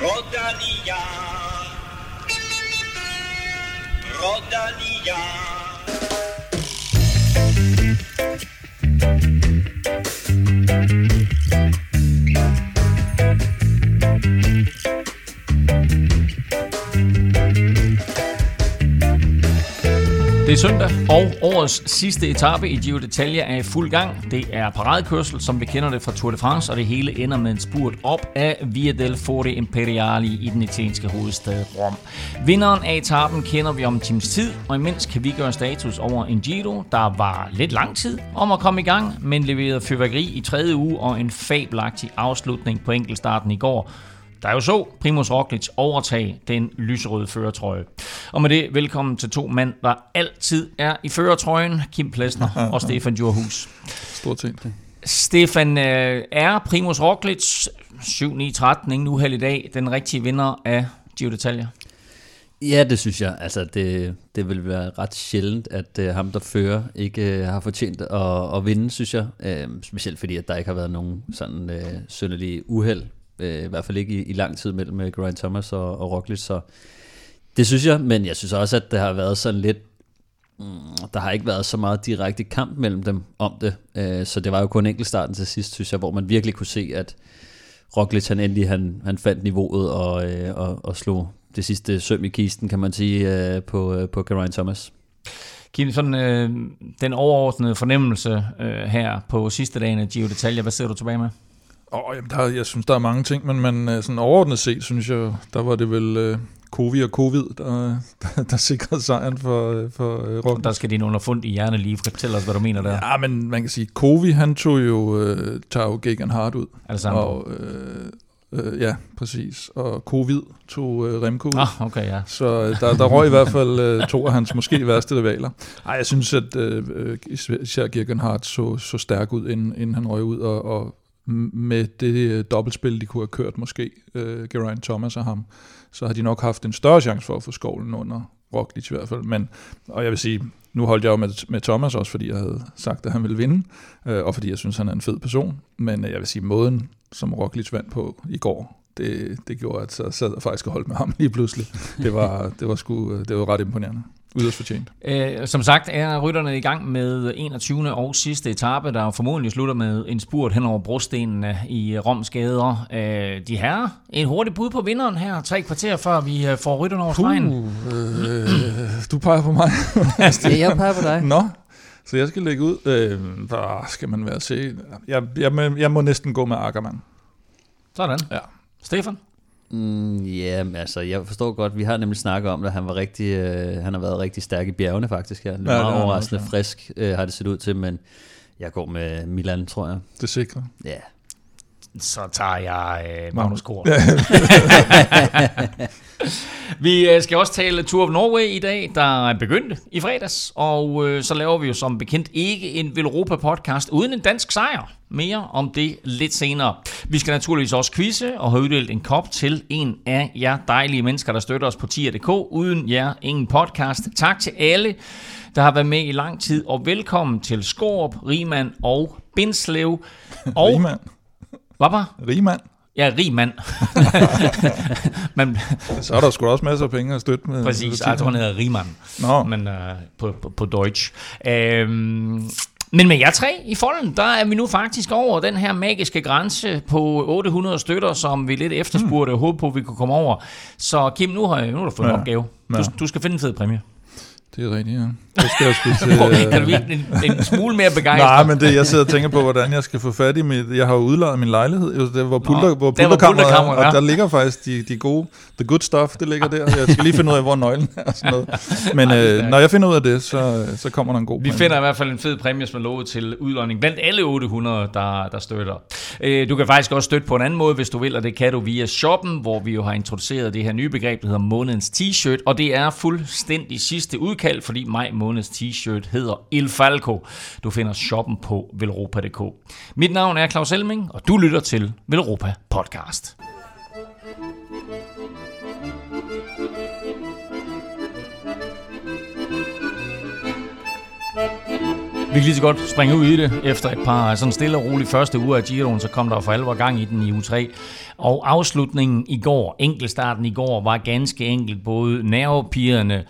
Rodalia. Rodalia. Det er søndag, og årets sidste etape i Giro d'Italia er i fuld gang. Det er paradekørsel, som vi kender det fra Tour de France, og det hele ender med en spurt op af Via del Forte Imperiali i den italienske hovedstad Rom. Vinderen af etappen kender vi om en times tid, og imens kan vi gøre status over en Giro, der var lidt lang tid om at komme i gang, men leverede fyrværkeri i tredje uge og en fabelagtig afslutning på enkeltstarten i går, der jo så Primus Roglic overtage den lyserøde føretrøje. Og med det, velkommen til to mænd, der altid er i føretrøjen, Kim Plesner og Stefan Djurhus. Stort set. Stefan, øh, er Primus Roglic 7-9-13, ingen uheld i dag, den rigtige vinder af Giro d'Italia? Ja, det synes jeg. Altså, det, det vil være ret sjældent, at uh, ham, der fører, ikke uh, har fortjent at, at vinde, synes jeg. Uh, specielt fordi, at der ikke har været nogen sådan uh, synderlige uheld øh, i hvert fald ikke i, i lang tid mellem øh, Geraint Thomas og, og Roglic, så det synes jeg, men jeg synes også, at det har været sådan lidt, mm, der har ikke været så meget direkte kamp mellem dem om det, øh, så det var jo kun enkeltstarten til sidst, synes jeg, hvor man virkelig kunne se, at Roglic han endelig han, han fandt niveauet og, øh, og, og slog det sidste søm i kisten, kan man sige, øh, på, øh, på Geraint Thomas. Kim, sådan øh, den overordnede fornemmelse øh, her på sidste dagen af Gio Detalje, hvad sidder du tilbage med? Oh, jamen, der, jeg synes, der er mange ting, men, men øh, sådan overordnet set, synes jeg, der var det vel uh, Covid og Covid, der, der, der sikrede sejren for, øh, for uh, Roglic. Der skal din underfund i hjerne lige fortælle os, hvad du mener der. Ja, men man kan sige, Covid, han tog jo, uh, tager jo Gegan Hart ud. Alessandro. Og, uh, uh, ja, præcis. Og Covid tog uh, Remco ud. Ah, okay, ja. Så der, der røg i hvert fald uh, to af hans måske værste rivaler. Ej, jeg synes, at uh, især Gegan Hart så, så stærk ud, inden, inden han røg ud, og, og med det øh, dobbeltspil, de kunne have kørt måske, øh, Geraint Thomas og ham, så har de nok haft en større chance for at få skovlen under Roglic i hvert fald. Men, og jeg vil sige, nu holdt jeg jo med, med Thomas også, fordi jeg havde sagt, at han ville vinde, øh, og fordi jeg synes, han er en fed person. Men øh, jeg vil sige, måden, som Roglic vandt på i går, det, det gjorde, at så sad jeg faktisk og holdt med ham lige pludselig. Det var, det var, sgu, øh, det var ret imponerende. Yderst fortjent. Øh, som sagt er rytterne i gang med 21. og sidste etape, der formodentlig slutter med en spurt hen over brostenene i Roms gader. Øh, de her en hurtig bud på vinderen her, tre kvarter før vi øh, får rytterne over stregen. Uh, øh, du peger på mig. ja, jeg peger på dig. Nå, så jeg skal lægge ud. Øh, hvor skal man være se? Jeg, jeg, jeg, jeg må næsten gå med Ackermann. Sådan. Ja. Stefan? Mm, ja, yeah, altså jeg forstår godt, vi har nemlig snakket om, at han var rigtig, øh, han har været rigtig stærk i bjergene faktisk. Ja. Det er ja, meget overraskende okay. frisk, øh, har det set ud til, men jeg går med Milan, tror jeg. Det sikre. Ja. Så tager jeg øh, Magnus Kort. vi øh, skal også tale Tour of Norway i dag, der er begyndt i fredags, og øh, så laver vi jo som bekendt ikke en Velropa podcast uden en dansk sejr. Mere om det lidt senere. Vi skal naturligvis også quizze og have uddelt en kop til en af jer dejlige mennesker, der støtter os på tier.dk. Uden jer ingen podcast. Tak til alle, der har været med i lang tid, og velkommen til Skorup, Riemann og Bindslev. Og Riemann. Hvad var? Riemann. Ja, rig mand. men, så er der sgu også masser af penge at støtte med. Præcis, jeg tror, han hedder Riemann. Nå. Men uh, på, på, på Deutsch. Øhm, men med jer tre i folden, der er vi nu faktisk over den her magiske grænse på 800 støtter, som vi lidt efterspurgte og håbede på, at vi kunne komme over. Så Kim, nu har, nu har du fået ja. en opgave. Du, du skal finde en fed præmie. Det er rigtigt, ja. Jeg skal jeg til, kan du blive en, en smule mere begejstret? Nej, men det, jeg sidder og tænker på, hvordan jeg skal få fat i mit... Jeg har jo udlejet min lejlighed, jo, der, hvor, pulter, hvor pulterkammeret er, og der ligger faktisk de, de gode, the good stuff, det ligger der. Jeg skal lige finde ud af, hvor nøglen er og sådan noget. Men øh, når jeg finder ud af det, så, så kommer der en god Vi finder i hvert fald en fed præmie, som er lovet til udlåning blandt alle 800, der, der støtter. Øh, du kan faktisk også støtte på en anden måde, hvis du vil, og det kan du via shoppen, hvor vi jo har introduceret det her nye begreb, der hedder månedens t-shirt, og det er fuldstændig sidste udkald, fordi maj måneds t-shirt hedder Il Falco. Du finder shoppen på velropa.dk. Mit navn er Claus Elming, og du lytter til Velropa Podcast. Vi kan lige så godt springe ud i det. Efter et par sådan stille og rolige første uger af Giroen, så kom der for alvor gang i den i u 3. Og afslutningen i går, enkeltstarten i går, var ganske enkelt både nervepirrende,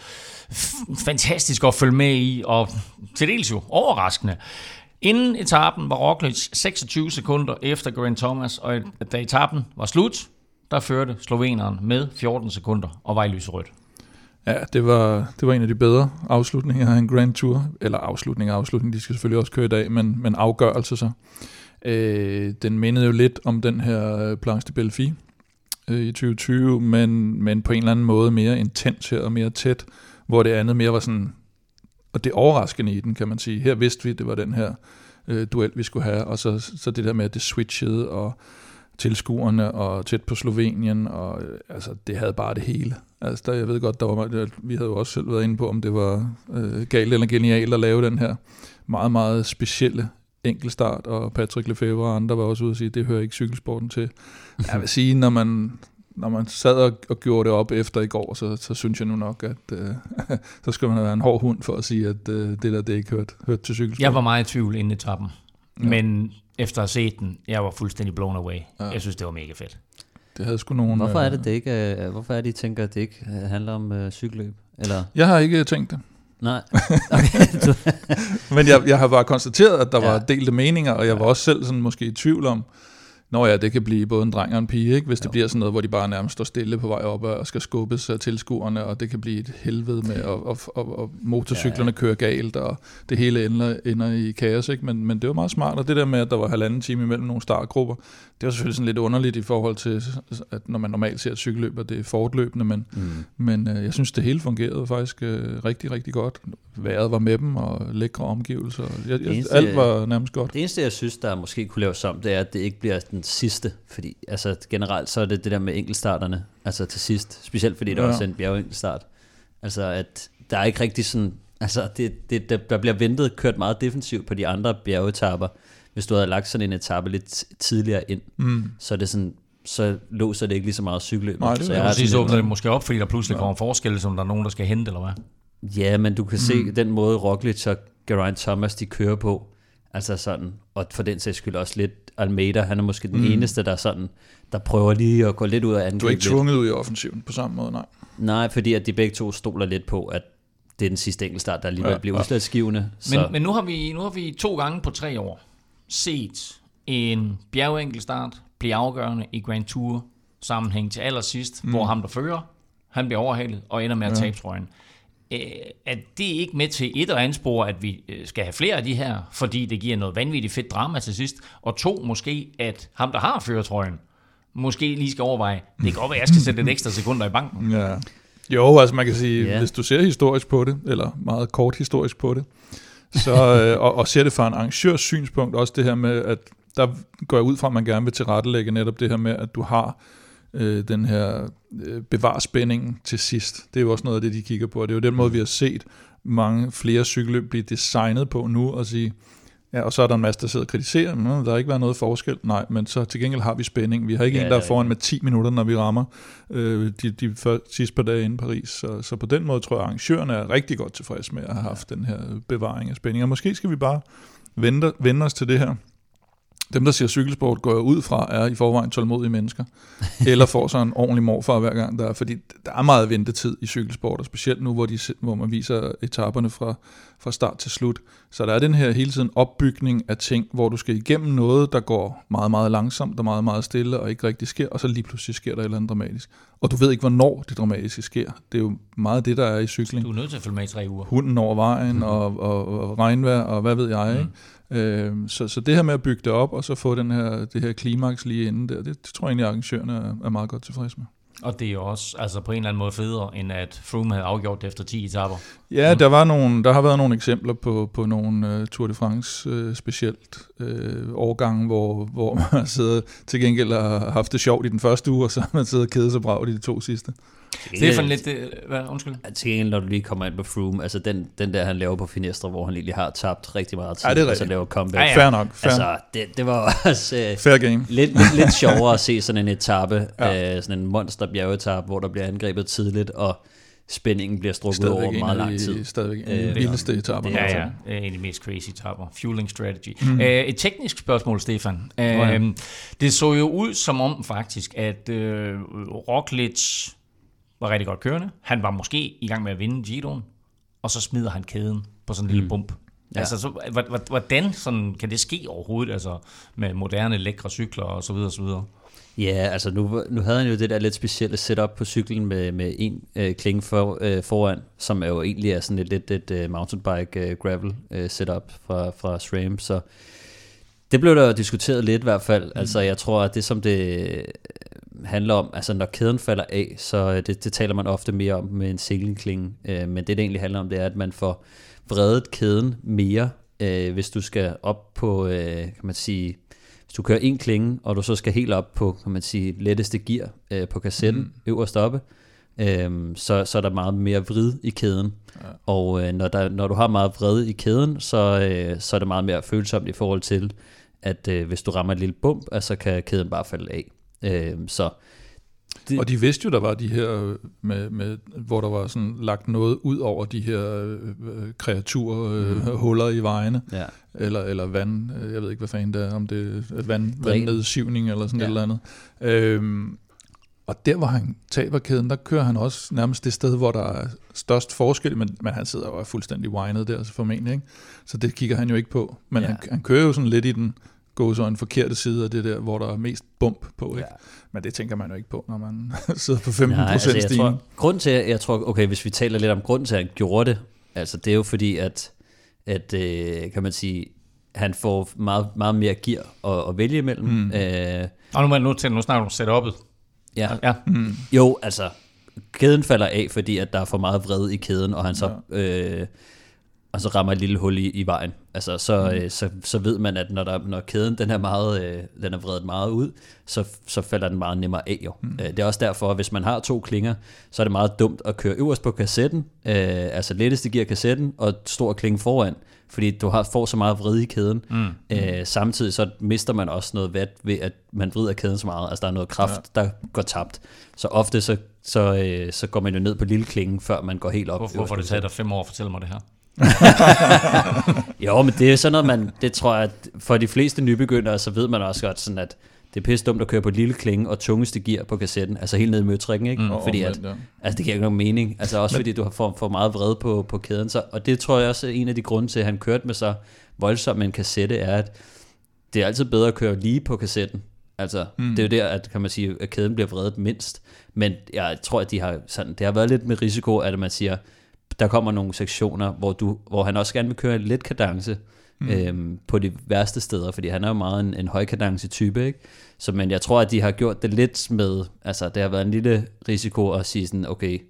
fantastisk at følge med i, og til dels jo overraskende. Inden etappen var Roglic 26 sekunder efter Grant Thomas, og da etappen var slut, der førte sloveneren med 14 sekunder og var i lyserødt. Ja, det var, det var en af de bedre afslutninger af en Grand Tour. Eller afslutning og afslutning, de skal selvfølgelig også køre i dag, men, men afgørelse så. Øh, den mindede jo lidt om den her øh, Planche de Belfi øh, i 2020, men, men på en eller anden måde mere intens her og mere tæt, hvor det andet mere var sådan, og det overraskende i den, kan man sige. Her vidste vi, det var den her øh, duel, vi skulle have, og så, så det der med, at det switchede, og tilskuerne og tæt på Slovenien, og øh, altså, det havde bare det hele. Altså, der, jeg ved godt, der var, vi havde jo også selv været inde på, om det var øh, galt eller genialt at lave den her meget, meget specielle enkeltstart, og Patrick Lefebvre og andre var også ude og sige, at det hører ikke cykelsporten til. Jeg vil sige, når man, når man sad og, og gjorde det op efter i går, så, så synes jeg nu nok, at øh, så skal man være en hård hund for at sige, at øh, det der, det ikke hørt, hørt til cykelsporten. Jeg var meget i tvivl inden etappen, ja. men efter at have set den, jeg var fuldstændig blown away. Ja. Jeg synes, det var mega fedt. Det havde sgu nogen... Hvorfor er det, det ikke, uh, hvorfor er det, I tænker, at det ikke handler om uh, cykelløb? Eller? Jeg har ikke tænkt det. Nej. Okay. Men jeg, jeg har bare konstateret, at der ja. var delte meninger, og jeg var også selv sådan måske i tvivl om, Nå ja, det kan blive både en dreng og en pige, ikke? hvis jo. det bliver sådan noget, hvor de bare nærmest står stille på vej op og skal skubbes af tilskuerne, og det kan blive et helvede med, og, og, og, og motorcyklerne ja, kører galt, og det hele ender, ender i kaos. Ikke? Men, men det var meget smart, og det der med, at der var halvanden time imellem nogle startgrupper, det var selvfølgelig sådan lidt underligt i forhold til, at når man normalt ser et cykelløb, og det er fortløbende, men, mm. men øh, jeg synes, det hele fungerede faktisk øh, rigtig, rigtig godt. Vejret var med dem, og lækre omgivelser. Jeg, jeg, eneste, alt var nærmest godt. Det eneste, jeg synes, der måske kunne laves om, det er, at det ikke bliver den sidste, fordi altså, generelt så er det det der med enkeltstarterne, altså til sidst, specielt fordi der ja. også er en bjergenkelstart. Altså, at der er ikke rigtig sådan, altså, det, det, der bliver ventet kørt meget defensivt på de andre bjergetapper, hvis du havde lagt sådan en etape lidt tidligere ind, mm. så er det sådan, så låser det ikke lige så meget cykelløb. Nej, det så jeg præcis åbner det måske op, fordi der pludselig ja. kommer forskel, som der er nogen, der skal hente, eller hvad? Ja, men du kan mm. se den måde Roglic og Geraint Thomas, de kører på, altså sådan, og for den sags skyld også lidt Almeida, han er måske den mm. eneste, der sådan, der prøver lige at gå lidt ud af angrebet. Du er ikke tvunget ud i offensiven på samme måde, nej. Nej, fordi at de begge to stoler lidt på, at det er den sidste enkeltstart, der alligevel ja, bliver ja. udslagsgivende. Så. Men, men nu, har vi, nu har vi to gange på tre år set en bjergenkelstart blive afgørende i Grand Tour sammenhæng til allersidst, mm. hvor ham der fører, han bliver overhalet og ender med at ja. tabe trøjen. Øh, at det ikke med til et og andet spor, at vi øh, skal have flere af de her, fordi det giver noget vanvittigt fedt drama til sidst, og to, måske, at ham, der har føretrøjen, måske lige skal overveje, det kan godt være, at jeg skal sætte lidt ekstra sekunder i banken. Ja. Jo, altså man kan sige, ja. hvis du ser historisk på det, eller meget kort historisk på det, så, øh, og, og ser det fra en arrangørs synspunkt, også det her med, at der går jeg ud fra, at man gerne vil tilrettelægge netop det her med, at du har øh, den her øh, bevarspænding til sidst. Det er jo også noget af det, de kigger på, og det er jo den måde, vi har set mange flere cykelløb blive designet på nu, og sige, ja, og så er der en masse, der sidder og kritiserer, men der har ikke været noget forskel. Nej, men så til gengæld har vi spænding. Vi har ikke ja, en, der er foran med 10 minutter, når vi rammer øh, de, de sidste par dage inde i Paris. Så, så på den måde tror jeg, at arrangørerne er rigtig godt tilfredse med at have haft den her bevaring af spænding. Og måske skal vi bare vende, vende os til det her dem, der siger cykelsport, går jeg ud fra, er i forvejen tålmodige mennesker. eller får så en ordentlig morfar hver gang, der er, fordi der er meget ventetid i cykelsport, og specielt nu, hvor, de, hvor man viser etaperne fra, fra start til slut. Så der er den her hele tiden opbygning af ting, hvor du skal igennem noget, der går meget, meget langsomt og meget, meget stille, og ikke rigtig sker, og så lige pludselig sker der et eller andet dramatisk. Og du ved ikke, hvornår det dramatiske sker. Det er jo meget det, der er i cykling. Du er nødt til at følge med i tre uger. Hunden over vejen, mm. og, og, og regnvejr, og hvad ved jeg, mm. Øh, så, så det her med at bygge det op, og så få den her, det her klimaks lige inden der, det, det tror jeg egentlig, at arrangørerne er, er meget godt tilfredse med. Og det er jo også altså på en eller anden måde federe, end at Froome havde afgjort det efter 10 etaper. Ja, mm. der, var nogle, der har været nogle eksempler på, på nogle uh, Tour de France uh, specielt uh, årgange, hvor, hvor man sidder til gengæld har haft det sjovt i den første uge, og så har man siddet og kedet sig bragt i de to sidste. Stefan lidt, det, hvad, undskyld. Til gengæld, når du lige kommer ind på Froome, altså den, den der, han laver på Finestre, hvor han lige har tabt rigtig meget tid, ja, det er og så laver comeback. Ja, ja. Fair nok. Fair. Altså, det, det var også uh, fair game. Lidt, lidt, sjovere at se sådan en etape, ja. uh, sådan en monster bjergetappe, hvor der bliver angrebet tidligt, og spændingen bliver strukket over Stadigvæk en meget lang tid. stadigvæk en af Øh, de det er- vildeste etaper. det er- Ja, altså- ja. En af de mest crazy etapper. Fueling strategy. Mm. Uh, et teknisk spørgsmål, Stefan. Uh, ja. Det så jo ud som om faktisk, at uh, Roglic var rigtig godt kørende. Han var måske i gang med at vinde Giroen, og så smider han kæden på sådan en lille bump. Ja. Altså, så, hvordan sådan, kan det ske overhovedet, altså med moderne, lækre cykler og så videre og så videre? Ja, altså nu, nu havde han jo det der lidt specielle setup på cyklen med, med en øh, klinge for, øh, foran, som er jo egentlig er sådan et lidt et, øh, mountainbike øh, gravel øh, setup fra, fra SRAM, så det blev der jo diskuteret lidt i hvert fald. Mm. Altså jeg tror, at det som det handler om, altså når kæden falder af, så øh, det, det taler man ofte mere om med en single-klinge, øh, men det det egentlig handler om, det er, at man får vredet kæden mere, øh, hvis du skal op på, øh, kan man sige, hvis du kører en klinge, og du så skal helt op på, kan man sige, letteste gear øh, på kassetten, mm. øverst oppe, øhm, så, så er der meget mere vrid i kæden. Ja. Og øh, når, der, når du har meget vred i kæden, så, øh, så er det meget mere følsomt i forhold til, at øh, hvis du rammer et lille bump, altså kan kæden bare falde af. Øh, så det, Og de vidste jo, der var de her, med, med, hvor der var sådan lagt noget ud over de her øh, øh, kreaturer, øh, mm. huller i vejene, ja. eller, eller vand, øh, jeg ved ikke, hvad fanden det er, om det er vand, vandnedsivning eller sådan Ja. et eller andet. Øhm, og der, hvor han taber kæden, der kører han også nærmest det sted, hvor der er størst forskel, men, men han sidder jo og er fuldstændig winet der, så formentlig, ikke? Så det kigger han jo ikke på. Men ja. han, han kører jo sådan lidt i den gåsøjne forkerte side af det der, hvor der er mest bump på, ikke? Ja. Ja. Men det tænker man jo ikke på, når man sidder på 15 Nej, procent altså, jeg tror, grund til, jeg tror, okay, hvis vi taler lidt om grunden til, at han gjorde det, altså det er jo fordi, at, at øh, kan man sige, han får meget, meget mere gear at, at vælge imellem. Mm. Øh, Og nu, nu, til, nu snakker du om setup'et. ja. Ja. Jo, altså, kæden falder af, fordi at der er for meget vred i kæden, og han så, øh, og så rammer et lille hul i, i vejen. Altså, så, mm. øh, så, så ved man, at når, der, når kæden den er, meget, øh, den er vredet meget ud, så, så falder den meget nemmere af. Jo. Mm. Øh, det er også derfor, at hvis man har to klinger, så er det meget dumt at køre øverst på kassetten, øh, altså letteste gear kassetten, og stor klinge foran, fordi du har, får så meget vrid i kæden. Mm. Øh, samtidig så mister man også noget vat ved, at man vrider kæden så meget. Altså der er noget kraft, ja. der går tabt. Så ofte så, så, øh, så går man jo ned på lille klingen, før man går helt op. Hvorfor, hvorfor har det taget dig fem år at fortælle mig det her? Jo, men det er sådan noget, man, det tror jeg, at for de fleste nybegyndere, så ved man også godt sådan, at det er pisse dumt at køre på lille klinge og tungeste gear på kassetten, altså helt ned i møtrikken, ikke? Mm, fordi at, ja. altså det giver ikke nogen mening, altså også men, fordi du har for, for meget vred på, på kæden, så, og det tror jeg også er en af de grunde til, at han kørte med så voldsomt en kassette, er, at det er altid bedre at køre lige på kassetten, altså mm. det er jo der, at kan man sige, at kæden bliver vredet mindst, men jeg tror, at de har sådan, det har været lidt med risiko, at man siger, der kommer nogle sektioner, hvor, du, hvor han også gerne vil køre lidt kadence mm. øhm, på de værste steder, fordi han er jo meget en, en højkadence type, ikke? Så, men jeg tror, at de har gjort det lidt med, altså det har været en lille risiko at sige sådan, okay,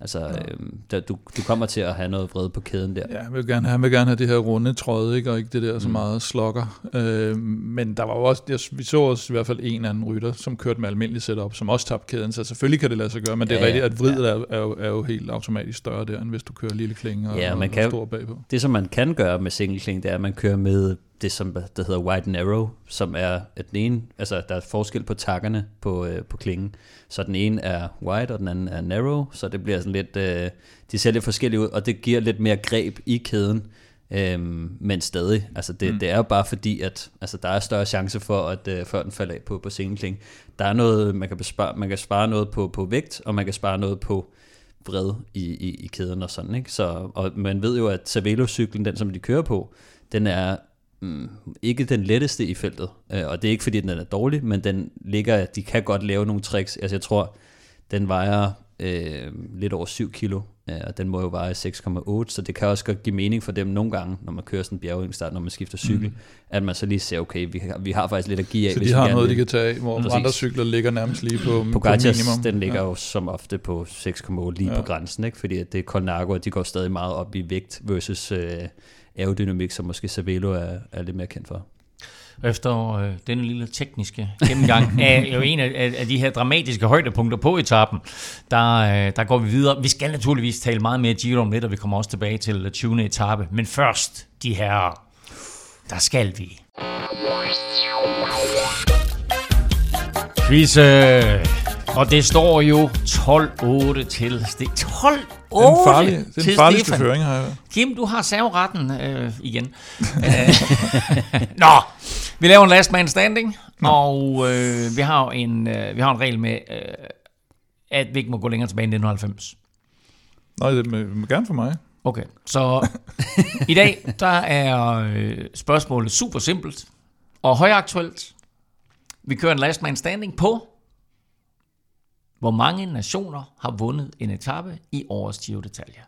altså ja. øhm, der, du, du kommer til at have noget vred på kæden der. Ja, han vil gerne, han vil gerne have det her runde tråd, ikke? og ikke det der så meget slokker. Øh, men der var jo også, jeg, vi så også i hvert fald en anden rytter, som kørte med almindelig setup, som også tabte kæden, så selvfølgelig kan det lade sig gøre, men det er Ja, rigtigt, at vridet ja. er, er, jo, er jo helt automatisk større der, end hvis du kører lille klinge og, Ja, man og, kan- stor bagpå. Det, som man kan gøre med single kling, det er, at man kører med det, som der hedder wide narrow, som er at den ene, altså der er forskel på takkerne på, øh, på klingen. Så den ene er wide, og den anden er narrow, så det bliver sådan lidt, øh, de ser lidt forskellige ud, og det giver lidt mere greb i kæden, øhm, men stadig, altså det, mm. det er jo bare fordi, at altså der er større chance for, at øh, før den falder af på, på single kling. Der er noget, man kan, bespare, man kan spare noget på, på vægt, og man kan spare noget på vred i, i, i kæden og sådan, ikke? Så, og man ved jo, at Cervelo-cyklen, den som de kører på, den er mm, ikke den letteste i feltet, øh, og det er ikke fordi, den er dårlig, men den ligger, de kan godt lave nogle tricks, altså jeg tror, den vejer øh, lidt over 7 kilo, øh, og den må jo veje 6,8, så det kan også godt give mening for dem nogle gange, når man kører sådan en bjergingstart, når man skifter cykel, mm. at man så lige ser, okay, vi har, vi har faktisk lidt at give af. Så de har noget, de kan tage af, hvor Præcis. andre cykler ligger nærmest lige på, på Pogacars, minimum. den ligger ja. jo som ofte på 6,8 lige ja. På grænsen, ikke? fordi det er Colnago, og de går stadig meget op i vægt versus øh, aerodynamik, som måske Cervelo er, er lidt mere kendt for. Efter øh, denne lille tekniske gennemgang af jo en af, af, de her dramatiske højdepunkter på etappen, der, øh, der går vi videre. Vi skal naturligvis tale meget mere Giro om lidt, og vi kommer også tilbage til 20. etape. Men først, de her, der skal vi. Quizze. Og det står jo 12-8 til. Det 12 8 farlig, det er til farligste Stefan. føring, har jeg. Kim, du har serveretten øh, igen. Øh, Nå, vi laver en last man standing, og øh, vi har jo en, øh, vi har en regel med, øh, at vi ikke må gå længere tilbage end 1990. Nej, det må, må gerne for mig. Okay, så i dag, der er øh, spørgsmålet super simpelt og højaktuelt. Vi kører en last man standing på, hvor mange nationer har vundet en etape i årets Giro d'Italia.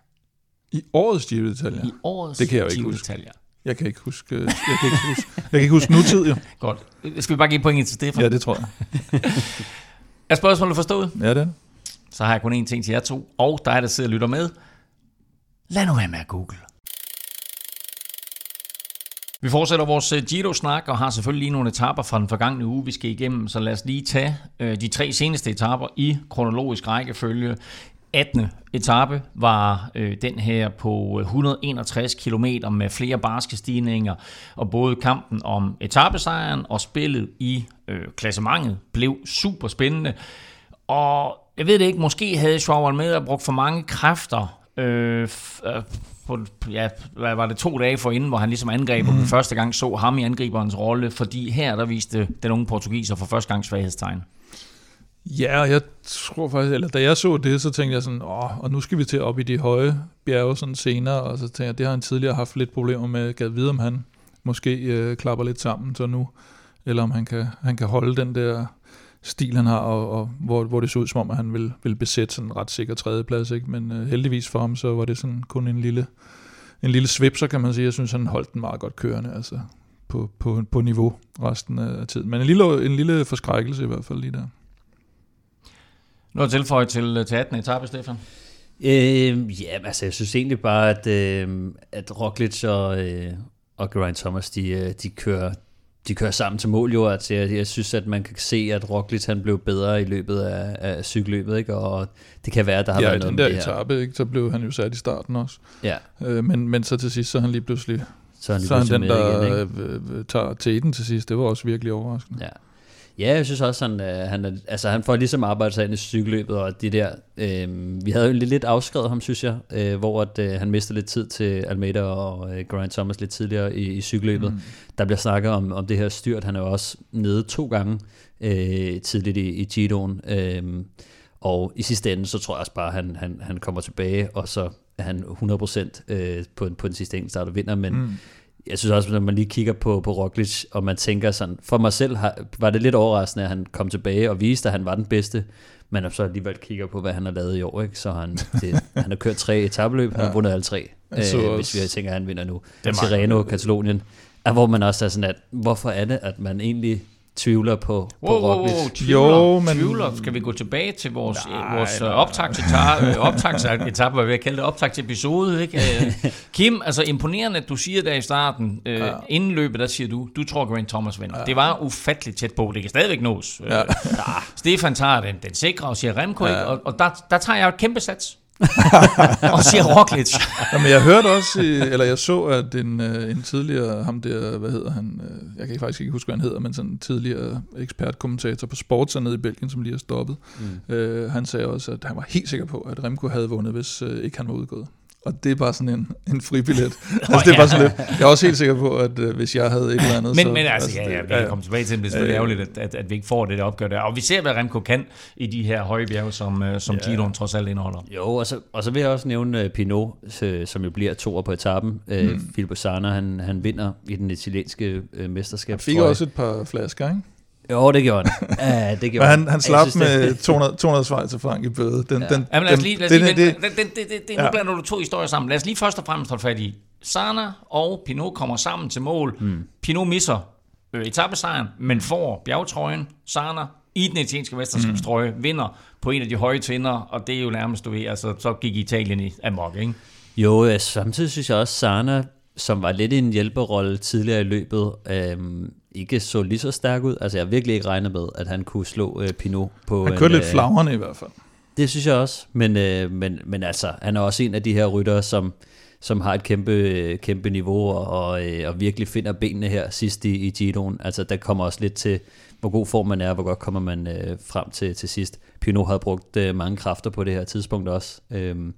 I årets Giro d'Italia. I årets Det kan jeg jo ikke Giro huske. d'Italia. Jeg kan ikke huske, jeg kan ikke huske, jeg kan ikke huske nutid, jo. Godt. Skal vi bare give pointet til Stefan? Ja, det tror jeg. Er spørgsmålet forstået? Ja, det det. Så har jeg kun én ting til jer to, og dig, der sidder og lytter med. Lad nu være med at google. Vi fortsætter vores øh, Giro-snak, og har selvfølgelig lige nogle etapper fra den forgangne uge, vi skal igennem. Så lad os lige tage øh, de tre seneste etapper i kronologisk rækkefølge. 18. etape var øh, den her på øh, 161 km med flere barske stigninger, og både kampen om etapesejren og spillet i øh, klassementet blev super spændende. Og jeg ved det ikke, måske havde Joao med brugt for mange kræfter øh, på, ja, hvad var det, to dage forinden, hvor han ligesom angreb, og mm. første gang så ham i angriberens rolle, fordi her, der viste den unge portugiser for første gang svaghedstegn. Ja, og jeg tror faktisk, eller da jeg så det, så tænkte jeg sådan, åh, og nu skal vi til op i de høje bjerge sådan senere, og så tænkte jeg, det har han tidligere haft lidt problemer med, gad vide, om han måske øh, klapper lidt sammen så nu, eller om han kan, han kan holde den der stil, han har, og, og hvor, hvor det så ud som om, at han vil, vil besætte sådan en ret sikker tredjeplads, ikke? men øh, heldigvis for ham, så var det sådan kun en lille, en lille svipser, kan man sige. Jeg synes, han holdt den meget godt kørende, altså på, på, på niveau resten af tiden. Men en lille, en lille forskrækkelse i hvert fald lige der. Noget at tilføje til, til 18. etape, Stefan? Øh, ja, altså jeg synes egentlig bare, at, øh, at Roglic og, øh, og Geraint Thomas, de, øh, de kører de kører sammen til mål jo, altså jeg, jeg synes, at man kan se, at Roglic han blev bedre i løbet af, af cykelløbet, ikke? og det kan være, at der har ja, været noget med det her. etape, ikke, så blev han jo sat i starten også. Ja, Øh, men, men så til sidst, så han lige pludselig, så han, lige så han den, der igen, ikke? øh, øh, tager teten til sidst. Det var også virkelig overraskende. Ja. Ja, jeg synes også, han, øh, han, er, altså, han får ligesom arbejdet sig ind i cykelløbet, og de der, øh, vi havde jo lidt, lidt afskrevet ham, synes jeg, øh, hvor at, øh, han mistede lidt tid til Almeida og øh, Geraint Thomas lidt tidligere i, i cykelløbet. Mm. Der bliver snakket om, om det her styrt, han er jo også nede to gange øh, tidligt i, i Giroen, øh, og i sidste ende, så tror jeg også bare, at han, han, han kommer tilbage, og så er han 100% øh, på, på den sidste enkeltstart og vinder, men mm jeg synes også, når man lige kigger på, på Roglic, og man tænker sådan, for mig selv har, var det lidt overraskende, at han kom tilbage og viste, at han var den bedste, men så alligevel kigger på, hvad han har lavet i år, ikke? så han, det, han har kørt tre etabeløb, han har vundet alle tre, øh, hvis vi tænker, at han vinder nu. Er Tirreno. Katalonien, er, hvor man også er sådan, at hvorfor er det, at man egentlig tvivler på, på Wow, wow, Roglic? wow, tvivler, Jo, men- tvivler. Skal vi gå tilbage til vores, Nej, vores nej, nej. optagtsetappe, optagtsetappe, hvad vi kalde det, optagtsepisode, ikke? Øh, Kim, altså imponerende, at du siger der i starten, øh, ja. inden løbet, der siger du, du tror, Grant Thomas vinder. Ja. Det var ufatteligt tæt på, det kan stadigvæk nås. Ja. Ja. Øh, Stefan tager den, den sikre og siger Remco, ja. og, og der, der tager jeg et kæmpe sats. og siger Roglic. Jamen, jeg hørte også, eller jeg så, at en, øh, en tidligere, ham der, hvad hedder han, øh, jeg kan faktisk ikke huske, hvad han hedder, men sådan en tidligere ekspertkommentator på Sports nede i Belgien, som lige har stoppet, mm. øh, han sagde også, at han var helt sikker på, at Remco havde vundet, hvis øh, ikke han var udgået. Og det er bare sådan en, en fribillet. altså, det er bare sådan lidt, jeg er også helt sikker på, at øh, hvis jeg havde et eller andet, Men, så... men altså, ja, ja, vi kan komme tilbage til det. Det er selvfølgelig Ja, ja. ærgerligt, at, at, at vi ikke får det der opgør der. Og vi ser, hvad Remco kan i de her høje bjerge, som, øh, som Ja. Giroen trods alt indeholder. Jo, og så, og så vil jeg også nævne uh, Pinot, øh, som jo bliver toer på etappen. Uh, mm. Filippo Sana, han, han vinder i den italienske uh, mesterskab. Han fik også et par flasker, ikke? Jo, det gjorde han. Ja, det Men gjorde han, han slap synes, med det- 200, 200 Schweizer frank i bøde. Den, Ja. den, Ja, men lad os den- lige, lad os den- lige det- vente. det, det, det, det, det, nu Ja. blander du to historier sammen. Lad os lige først og fremmest holde fat i. Sana og Pinot kommer sammen til mål. Mm. Pinot misser øh, etappesejren, men får bjergtrøjen. Sana i den italienske mesterskabstrøje mm. vinder på en af de høje tinder, og det er jo nærmest, du ved, altså, så gik Italien i amok, ikke? Jo, ja, samtidig synes jeg også, Sana, som var lidt i en hjælperrolle tidligere i løbet, øhm, ikke så lige så stærk ud. Altså, jeg har virkelig ikke regnet med, at han kunne slå øh, Pinot på... Han en, kørte lidt øh, flagrende i hvert fald. Det synes jeg også, men, øh, men, men altså, han er også en af de her ryttere, som, som har et kæmpe, kæmpe niveau og, og, øh, og virkelig finder benene her sidst i, i Giroen. Altså, der kommer også lidt til, hvor god form man er, hvor godt kommer man øh, frem til, til sidst. Pinot havde brugt øh, mange kræfter på det her tidspunkt også. Øhm,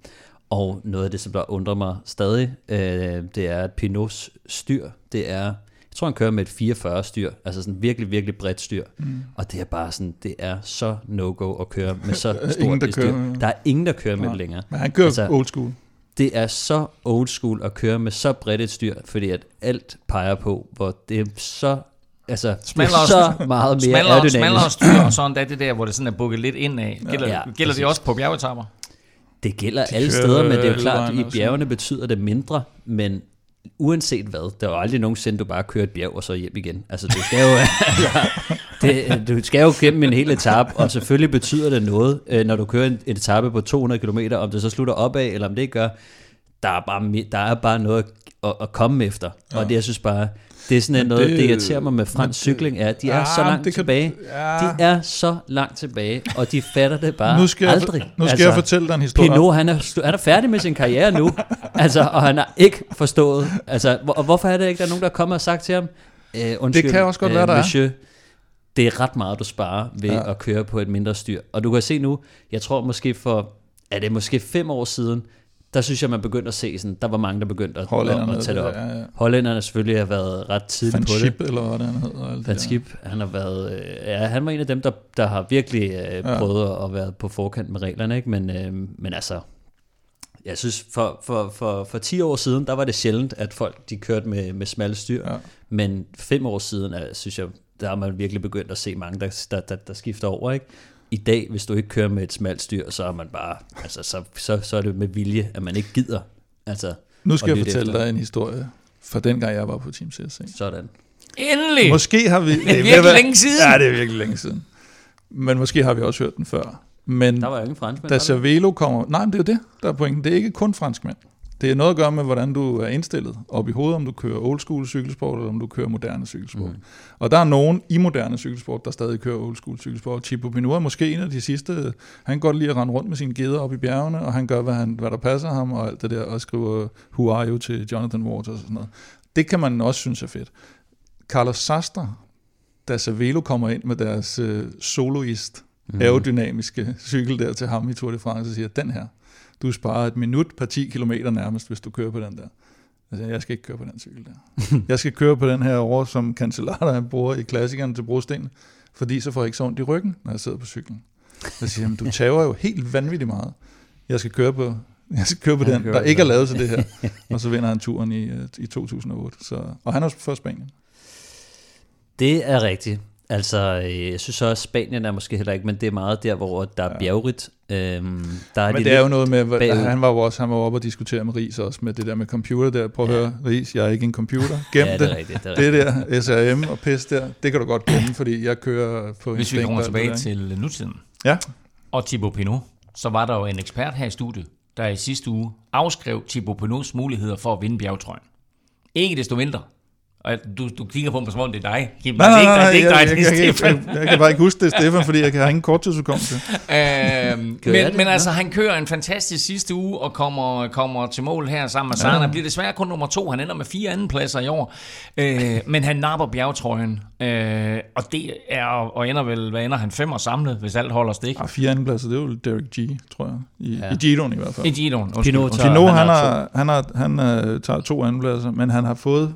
Og noget af det, som der undrer mig stadig, øh, det er, at Pinots styr, det er, jeg tror han kører med et 44 styr, altså sådan virkelig, virkelig bredt styr. Mm. Og det er bare sådan, det er så no-go at køre med så stort Ingen, der et styr. kører med- Der er ingen, der kører med Nej. det længere. Men han kører Altså- old school. Det er så old school at køre med så bredt et styr, fordi at alt peger på, hvor det er så, altså, det Smallere- er så meget mere Smallere, aerodynamisk. smallere styr, og sådan der, det der, hvor det sådan er bukket lidt ind af. Gælder, Ja, ja, gælder det også på bjergetapper? Det gælder De alle steder, men det er jo klart, at i bjergene betyder det mindre, men uanset hvad, der er aldrig nogensinde, du bare kører et bjerg og så hjem igen. Altså, du skal jo, det, du skal jo gennem en hel etape, og selvfølgelig betyder det noget, øh, når du kører en, en etape på 200 km, om det så slutter opad, eller om det ikke gør. Der er bare, der er bare noget at, at komme efter, ja. og det, jeg synes bare, det er sådan Men noget, det, irriterer mig med fransk cykling, er, de er Ja, så langt kan- tilbage. ja. De er så langt tilbage, og de fatter det bare Nu skal, jeg, aldrig. nu skal altså, jeg fortælle dig en historie. Pinot, han er, han er færdig med sin karriere nu, altså, og han har ikke forstået, altså, hvor, og hvorfor er det ikke, der er nogen, der kommer og sagt til ham, øh, undskyld, Det kan også godt være, der er. monsieur, det er ret meget, du sparer ved. Ja. at køre på et mindre styr. Og du kan se nu, jeg tror måske for, er det måske fem år siden, der synes jeg, man begyndte at se sådan, der var mange, der begyndte at, at, at tage det op. ja, ja. Hollænderne selvfølgelig har været ret tidligt Van på det. Schip, eller hvad det hedder. alt det Van. Skip, han har været, øh, ja, han var en af dem, der, der har virkelig øh, Ja. prøvet at være på forkant med reglerne, ikke? Men, øh, men altså, jeg synes, for, for, for, for 10 år siden, der var det sjældent, at folk de kørte med, med smalle styr, Ja. men fem år siden, er, synes jeg, der har man virkelig begyndt at se mange, der, der, der, der skifter over, ikke? I dag, hvis du ikke kører med et smalt styr, så er man bare, altså, så, så, så er det med vilje, at man ikke gider, altså, Nu skal jeg fortælle efter. dig en historie fra dengang jeg var på Team CSC. sådan. Endelig! Måske har vi... Det er virkelig længe siden. Ja, det er virkelig længe siden. Men måske har vi også hørt den før. Men Der var jo ingen franskmænd. da? Cervelo kommer... Nej, men det er jo det, der er pointen. Det er ikke kun franskmænd. Det er noget at gøre med, hvordan du er indstillet op i hovedet, om du kører old school cykelsport, eller om du kører moderne cykelsport. Mm. Og der er nogen i moderne cykelsport, der stadig kører old school cykelsport. Chipo Pinot er måske en af de sidste. Han godt lide at rende rundt med sine geder op i bjergene, og han gør, hvad, han, hvad der passer ham, og alt det der, og skriver Who are you til Jonathan Waters og sådan noget. Det kan man også synes er fedt. Carlos Sastre, da Cervelo kommer ind med deres øh, soloist, mm. aerodynamiske cykel der til ham i Tour de France, og siger, den her, du sparer et minut per 10 km nærmest, hvis du kører på den der. Siger, jeg skal ikke køre på den cykel der. jeg skal køre på den her over, som Cancellara bruger i klassikeren til brosten, fordi så får jeg ikke så ondt i ryggen, når jeg sidder på cyklen. Jeg siger, jamen, du tager jo helt vanvittigt meget. Jeg skal køre på, jeg skal køre på Han den, kører der ikke er lavet til det her. Og så vinder han turen i, øh, i 2008. Så, og han er fra Spanien. Det er rigtigt. Altså, øh, jeg synes også, at Spanien er måske heller ikke, men det er meget der, hvor der er bjergrigt. Øhm, der er Men de det er jo noget med, bagud. han var jo også han var oppe og diskutere med Ries også, med det der med computer der. Prøv at Ja. høre, Ries, jeg er ikke en computer. Gem ja, det. er rigtigt. Det er Det der SRM og pis der, det kan du godt glemme, fordi jeg kører på Hvis vi kommer tilbage der, til nutiden. Ja, Og Thibaut Pinot, så var der jo en ekspert her i studiet, der i sidste uge afskrev Thibaut Pinots muligheder for at vinde bjergtrøjen. Ikke desto mindre. Og du, du kigger på mig, som om det er dig. Kim, Nej, nej, nej, det er jeg, ikke dig, jeg, det er jeg, Stefan. jeg, jeg kan bare ikke huske det, Stefan, fordi jeg har ingen korttidsudkommelse. Øhm, jeg men, men altså, han kører en fantastisk sidste uge og kommer, kommer til mål her sammen med Sarna. Ja. Bliver desværre kun nummer to. Han ender med fire andenpladser i år. Øh, men han napper bjergtrøjen. Øh, og det er, og ender vel, hvad ender han, fem år samlet, hvis alt holder stik. Ah, fire andenpladser, det er jo Derek G, tror jeg. I, Ja. ja. i Giroen i hvert fald. I Giroen. Pinot Pinot, han han, har har, han, har, han, han tager to andenpladser, men han har fået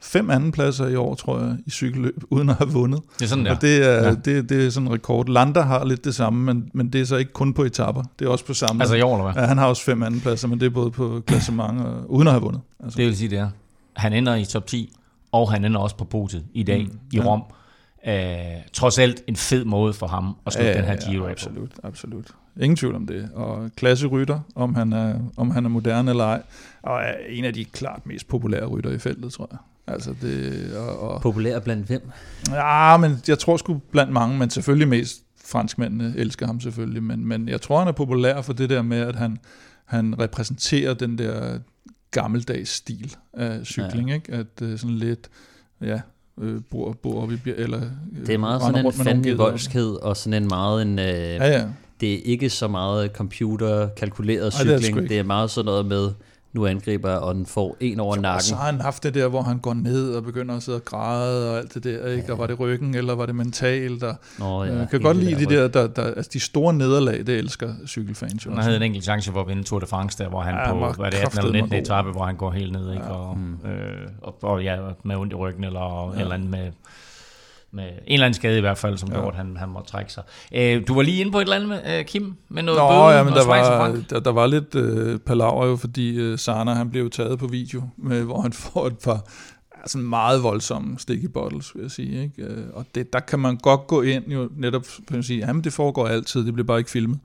fem andenpladser i år, tror jeg, i cykelløb, uden at have vundet. Det er sådan der. Og det er, Ja. det, det er sådan en rekord. Landa har lidt det samme, men, men det er så ikke kun på etapper. Det er også på samme. Altså i år, eller hvad? ja, han har også fem andenpladser, men det er både på klassement og uden at have vundet. Altså. Det vil sige, det er. Han ender i top 10, og han ender også på podiet i dag mm, i ja. Rom. Øh, trods alt en fed måde for ham at slutte den her Giro af på. absolut, absolut. Ingen tvivl om det. Og klasserytter, om han er, om han er moderne eller ej, og er en af de klart mest populære rytter i feltet, tror jeg. Altså det, og, og, Populær blandt hvem? Ja, men jeg tror sgu blandt mange, men selvfølgelig mest franskmændene elsker ham selvfølgelig, men, men jeg tror, han er populær for det der med, at han, han repræsenterer den der gammeldags stil af cykling, ja. ikke? At øh, sådan lidt, ja, øh, bor, bor op i eller øh, Det er meget sådan en geder. voldskhed, og sådan en meget en... Øh, Ja, ja. det er ikke så meget computer-kalkuleret Ej, det er det cykling. er meget sådan noget med, nu angriber, og den får en over jo, nakken. så har han haft det der, hvor han går ned og begynder at sidde og græde og alt det der, ikke? Ja. Og var det ryggen, eller var det mentalt? Og, Nå, ja, jeg kan godt lide de der, der, der, altså de store nederlag, det elsker cykelfans jo. Han havde en enkelt chance for at vinde Tour de France, der hvor han ja, på, hvad det 18 eller 19 etape, hvor han går helt ned, ikke? Ja. Og, mm. øh, og, og, ja, med ondt i ryggen, eller, ja. eller andet med med en eller anden skade i hvert fald, som ja. gjorde, at han, han måtte trække sig. Øh, du var lige inde på et eller andet, med, øh, Kim, med noget Nå, bøde, ja, men der var, der, der var lidt øh, palaver jo, fordi øh, Sana, han blev taget på video, med, hvor han får et par altså meget voldsomme sticky bottles, vil jeg sige. Ikke? Øh, og det, der kan man godt gå ind jo netop og sige, jamen det foregår altid, det bliver bare ikke filmet.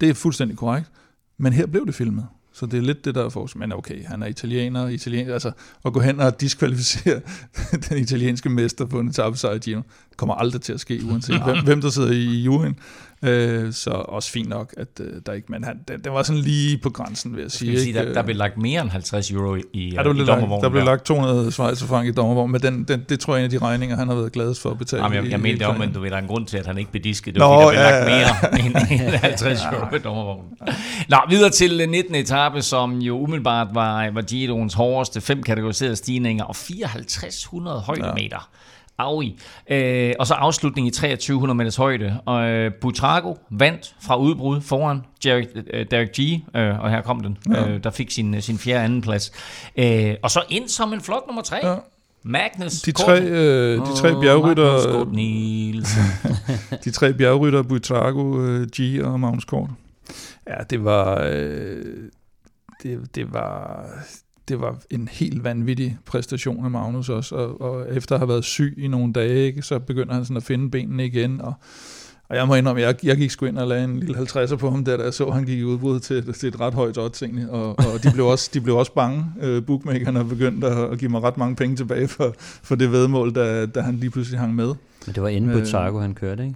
Det er fuldstændig korrekt, men her blev det filmet. Så det er lidt det, der er forskel. Men okay, han er italiener, italiener altså at gå hen og diskvalificere den italienske mester på en etappesejr i Gino, kommer aldrig til at ske, uanset hvem, hvem der sidder i juryen. Øh, så også fint nok, at øh, der ikke, men han, den, den var sådan lige på grænsen, vil jeg sige. Jeg sige der, der blev lagt mere end 50 euro i, ja, der i dommervognen. Der blev lagt 200 frank i dommervognen, men den, den, det tror jeg er en af de regninger, han har været gladest for at betale. Jamen, jeg, jeg mener det om, men du ved, der er en grund til, at han ikke blev disket. Det var, Nå, fordi, der blev ja, lagt mere ja. end 50 euro i dommervognen. Nå, videre til 19. etape, som jo umiddelbart var, var Giroens hårdeste, fem kategoriserede stigninger og 5400 højdemeter. Ja. Aui. Øh, og så afslutning i 2300 meters højde. Og øh, Butrago vandt fra udbrud foran Derek, øh, Derek G. Øh, og her kom den. Ja. Øh, der fik sin, sin fjerde anden plads. Øh, og så ind som en flot nummer tre. Ja. Magnus de tre, øh, de tre bjergrytter oh, de tre bjergrytter Butrago, øh, G og Magnus Kort. Ja, det var øh, det, det var det var en helt vanvittig præstation af Magnus også, og, og efter at have været syg i nogle dage, ikke, så begynder han sådan at finde benene igen, og, og jeg må indrømme, jeg, jeg gik sgu ind og lagde en lille 50'er på ham der, da jeg så, han gik i udbrud til, til et ret højt odds egentlig, og, og de, blev også, de blev også bange. Uh, bookmakerne har begyndt at, at give mig ret mange penge tilbage for, for det vedmål, da, da han lige pludselig hang med. Men det var inde på øh, Targo, han kørte, ikke?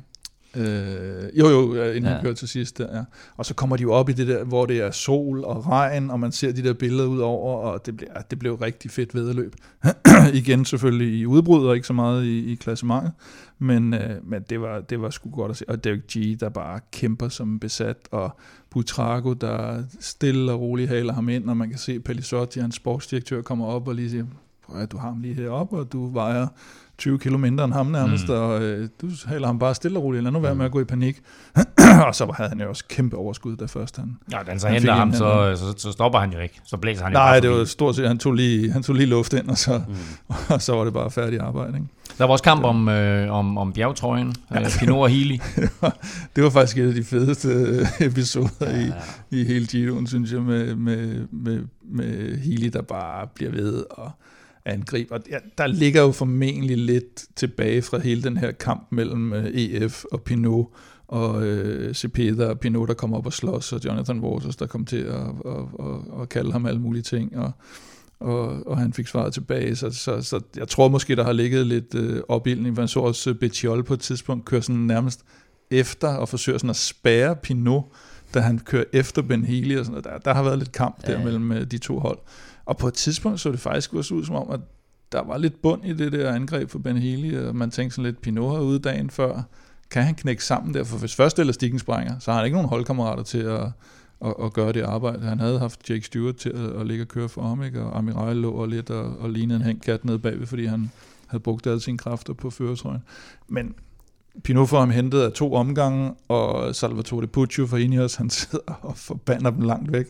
Øh, jo, jo, inden ja. han kører til sidst. Der, ja. Og så kommer de jo op i det der, hvor det er sol og regn, og man ser de der billeder ud over, og det, bliver, det blev rigtig fedt vedløb. Igen selvfølgelig i udbrud, og ikke så meget i, i klassementet, men, øh, men det, var, det var sgu godt at se. Og Derek G, der bare kæmper som besat, og Butrago, der stille og roligt haler ham ind, og man kan se Pelisotti, hans sportsdirektør, kommer op og lige siger, du har ham lige heroppe, og du vejer 20 kilo mindre end ham nærmest, mm. og øh, du haler ham bare stille og roligt, lad nu være med at gå i panik. og så havde han jo også kæmpe overskud, da først han... Ja, da han så henter ham, så, så, så, stopper han jo ikke. Så blæser han jo Nej, det var stort set, han tog lige, han tog lige luft ind, og så, mm. og så var det bare færdig arbejde. Ikke? Der var også kamp om, øh, om, om bjergtrøjen, ja. øh, Pinot og Healy. det var faktisk et af de fedeste øh, episoder ja, ja. i, i hele Giroen, synes jeg, med, med, med, med Healy, der bare bliver ved og angriber. Ja, der ligger jo formentlig lidt tilbage fra hele den her kamp mellem øh, EF og Pinot, og uh, Cepeda og Pinot, der kom op og slås, og Jonathan Waters, der kom til at, at, at, at kalde ham alle mulige ting, og, og, og han fik svaret tilbage. Så, så, så jeg tror måske, der har ligget lidt uh, opildning, han så også Betjol på et tidspunkt køre sådan nærmest efter og forsøger sådan at spære Pinot, da han kører efter Ben Healy og sådan noget. Der, der har været lidt kamp der ja. mellem uh, de to hold. Og på et tidspunkt så det faktisk også ud som om, at der var lidt bund i det der angreb for Ben Healy, og man tænkte sådan lidt, Pinot har ude dagen før, kan han knække sammen der? For hvis første elastikken sprænger, så har han ikke nogen holdkammerater til at, at, at gøre det arbejde. Han havde haft Jake Stewart til at, at ligge og køre for ham, ikke? og Amiral lå og lidt og, og lignede en hængkat nede bagved, fordi han havde brugt alle sine kræfter på føretrøjen. Men Pinot får ham hentet af to omgange, og Salvatore Puccio fra Ineos, han sidder og forbander dem langt væk.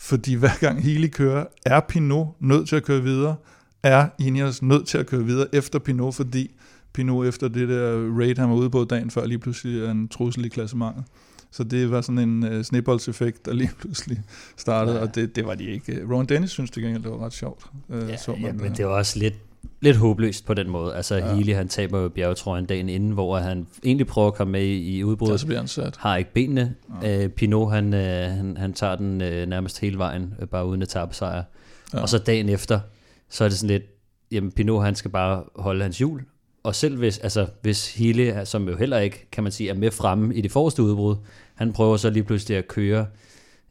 Fordi hver gang Healy kører, er Pinot nødt til at køre videre, er Ineos nødt til at køre videre efter Pinot, fordi Pinot efter det der raid, han var ude på dagen før, lige pludselig er en trussel i klassementet. Så det var sådan en uh, snibboldseffekt, der lige pludselig startede, ja. og det, det var de ikke. Ron Dennis synes det gengæld, det var ret sjovt. Uh, ja, så man, ja, men det var også lidt lidt håbløst på den måde. Altså ja. Healy, han taber jo bjergetrøjen dagen inden, hvor han egentlig prøver at komme med i udbruddet. Så bliver han sat. Har ikke benene. Ja. Uh, Pinot, han, uh, han, han tager den uh, nærmest hele vejen, uh, bare uden at tabe sejr. Ja. Og så dagen efter, så er det sådan lidt, jamen Pinot, han skal bare holde hans hjul. Og selv hvis, altså, hvis Healy, som jo heller ikke, kan man sige, er med fremme i det forreste udbrud, han prøver så lige pludselig at køre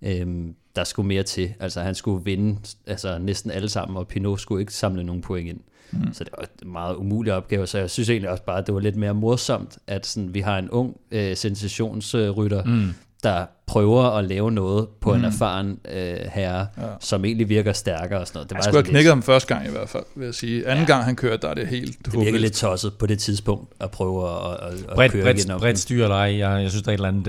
øhm, der skulle mere til. Altså han skulle vinde altså, næsten alle sammen, og Pinot skulle ikke samle nogen point ind. Mm. Så det var en meget umulig opgave, så jeg synes egentlig også bare, at det var lidt mere morsomt, at sådan, vi har en ung øh, sensationsrytter, mm. Der prøver at lave noget på mm. en erfaren øh, herre, ja. som egentlig virker stærkere og sådan noget. Det var jeg skulle have knækket ham første gang i hvert fald, vil jeg sige. Anden ja. gang han kørte, der er det helt Det virker lidt tosset på det tidspunkt at prøve at, at, at Bret, køre Bret, igen. Bredt styrer dig. Jeg, jeg synes, der er et eller andet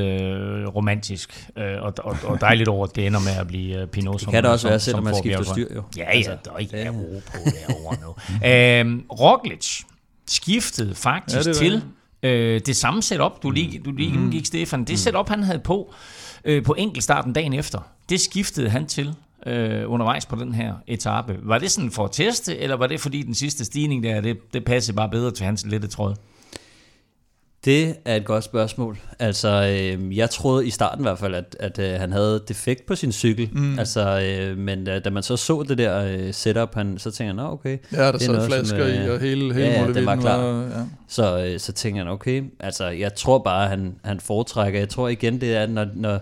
øh, romantisk øh, og, og, og dejligt over, at det ender med at blive øh, Pinot. Det som, kan det også som, være, selvom man skifter styr jo. Ja, ja, altså, der er ikke ja. ro på derovre nu. øhm, Roglic skiftede faktisk ja, det til øh, det samme setup, du lige, du lige mm. gik, Stefan. Det mm. setup, han havde på, øh, på enkeltstarten dagen efter, det skiftede han til øh, undervejs på den her etape. Var det sådan for at teste, eller var det fordi den sidste stigning der, det, det passede bare bedre til hans lette tråd? Det er et godt spørgsmål. Altså, øh, jeg troede i starten i hvert fald, at, at øh, han havde defekt på sin cykel. Mm. Altså, øh, men da, da man så så det der øh, setup, han, så tænkte jeg, okay. Ja, der sad flasker som, øh, i, og hele, hele ja, ja, det var klar. Var, ja. Så, øh, så tænkte jeg, okay, altså, jeg tror bare, han, han foretrækker. Jeg tror igen, det er, når, når,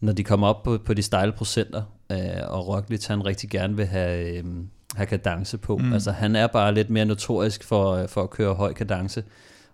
når de kommer op på, på de stejle procenter, øh, og Roglic, han rigtig gerne vil have... Øh, have kadence på. Mm. Altså han er bare lidt mere notorisk for, for at køre høj kadence.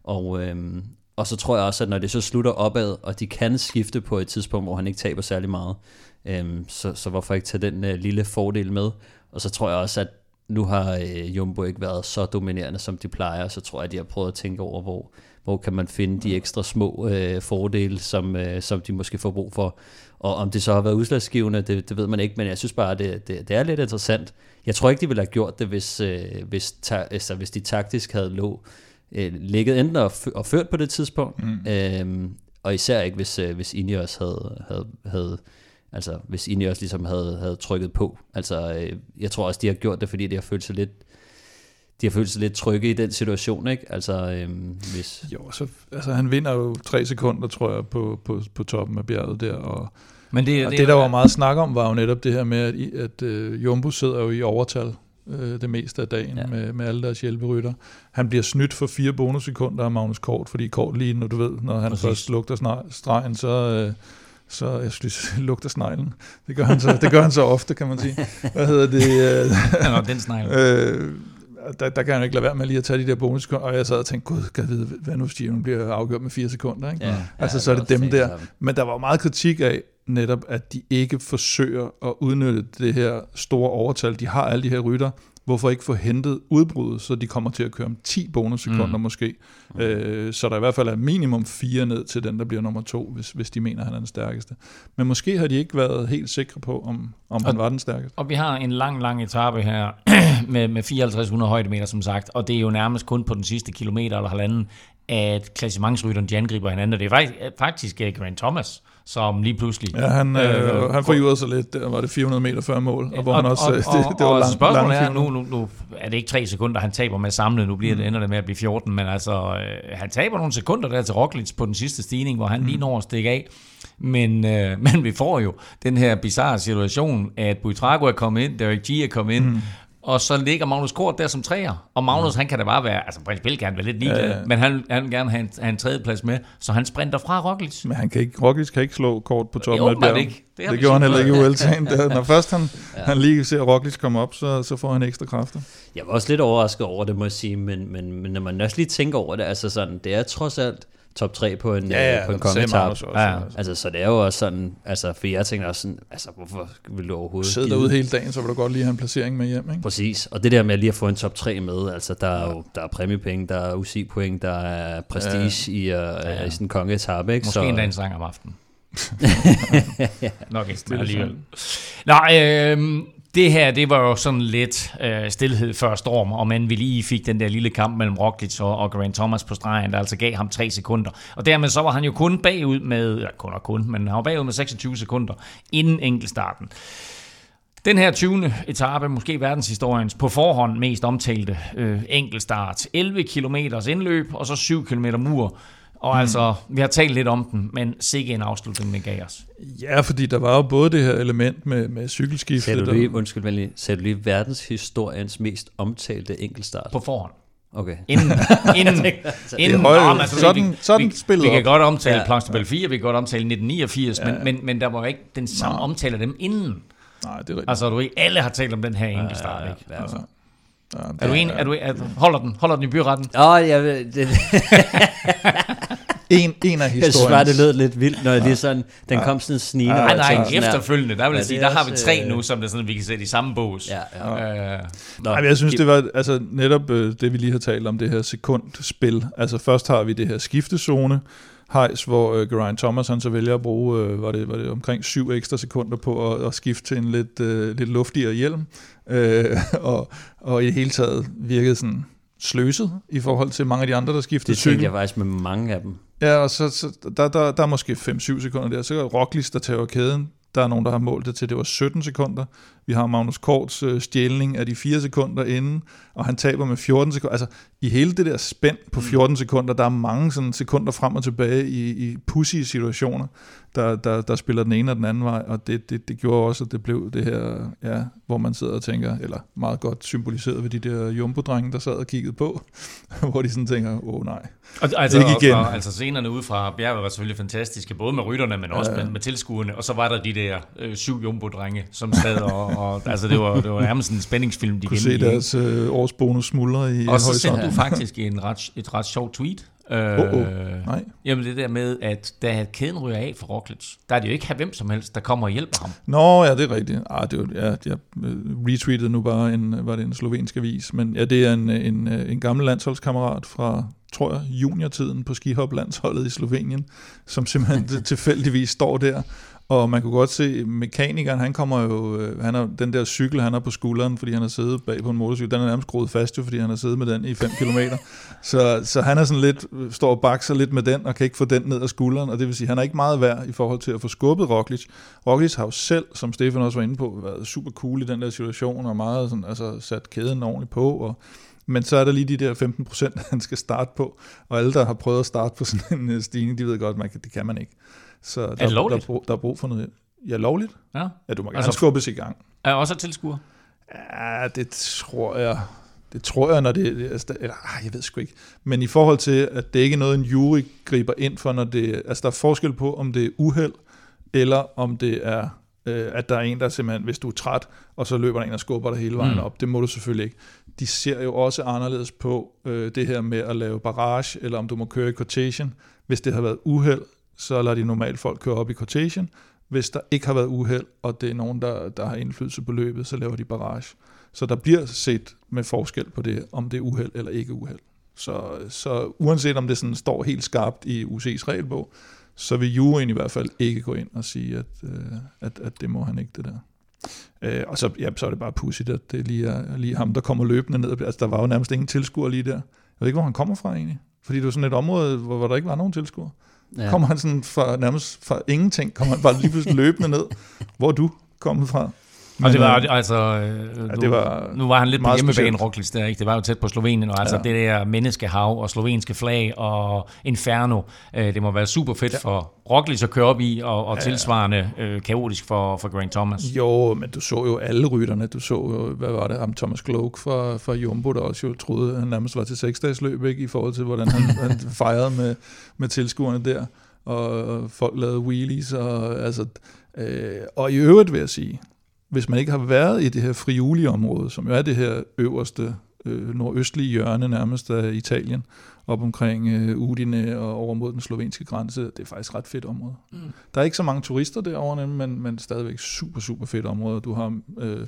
Og, øhm, og så tror jeg også, at når det så slutter opad, og de kan skifte på et tidspunkt, hvor han ikke taber særlig meget, øhm, så, så hvorfor ikke tage den øh, lille fordel med? Og så tror jeg også, at nu har øh, Jumbo ikke været så dominerende, som de plejer, så tror jeg, at de har prøvet at tænke over, hvor, hvor kan man finde de ekstra små øh, fordele, som, øh, som de måske får brug for. Og om det så har været udslagsgivende, det, det ved man ikke, men jeg synes bare, det, det, det er lidt interessant. Jeg tror ikke, de ville have gjort det, hvis, øh, hvis, ta, altså, hvis de taktisk havde lå øh, ligget enten og, og ført på det tidspunkt, mm. øhm, og især ikke, hvis, øh, hvis Ineos havde, havde, havde altså hvis Ineos ligesom havde, havde trykket på. Altså, øh, jeg tror også, de har gjort det, fordi de har følt sig lidt, de har følt sig lidt trygge i den situation, ikke? Altså, øhm, hvis... Jo, så, altså han vinder jo tre sekunder, tror jeg, på, på, på toppen af bjerget der, og, Men det, og det, det, der var meget snak om, var jo netop det her med, at, at uh, Jumbo sidder jo i overtal øh, det meste af dagen ja. med, med alle deres hjælperytter. Han bliver snydt for fire bonussekunder af Magnus Kort, fordi Kort lige, når du ved, når han Præcis. først lugter stregen, så... Øh, så jeg synes, lugter sneglen. Det gør, han så, det gør han så ofte, kan man sige. Hvad hedder det? Øh, Nå, den snegl. Øh, der, der kan han ikke lade være med lige at tage de der bonussekunder, og jeg sad og tænkte, gud, kan vide, hvad nu Steven bliver afgjort med fire sekunder, ikke? Ja, altså, ja, så er det dem der. Men der var meget kritik af, netop, at de ikke forsøger at udnytte det her store overtal. De har alle de her rytter. Hvorfor ikke få hentet udbruddet, så de kommer til at køre om 10 bonussekunder mm. måske. Øh, så der i hvert fald er minimum 4 ned til den, der bliver nummer 2, hvis, hvis de mener, han er den stærkeste. Men måske har de ikke været helt sikre på, om, om han var den stærkeste. Og vi har en lang, lang etape her med, med 5400 højdemeter, som sagt. Og det er jo nærmest kun på den sidste kilometer eller halvanden, at klassementsrytteren de angriber hinanden. Og det er faktisk, faktisk Grant Thomas, som lige pludselig... Ja, han, øh, øh han forjurede sig lidt, der var det 400 meter før mål, og hvor og, han også... Og, det, det, det var og lang, spørgsmålet lang er, nu, nu, nu er det ikke tre sekunder, han taber med samlet, nu bliver det, mm. ender det med at blive 14, men altså, øh, han taber nogle sekunder der til Roglic på den sidste stigning, hvor han mm. lige når at stikke af. Men, øh, men vi får jo den her bizarre situation, at Buitrago er kommet ind, Derek G er kommet ind, mm og så ligger Magnus Kort der som træer. Og Magnus, mm. han kan da bare være, altså principielt kan han være lidt ligeglad, ja, ja. men han, han vil gerne have en, have en tredjeplads med, så han sprinter fra Roglic. Men han kan ikke, Roglic kan ikke slå Kort på toppen af bjerget. Ikke. Det, det gjorde han heller ikke i Vueltaen. Når først han, ja. han lige ser Roglic komme op, så, så får han ekstra kræfter. Jeg var også lidt overrasket over det, må jeg sige, men, men, men når man også lige tænker over det, altså sådan, det er trods alt, top 3 på en, ja, ja, øh, på en kongetab. Ja, ja. Altså, så det er jo også sådan, altså, for jeg tænker også sådan, altså, hvorfor vil du overhovedet Sidde derude hele dagen, så vil du godt lige have en placering med hjem, ikke? Præcis, og det der med lige at få en top 3 med, altså, der er jo der er præmiepenge, der er UC-point, der er prestige ja. i, uh, ja, ja. i sådan en kongetab, ikke? Måske så, endda en sang om aftenen. Nok ikke alligevel. Nej, øh, det her, det var jo sådan lidt øh, stillhed før storm, og man vi lige fik den der lille kamp mellem Roglic og, og Grant Thomas på stregen, der altså gav ham tre sekunder. Og dermed så var han jo kun bagud med, ja, kun og kun, men han var bagud med 26 sekunder inden enkeltstarten. Den her 20. etape, måske verdenshistoriens på forhånd mest omtalte øh, enkeltstart. 11 km indløb, og så 7 km mur. Og mm. altså, vi har talt lidt om den, men sikke en afslutning, den gav os. Ja, fordi der var jo både det her element med, med cykelskiftet. Sagde du lige, undskyld, men lige, sagde du lige verdenshistoriens mest omtalte enkeltstart? På forhånd. Okay. Inden, inden, inden høje, nå, altså, sådan, vi, sådan vi, spillet vi, vi kan godt omtale ja, ja. 4, vi kan godt omtale 1989, ja. men, men, men der var ikke den samme nej. omtale af dem inden. Nej, det er rigtigt. Altså, du alle har talt om den her enkeltstart, ja, ja, ja, ikke? Altså. Ja, er du enig? Er du, er, holder den? Holder den i byretten? Åh, oh, jeg ved... Det. en, en af Jeg synes historiens... bare, det lød lidt vildt, når det er sådan, den kom sådan snigende. Ja, Nej, nej, efterfølgende, der vil Ja, jeg sige, det der er har vi tre øh, nu, som det sådan, vi kan sætte i samme bås. Ja, ja. Øh, Nå, Nej, men jeg synes, det var altså, netop øh, det, vi lige har talt om, det her sekundspil. Altså først har vi det her skiftezone, hejs, hvor øh, Geraint Thomas han så vælger at bruge, øh, var, det, var det omkring syv ekstra sekunder på at, at skifte til en lidt, øh, lidt luftigere hjelm, øh, og, og i det hele taget virkede sådan sløset i forhold til mange af de andre, der skiftede det tænkte cykel. jeg faktisk med mange af dem. Ja, og så, så der, der, der er måske 5-7 sekunder der. Så er Roglic, der tager kæden. Der er nogen, der har målt det til, det var 17 sekunder. Vi har Magnus Korts øh, stjælning af de 4 sekunder inden, og han taber med 14 sekunder. Altså, i hele det der spænd på 14 sekunder, der er mange sådan sekunder frem og tilbage i, i pussy situationer, der, der, der spiller den ene og den anden vej, og det, det, det gjorde også, at det blev det her, ja, hvor man sidder og tænker, eller meget godt symboliseret ved de der jumbo-drenge, der sad og kiggede på, hvor de sådan tænker, åh oh, nej. Og, altså, Ikke igen. og, altså scenerne ude fra bjerget var selvfølgelig fantastiske, både med rytterne, men også med, med tilskuerne. Og så var der de der øh, syv jumbo-drenge, som sad og, og altså det var, det var nærmest en spændingsfilm, de kunne se gennemgik. deres øh, årsbonus smuldre i Og så sendte du faktisk en ret, et ret sjovt tweet. Øh, Åh, åh. Nej. Jamen det der med, at da kæden ryger af for Roglic, der er det jo ikke hvem som helst, der kommer og hjælper ham. Nå, ja, det er rigtigt. Ah, det var, ja, jeg øh, retweetede nu bare en, var det en slovensk avis, men ja, det er en, en, øh, en gammel landsholdskammerat fra, tror jeg, juniortiden på skihop-landsholdet i Slovenien, som simpelthen tilfældigvis står der. Og man kunne godt se, mekanikeren, han kommer jo, øh, han har den der cykel, han har på skulderen, fordi han har siddet bag på en motorcykel, den er nærmest groet fast jo, fordi han har siddet med den i 5 km. Så, så han er sådan lidt, øh, står og bakser lidt med den, og kan ikke få den ned af skulderen, og det vil sige, han er ikke meget værd i forhold til at få skubbet Roglic. Roglic har jo selv, som Stefan også var inde på, været super cool i den der situation, og meget sådan, altså sat kæden ordentligt på, og men så er der lige de der 15 procent, han skal starte på, og alle, der har prøvet at starte på sådan en øh, stigning, de ved godt, man kan, det kan man ikke. Så der, det lovligt? Der, er brug, der er brug for noget. Ja, lovligt. Ja. Ja, du må gerne Altså- altså, skubbes i gang. Er også tilskuer. Ja, det tror jeg. Det tror jeg, når det... er- Eller, ah, jeg ved sgu ikke. Men i forhold til, at det ikke er noget, en jury griber ind for, når det... Altså, der er forskel på, om det er uheld, eller om det er, øh, at der er en, der simpelthen, hvis du er træt, og så løber der en og skubber dig hele vejen Mm. mm. op. Det må du selvfølgelig ikke. De ser jo også anderledes på øh, det her med at lave barrage, eller om du må køre i quotation. Hvis det har været uheld, så lader de normalt folk køre op i cortation. Hvis der ikke har været uheld, og det er nogen, der, der har indflydelse på løbet, så laver de barrage. Så der bliver set med forskel på det, om det er uheld eller ikke uheld. Så, så uanset om det sådan står helt skarpt i UC's regelbog, så vil juryen i hvert fald ikke gå ind og sige, at, øh, at, at det må han ikke, det der. Øh, og så, ja, så er det bare pudsigt, at det lige er lige ham, der kommer løbende ned. Altså, der var jo nærmest ingen tilskuer lige der. Jeg ved ikke, hvor han kommer fra egentlig. Fordi det var sådan et område, hvor, hvor der ikke var nogen tilskuer. Ja. Kommer han sådan fra, nærmest fra ingenting, kommer han bare lige pludselig løbende ned. Hvor er du kommet fra? Og det var øh, altså... Øh, ja, nu, det var nu var han lidt på hjemmebane. Roglic, der, ikke? Det var jo tæt på Slovenien, og altså Ja. det der menneskehav og slovenske flag og Inferno, øh, det må være super fedt ja. for Roglic at køre op i, og, og tilsvarende øh, kaotisk for, for Grant Thomas. Jo, men du så jo alle rytterne. Du så jo, hvad var det, ham Thomas Gloak fra, fra Jumbo, der også jo troede, han nærmest var til seksdagsløb, ikke? i forhold til, hvordan han, han fejrede med, med tilskuerne der. Og, og folk lavede wheelies. Og, altså, øh, og i øvrigt vil jeg sige, hvis man ikke har været i det her friuli-område, som jo er det her øverste øh, nordøstlige hjørne nærmest af Italien, op omkring øh, Udine og over mod den slovenske grænse, det er faktisk et ret fedt område. Mm. Der er ikke så mange turister derovre, men, men stadigvæk super, super fedt område. Du har øh,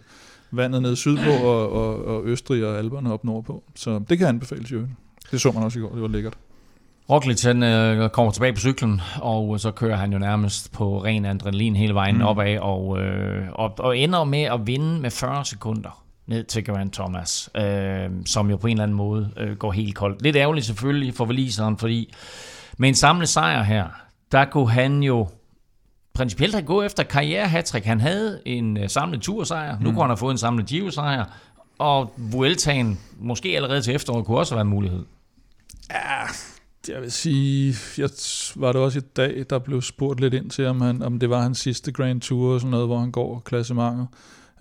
vandet nede sydpå og, og, og Østrig og Alperne op nordpå. Så det kan anbefales jo. Det så man også i går, det var lækkert. Roglic han øh, kommer tilbage på cyklen, og så kører han jo nærmest på ren adrenalin hele vejen mm. Opad, og, øh, og, og ender med at vinde med 40 sekunder ned til Geraint Thomas, øh, som jo på en eller anden måde øh, går helt koldt. Lidt ærgerligt selvfølgelig for Waliseren, fordi med en samlet sejr her, der kunne han jo principielt have gået efter karriere -hattrick. Han havde en øh, samlet tursejr, nu Mm. kunne han have fået en samlet Giro-sejr, og Vueltaen måske allerede til efteråret kunne også være en mulighed. Ja, jeg vil sige, jeg var det også i dag, der blev spurgt lidt ind til, om, han, om det var hans sidste Grand Tour, og sådan noget, hvor han går klassementet.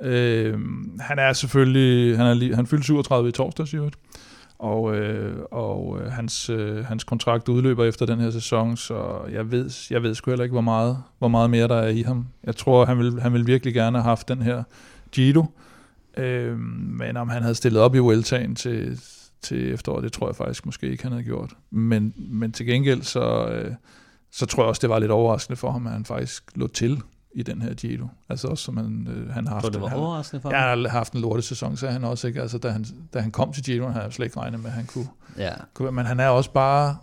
Øh, han er selvfølgelig, han, er lige, han fyldte 37 i torsdags i øvrigt, og, øh, og øh, hans, øh, hans kontrakt udløber efter den her sæson, så jeg ved, jeg ved sgu heller ikke, hvor meget, hvor meget mere der er i ham. Jeg tror, han vil, han vil virkelig gerne have haft den her Giro, øh, men om han havde stillet op i Vueltaen til, til efteråret. Det tror jeg faktisk måske ikke, han havde gjort. Men, men til gengæld, så, øh, så tror jeg også, det var lidt overraskende for ham, at han faktisk lå til i den her Giro. Altså også som han, øh, han har haft. det var han, overraskende for Ja, ham? han har haft en lortesæson, sagde han også. Ikke? Altså, da, han, da han kom til Giro, havde han slet ikke regnet med, at han kunne, Ja. kunne. Men han er også bare,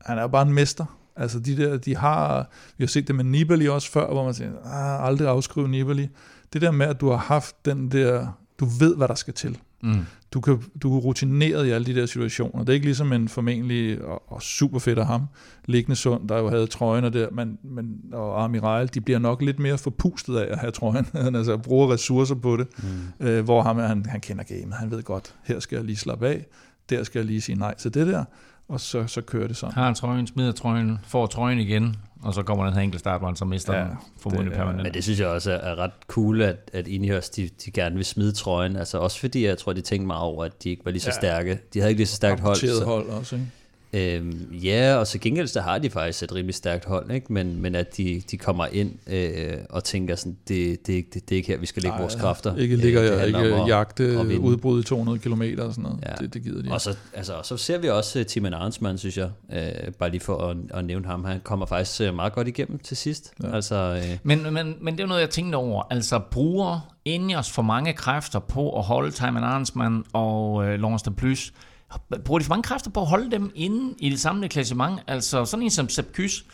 han er jo bare en mester. Altså de der, de har, vi har set det med Nibali også før, hvor man siger, ah, aldrig afskrive Nibali. Det der med, at du har haft den der, du ved, hvad der skal til. Mm. Du, kan, du er rutineret i alle de der situationer. Det er ikke ligesom en formentlig, og, og super fedt af ham, liggende sund, der jo havde trøjen der, men, men, og Amiral, de bliver nok lidt mere forpustet af at have trøjen. Han altså bruger ressourcer på det, mm. øh, hvor ham, han, han kender gamet. Han ved godt, her skal jeg lige slappe af, der skal jeg lige sige nej til det der, og så, så kører det sådan. Har han trøjen, smider trøjen, får trøjen igen, og så kommer den her enkelt startbånd, så mister Ja, den formodentlig det er- permanent. Men det synes jeg også er, er ret cool, at, at Ineos, de, de gerne vil smide trøjen. Altså også fordi, jeg tror, de tænkte meget over, at de ikke var lige så Ja. stærke. De havde ikke lige så stærkt hold. Så, hold også, ikke? Øhm, ja, og så gengæld, så har de faktisk et rimelig stærkt hold, ikke? Men, men at de, de kommer ind øh, og tænker sådan, det, det, det, det er ikke her, vi skal lægge Nej, vores kræfter. Ikke Øh, ligger jeg handler ikke om at- jagte at udbrud i 200 km og sådan noget. Ja. Det, det gider de Og så, altså, så ser vi også uh, Timon Arnsmann, synes jeg, uh, bare lige for at, at nævne ham, han kommer faktisk uh, meget godt igennem til sidst. Ja. Altså, uh, Men, men, men det er jo noget, jeg tænkte over. Altså, bruger Ineos for mange kræfter på at holde Timon Arnsman og øh, Lawrence de Plus? Bruger de for mange kræfter på at holde dem inde i det samlede klassement? Altså, sådan en som Sepp Kuss.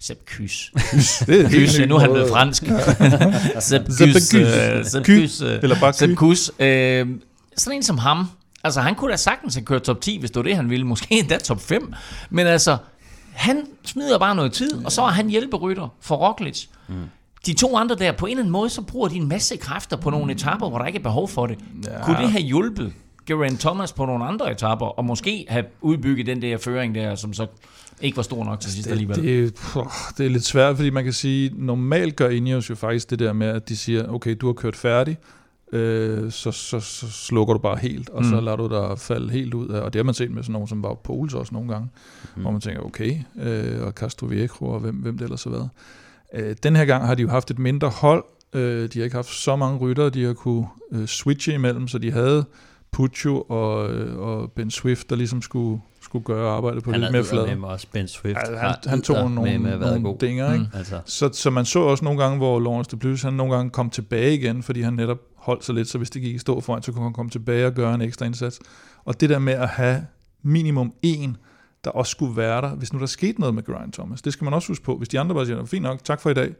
Sepp Kuss. det er Kuss, nu er han blevet fransk. Sepp Kuss. Øh, Sepp. Kuss. øh, Eller bare Sepp. Kuss. Øh, sådan en som ham. Altså, han kunne da sagtens have kørt top 10, hvis det var det, han ville. Måske endda top 5. Men altså, han smider bare noget tid, og så er han hjælperytter for Roglic. Mm. De to andre der, på en eller anden måde, så bruger de en masse kræfter på nogle etapper, hvor der ikke er behov for det. Ja. Kunne det have hjulpet Geraint Thomas på nogle andre etapper, og måske have udbygget den der føring der, som så ikke var stor nok til sidst Det, alligevel? det, puh, det er lidt svært, fordi man kan sige, normalt gør Ineos jo faktisk det der med, at de siger, okay, du har kørt færdig, øh, så, så, så slukker du bare helt, og mm. så lader du dig falde helt ud af, og det har man set med sådan nogen som var Pols også nogle gange, mm. hvor man tænker, okay, øh, og Castro Viejo, og hvem, hvem det ellers har været. Øh, den her gang har de jo haft et mindre hold, øh, de har ikke haft så mange ryttere, de har kunne øh, switche imellem, så de havde Puccio og, og Ben Swift, der ligesom skulle, skulle gøre arbejdet på han lidt mere flad. med mig også Ben Swift. Altså, har han, han tog nogle, været nogle god. dinger, ikke? Mm. Altså, Så, så man så også nogle gange, hvor Lawrence de Plus, han nogle gange kom tilbage igen, fordi han netop holdt sig lidt, så hvis det gik i stå foran, så kunne han komme tilbage og gøre en ekstra indsats. Og det der med at have minimum en, der også skulle være der, hvis nu der skete noget med Geraint Thomas, det skal man også huske på. Hvis de andre bare siger, fint nok, tak for i dag,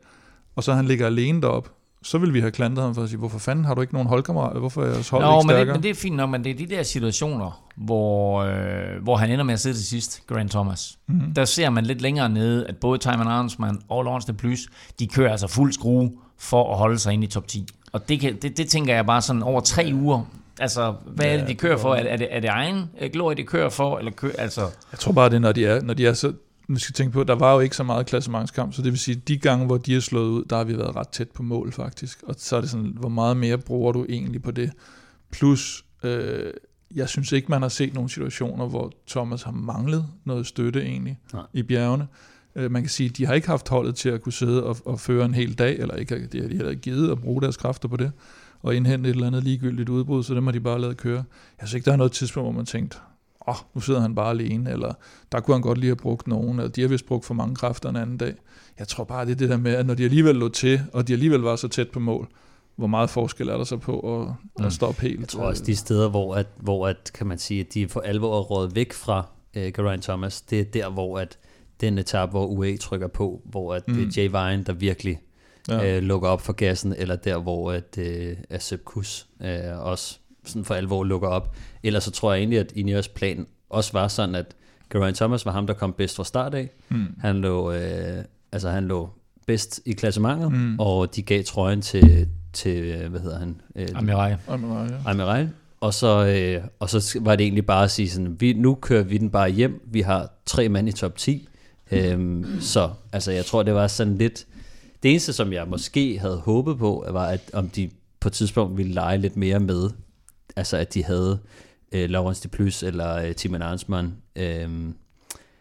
og så han ligger alene derop, så vil vi have klantet ham for at sige, hvorfor fanden har du ikke nogen holdkammerater? Hvorfor er jeres hold Nå, ikke men det, stærkere? men det er fint nok, men det er de der situationer, hvor, øh, hvor han ender med at sidde til sidst, Grant Thomas. Mm. Der ser man lidt længere nede, at både Timon Arnsman og Lawrence de Plus, de kører altså fuld skrue for at holde sig inde i top 10. Og det, kan, det, det tænker jeg bare sådan over tre uger. Altså, hvad ja, er det, de kører for? Er det, er det, er det egen øh, glorie, de kører for? Eller kører, altså, Jeg tror bare, det er, når de er, når de er så... Nu skal tænke på, der var jo ikke så meget klassementskamp, så det vil sige, de gange, hvor de er slået ud, der har vi været ret tæt på mål faktisk. Og så er det sådan, hvor meget mere bruger du egentlig på det? Plus, øh, jeg synes ikke, man har set nogle situationer, hvor Thomas har manglet noget støtte egentlig Nej. i bjergene. Øh, man kan sige, de har ikke haft holdet til at kunne sidde og, og føre en hel dag, eller ikke, de har heller ikke givet at bruge deres kræfter på det, og indhente et eller andet ligegyldigt udbrud, så dem har de bare lavet køre. Jeg synes ikke, der er noget tidspunkt, hvor man tænkte, åh, oh, nu sidder han bare alene, eller der kunne han godt lige have brugt nogen, eller de har vist brugt for mange kræfter en anden dag. Jeg tror bare, det er det der med, at når de alligevel lå til, og de alligevel var så tæt på mål, hvor meget forskel er der så på at, Mm. at stoppe helt? jeg tror også, de steder, hvor, at, hvor at, kan man sige, at de for alvor er rådet væk fra uh, Geraint Thomas, det er der, hvor at den etape, hvor UAE trykker på, hvor at mm. det er Jay Vine, der virkelig Ja. ja. øh, lukker op for gassen, eller der, hvor at, øh, at Sepp Kuss øh, også sådan for alvor lukker op. Ellers så tror jeg egentlig, at Ineos plan også var sådan, at Geraint Thomas var ham, der kom bedst fra start af. Mm. Han lå, øh, altså han lå bedst i klassementet, Mm. og de gav trøjen til, til øh, hvad hedder han? Øh, Amirai. Jamen, ja. Amiral. Og så, øh, og så var det egentlig bare at sige sådan, vi, nu kører vi den bare hjem. Vi har tre mand i top 10. Øhm, så altså, jeg tror, det var sådan lidt... Det eneste, som jeg måske havde håbet på, var, at om de på et tidspunkt ville lege lidt mere med. Altså, at de havde øh, Laurens de Plus eller øh, Timon Arnsmann. Øh,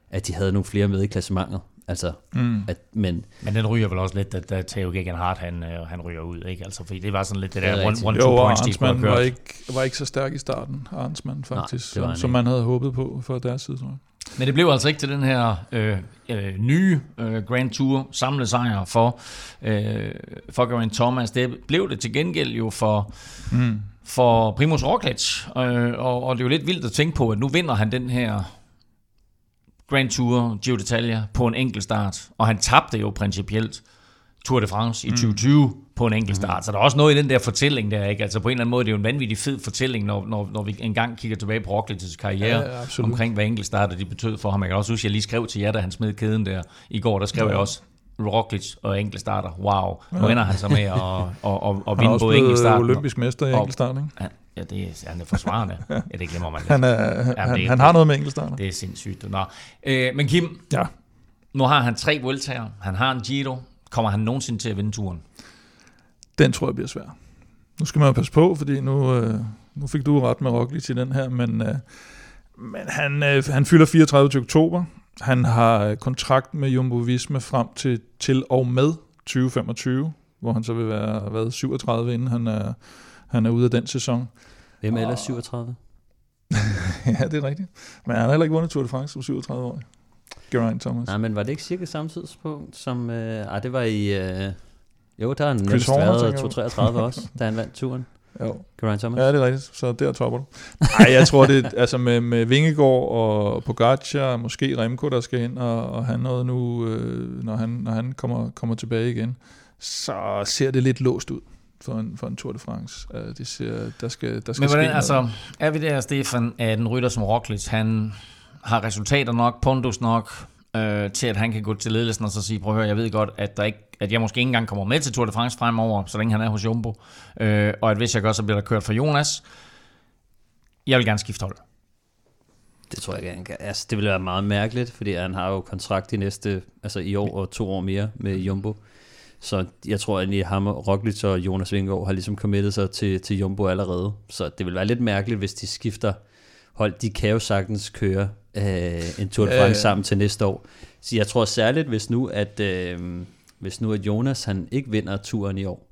at de havde nogle flere med i klassementet. Altså, mm. at, men, men den ryger vel også lidt, at, at Theo Gegenhardt, han, øh, han ryger ud, ikke? Altså, fordi det var sådan lidt det der one, one two jo, points, Arnsman var ikke, var ikke så stærk i starten, Arnsman faktisk, Nej, som, som man havde håbet på for deres side, tror jeg. Men det blev altså ikke til den her øh, øh, nye øh, Grand Tour samlesejr for, øh, for Geraint Thomas. Det blev det til gengæld jo for, mm. for Primus Roglic. Øh, og, og det er jo lidt vildt at tænke på, at nu vinder han den her Grand Tour Giro d'Italia på en enkelt start. Og han tabte jo principielt Tour de France i mm. 2020 på en enkelt start. Mm. Så der er også noget i den der fortælling der, ikke? Altså på en eller anden måde, det er jo en vanvittig fed fortælling, når, når, når vi engang kigger tilbage på Rocklets karriere, ja, ja, omkring hvad enkelt start, de betød for ham. Jeg kan også huske, at jeg lige skrev til jer, da han smed kæden der i går, der skrev ja. jeg også, Roglic og enkeltstarter. Wow. Nu ja. ender han så med at, at, at, at vinde både enkeltstarten. olympisk mester i enkeltstart, ikke? Han, ja, det er, han er forsvarende. ja, det glemmer man lidt. Han, er, ja, han, det, han har noget med enkeltstarter. Det er sindssygt. Nå. Øh, men Kim, ja. nu har han tre Vueltaer. Han har en Giro. Kommer han nogensinde til at vinde turen? Den tror jeg bliver svær. Nu skal man jo passe på, fordi nu, øh, nu fik du ret med Roglic i den her, men, øh, men han, øh, han fylder 34 til oktober. Han har kontrakt med Jumbo Visma frem til, til og med 2025, hvor han så vil være været 37, inden han er, han er ude af den sæson. Hvem er ellers 37? ja, det er rigtigt. Men han har heller ikke vundet Tour de France som 37 år. Geraint Thomas. Nej, men var det ikke cirka samme tidspunkt som... Øh, ej, det var i... Øh, jo, der har han næsten været 233 også, da han vandt turen. Jo. Geraint Thomas. Ja, det er rigtigt. Så der topper du. Nej, jeg tror, det er altså med, med Vingegaard og Pogacar, måske Remco, der skal ind og, og have noget nu, øh, når han, når han kommer, kommer tilbage igen, så ser det lidt låst ud for en, for en Tour de France. Uh, det ser, der skal, der skal Men hvordan, altså, er vi der, Stefan, at en rytter som Roglic, han har resultater nok, pondus nok, øh, til at han kan gå til ledelsen og så sige, prøv at høre, jeg ved godt, at, der ikke, at jeg måske ikke engang kommer med til Tour de France fremover, så længe han er hos Jumbo, øh, og at hvis jeg gør, så bliver der kørt for Jonas. Jeg vil gerne skifte hold. Det tror jeg gerne kan. Altså, det vil være meget mærkeligt, fordi han har jo kontrakt i næste, altså i år og to år mere med Jumbo. Så jeg tror, at ham, Roglic og Jonas Vingegaard har ligesom committet sig til, til Jumbo allerede. Så det vil være lidt mærkeligt, hvis de skifter hold. De kan jo sagtens køre øh, en Tour de France ja. sammen til næste år. Så jeg tror særligt, hvis nu, at, øh, hvis nu at Jonas han ikke vinder turen i år,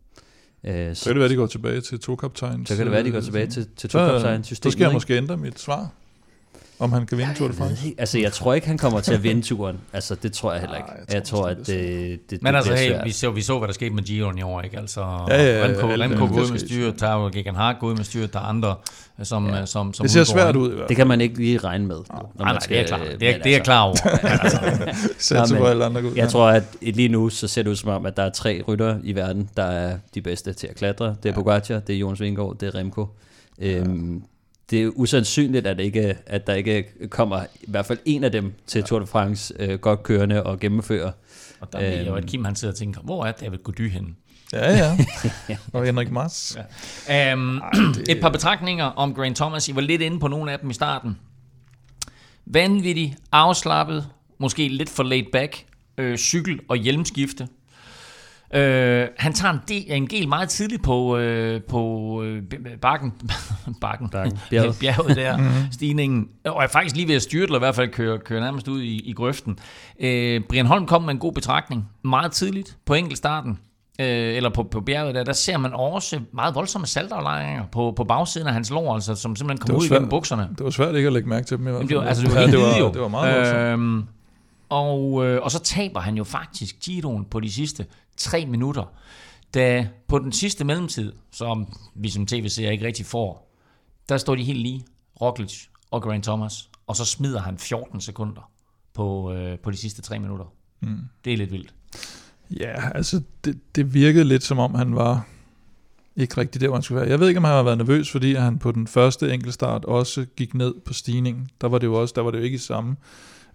øh, så, kan det være, de går tilbage til to kaptajns. Så kan det være, de går tilbage til, til to kaptajns systemet. Så skal jeg måske ændre mit svar om han kan vinde Tour de France? Altså, jeg tror ikke, han kommer til at vinde turen. Altså, det tror jeg heller ikke. Nej, jeg tror, jeg tror at det, det, det Men altså, hey, vi så, vi så, hvad der skete med Giron i år, ikke? Altså, ja, ja, ja, Remco, ja, Remco går ud med styret, der er Gegan Hart går ud med styret, der er andre, som, ja. som, som Det ser svært ud. Det kan man ikke lige regne med. Nej, nej, nej, det er klar. Det er, det er klar over. altså, på alle andre jeg tror, at lige nu, så ser det ud som om, at der er tre rytter i verden, der er de bedste til at klatre. Det er Pogacar, det er Jonas Vingegaard, det er Remco. Øhm, det er usandsynligt, at, ikke, at der ikke kommer i hvert fald en af dem til Tour de France øh, godt kørende og gennemføre. Og der er jo, at Kim han sidder og tænker, hvor er David Gody henne? Ja, ja. Og Henrik Mars. Ja. Um, Ej, det... Et par betragtninger om Grant Thomas. I var lidt inde på nogle af dem i starten. Vanvittig, afslappet, måske lidt for laid back, øh, cykel- og hjelmskifte. Øh, han tager en, del, en gel meget tidligt på, øh, på øh, bakken, bakken, bakken. Bjerget. bjerget der, mm-hmm. stigningen, og er faktisk lige ved at styre eller i hvert fald køre, køre nærmest ud i, i grøften. Øh, Brian Holm kom med en god betragtning, meget tidligt på enkeltstarten, øh, eller på, på bjerget der, der ser man også meget voldsomme saltaflejringer på, på bagsiden af hans lår, altså, som simpelthen kommer ud igennem bukserne. Det var svært ikke at lægge mærke til dem i hvert fald. Det var, altså, det var, ja, det var, det var meget voldsomt. Øh, og, øh, og så taber han jo faktisk Giroen på de sidste tre minutter. Da på den sidste mellemtid, som vi som tv-seere ikke rigtig får, der står de helt lige, Roglic og Grant Thomas, og så smider han 14 sekunder på, øh, på de sidste tre minutter. Mm. Det er lidt vildt. Ja, altså det, det virkede lidt som om han var ikke rigtig der, hvor han skulle være. Jeg ved ikke, om han har været nervøs, fordi han på den første enkeltstart også gik ned på stigningen. Der var det jo også, der var det jo ikke i samme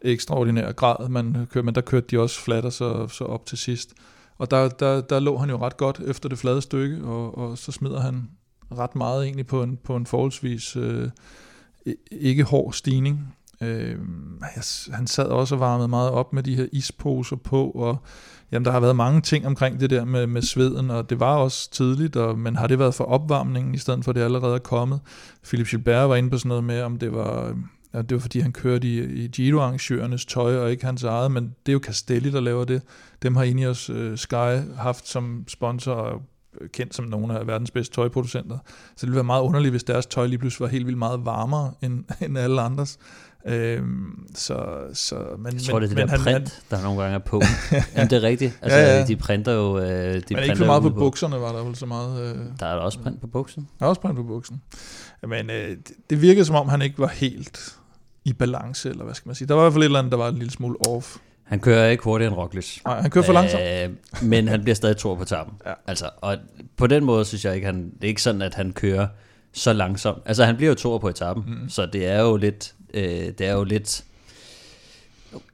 ekstraordinær grad, man kørte, men der kørte de også flatter så, så op til sidst. Og der, der, der lå han jo ret godt efter det flade stykke, og, og så smider han ret meget egentlig på en, på en forholdsvis øh, ikke hård stigning. Øh, han sad også og varmede meget op med de her isposer på, og jamen, der har været mange ting omkring det der med, med sveden, og det var også tidligt, og, men har det været for opvarmningen, i stedet for at det allerede er kommet? Philip Gilbert var inde på sådan noget med, om det var øh, Ja, det var fordi, han kørte i, i Giro-arrangørernes tøj, og ikke hans eget, men det er jo Castelli, der laver det. Dem har Ineos uh, Sky haft som sponsor, og kendt som nogle af verdens bedste tøjproducenter. Så det ville være meget underligt, hvis deres tøj lige pludselig var helt vildt meget varmere end, end alle andres. Øhm, så, så, men, jeg tror, men, det er det men der han, print, der nogle gange er på. Jamen, det er rigtigt. Altså, Ja, ja. de printer jo... Øh, de men printer ikke for meget på ude bukserne, var der vel så meget... Øh, Der er der også print på buksen. der er også print på buksen. Men øh, det, det virkede som om, han ikke var helt i balance, eller hvad skal man sige. Der var i hvert fald et eller andet, der var en lille smule off. Han kører ikke hurtigere end Roglic. Nej, han kører for langsomt. Øh, men han bliver stadig to på tappen. Ja. Altså, og på den måde synes jeg ikke, han, det er ikke sådan, at han kører så langsomt. Altså, han bliver jo to på etappen, mm. så det er jo lidt, øh, det er jo lidt,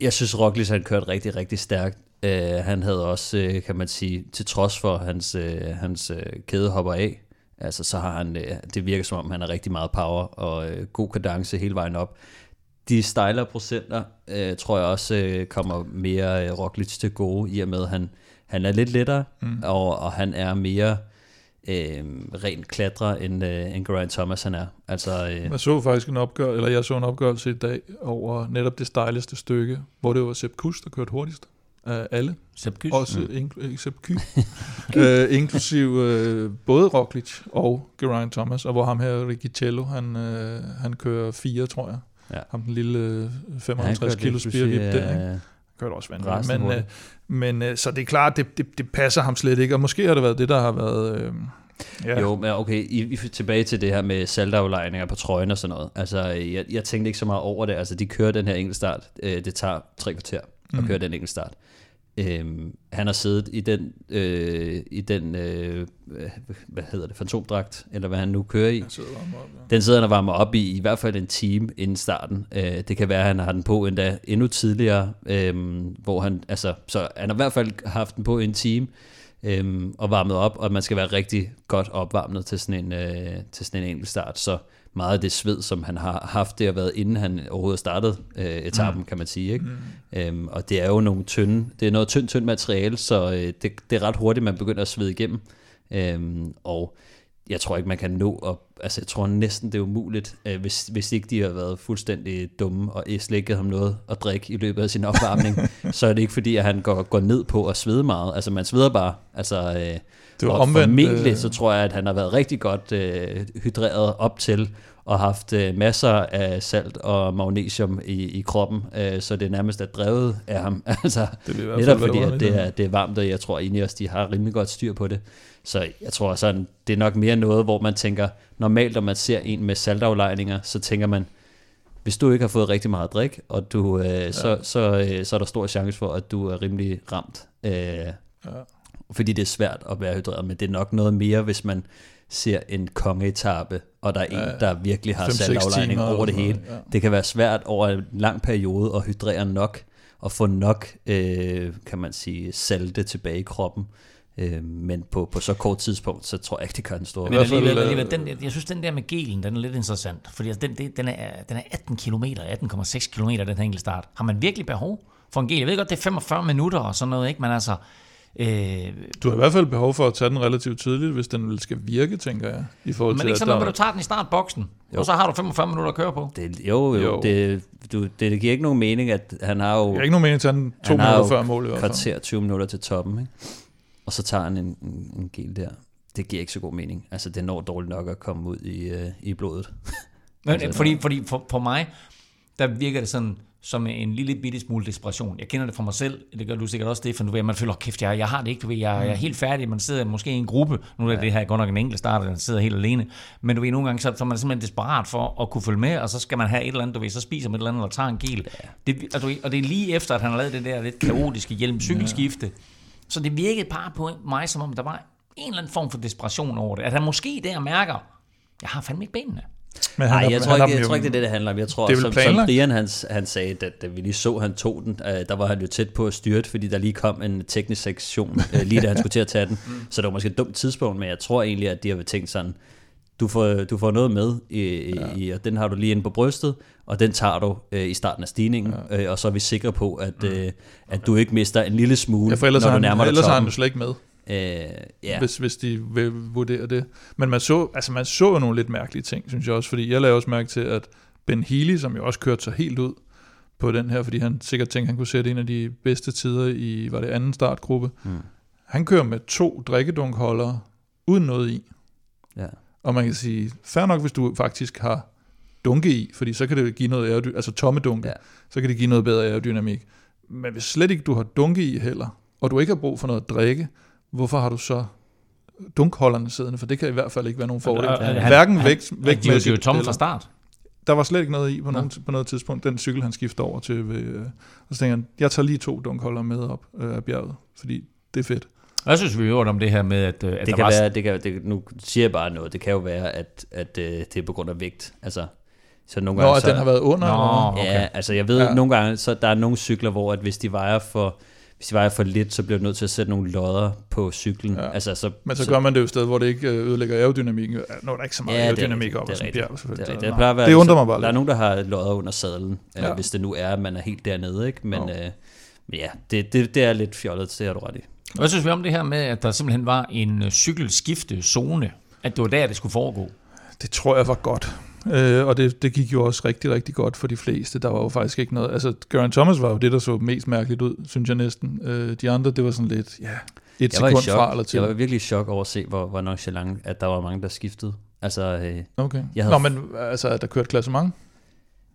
jeg synes Roglic han kørte rigtig, rigtig stærkt. Øh, han havde også, øh, kan man sige, til trods for hans, øh, hans øh, kæde hopper af, altså så har han, øh, det virker som om han har rigtig meget power og øh, god kadence hele vejen op. De stejlere procenter, øh, tror jeg også øh, kommer mere øh, Roglic til gode, i og med at han, han er lidt lettere, mm. og, og han er mere øh, rent klatrer, end, øh, end Geraint Thomas han er. Altså, øh, Jeg så faktisk en opgør, eller jeg så en opgørelse i dag over netop det stejligste stykke, hvor det var Sepp Kuss, der kørte hurtigst af alle. Sepp Kuss. Også mm. inkl- ikke Sepp Kuss. øh, inklusiv øh, både Roglic og Geraint Thomas, og hvor ham her, Ricciello, han, øh, han kører fire, tror jeg. Ja. Ham den lille øh, han 55 kørte kilo lige pludselig, spirvip der, ikke? øh, kørte også vanvittigt. Men, øh, men øh, så det er klart, det, det, det passer ham slet ikke, og måske har det været det, der har været... Øh, ja. Jo, men okay, I, I tilbage til det her med saltaflejninger på trøjen og sådan noget. Altså, jeg, jeg tænkte ikke så meget over det. Altså, de kører den her enkeltstart. Øh, det tager tre kvarter at Mm. køre den enkeltstart. Øhm, han har siddet i den, øh, i den øh, hvad hedder det, fantomdragt, eller hvad han nu kører i. Jeg sidder op, ja. Den sidder han og varmer op i i hvert fald en time inden starten. Øh, det kan være, at han har den på endda endnu tidligere, øh, hvor han, altså, så han har i hvert fald haft den på en time øh, og varmet op, og man skal være rigtig godt opvarmet til sådan en, øh, til sådan en enkelt start. Så meget af det sved, som han har haft, det har været inden han overhovedet startede øh, etappen, mm. kan man sige. Ikke? Mm. Øhm, og det er jo nogle tynde, det er noget tyndt, tyndt materiale, så øh, det, det er ret hurtigt, man begynder at svede igennem. Øhm, og jeg tror ikke, man kan nå op. Altså, jeg tror næsten, det er umuligt, øh, hvis, hvis ikke de har været fuldstændig dumme og slikket ham noget at drikke i løbet af sin opvarmning, så er det ikke fordi, at han går, går ned på at svede meget. Altså, man sveder bare. Altså, øh, Det var og omvendt, formentlig, øh, så tror jeg, at han har været rigtig godt øh, hydreret op til og haft øh, masser af salt og magnesium i, i kroppen, øh, så det nærmest er drevet af ham. altså, Det netop fordi, at det er, det er varmt, og jeg tror egentlig også, de har rimelig godt styr på det. Så jeg tror sådan, det er nok mere noget, hvor man tænker, normalt når man ser en med saltaflejninger, så tænker man, hvis du ikke har fået rigtig meget drik, og du, øh, ja. så, så, øh, så er der stor chance for, at du er rimelig ramt. Øh, Ja. Fordi det er svært at være hydreret, men det er nok noget mere, hvis man ser en kongeetappe, og der er en, Ja, der virkelig har 5-6 saltaflejning timer over det hele. ja. Det kan være svært over en lang periode at hydrere nok, og få nok, øh, kan man sige, salte tilbage i kroppen. Øh, men på, på så kort tidspunkt, så tror jeg ikke, det gør en stor Men alligevel, alligevel den, jeg synes, den der med gelen, den er lidt interessant. Fordi altså, den, det- den, er, den er 18 km, 18,6 km, den her enkelte start. Har man virkelig behov for en gel? Jeg ved godt, det er 45 minutter og sådan noget, ikke? Men altså, øh, Du har i hvert fald behov for at tage den relativt tidligt, hvis den vel skal virke, tænker jeg. I forhold men til, ikke at sådan noget, der- at du tager den i startboksen, Jo. og så har du 45 minutter at køre på. Det, jo, jo, Jo. Det, du, det, det giver ikke nogen mening, at han har jo har ikke nogen mening til at tage den to Han minutter før mål i hvert fald. kvarter 20 minutter til toppen, ikke? og så tager han en, en, en gel der. Det giver ikke så god mening. Altså, det når dårligt nok at komme ud i, øh, i blodet. Men, altså, fordi fordi for, for mig, der virker det sådan som en lille bitte smule desperation. Jeg kender det fra mig selv, det gør du sikkert også, Stefan, du ved, man føler, oh, kæft, jeg, jeg har det ikke, du ved, jeg, jeg er helt færdig, man sidder måske i en gruppe, nu er det her godt nok en enkelt start, man sidder helt alene, men du ved, nogle gange så, så er man simpelthen desperat for at kunne følge med, og så skal man have et eller andet, du ved, så spiser man et eller andet, eller tager en gel. Det, og, du ved, og det er lige efter, at han har lavet det der lidt kaotiske hjelm-cykelskifte, så det virkede bare på mig, som om der var en eller anden form for desperation over det, at han måske der mærker, jeg har fandme ikke benene. Men Nej, har- jeg tror, han ikke, jeg tror ikke, det er det, det handler om. Jeg tror, Det som, som? Brian han, han sagde, da, da vi lige så, han tog den, øh, der var han jo tæt på at styrte, fordi der lige kom en teknisk sektion, øh, lige da han skulle til at tage den. Så det var måske et dumt tidspunkt, men jeg tror egentlig, at de har tænkt sådan, du får, du får noget med, i, ja. i, og den har du lige inde på brystet, og den tager du øh, i starten af stigningen, ja. øh, og så er vi sikre på, at, øh, at du ikke mister en lille smule, Ja, for ellers, når du han, nærmer dig ellers har han toppen. jo slet ikke med, Øh, ja. hvis, hvis de vil vurdere det. Men man så, altså man så jo nogle lidt mærkelige ting, synes jeg også, fordi jeg lavede også mærke til, at Ben Healy, som jo også kørte sig helt ud på den her, fordi han sikkert tænkte, han kunne sætte en af de bedste tider i, var det anden startgruppe. Mm. Han kører med to drikkedunkholdere uden noget i. Ja. Og man kan sige, fair nok, hvis du faktisk har dunke i, fordi så kan det give noget aerodynamik, altså tomme dunke, ja. så kan det give noget bedre aerodynamik. Men hvis slet ikke du har dunke i heller, og du ikke har brug for noget at drikke, hvorfor har du så dunkholderne siddende? For det kan i hvert fald ikke være nogen fordel. Og- og- han- Hverken han- vægt, De er jo- vægtmæssigt eller- fra start. der var slet ikke noget i på, Nå. nogen, på noget tidspunkt, den cykel, han skifter over til. Ved, øh, og så tænker han, jeg tager lige to dunkholder med op øh, af bjerget, fordi det er fedt. Hvad synes vi øvrigt om det her med, at, øh, at Det der kan var... være, det kan, det, nu siger jeg bare noget, det kan jo være, at, at øh, det er på grund af vægt. Altså, så nogle Nå, gange, at så, den har været under. Nå, okay. Ja, altså jeg ved, ja. nogle gange, så der er nogle cykler, hvor at hvis de vejer for, hvis de vejer for lidt, så bliver du nødt til at sætte nogle lodder på cyklen. Ja. Altså, så, Men så gør man det jo et sted, hvor det ikke øh, ødelægger aerodynamikken. Nu er der ikke så meget Ja, det er aerodynamik op det er ad sådan en rigtigt. bjerg, Det, selvfølgelig. er. Så- det, at være, det undrer mig bare Der er lidt. nogen, der har lodder under sadlen, ja. Ja. hvis det nu er, at man er helt dernede. Ikke? Men, Jo. øh, men ja, det, det, det er lidt fjollet, det har du ret i. Hvad synes vi om det her med, at der simpelthen var en øh, cykelskifte-zone? At det var der, det skulle foregå? Det tror jeg var godt. Øh, og det, det gik jo også rigtig, rigtig godt for de fleste. Der var jo faktisk ikke noget... Altså, Geraint Thomas var jo det, der så mest mærkeligt ud, synes jeg næsten. Øh, de andre, det var sådan lidt, ja, et Jeg sekund fra eller til. jeg var virkelig i chok over at se, hvor, hvor nonchalant, at der var mange, der skiftede. Altså, øh, Okay. Jeg havde- Nå, men altså, der kørte klassement?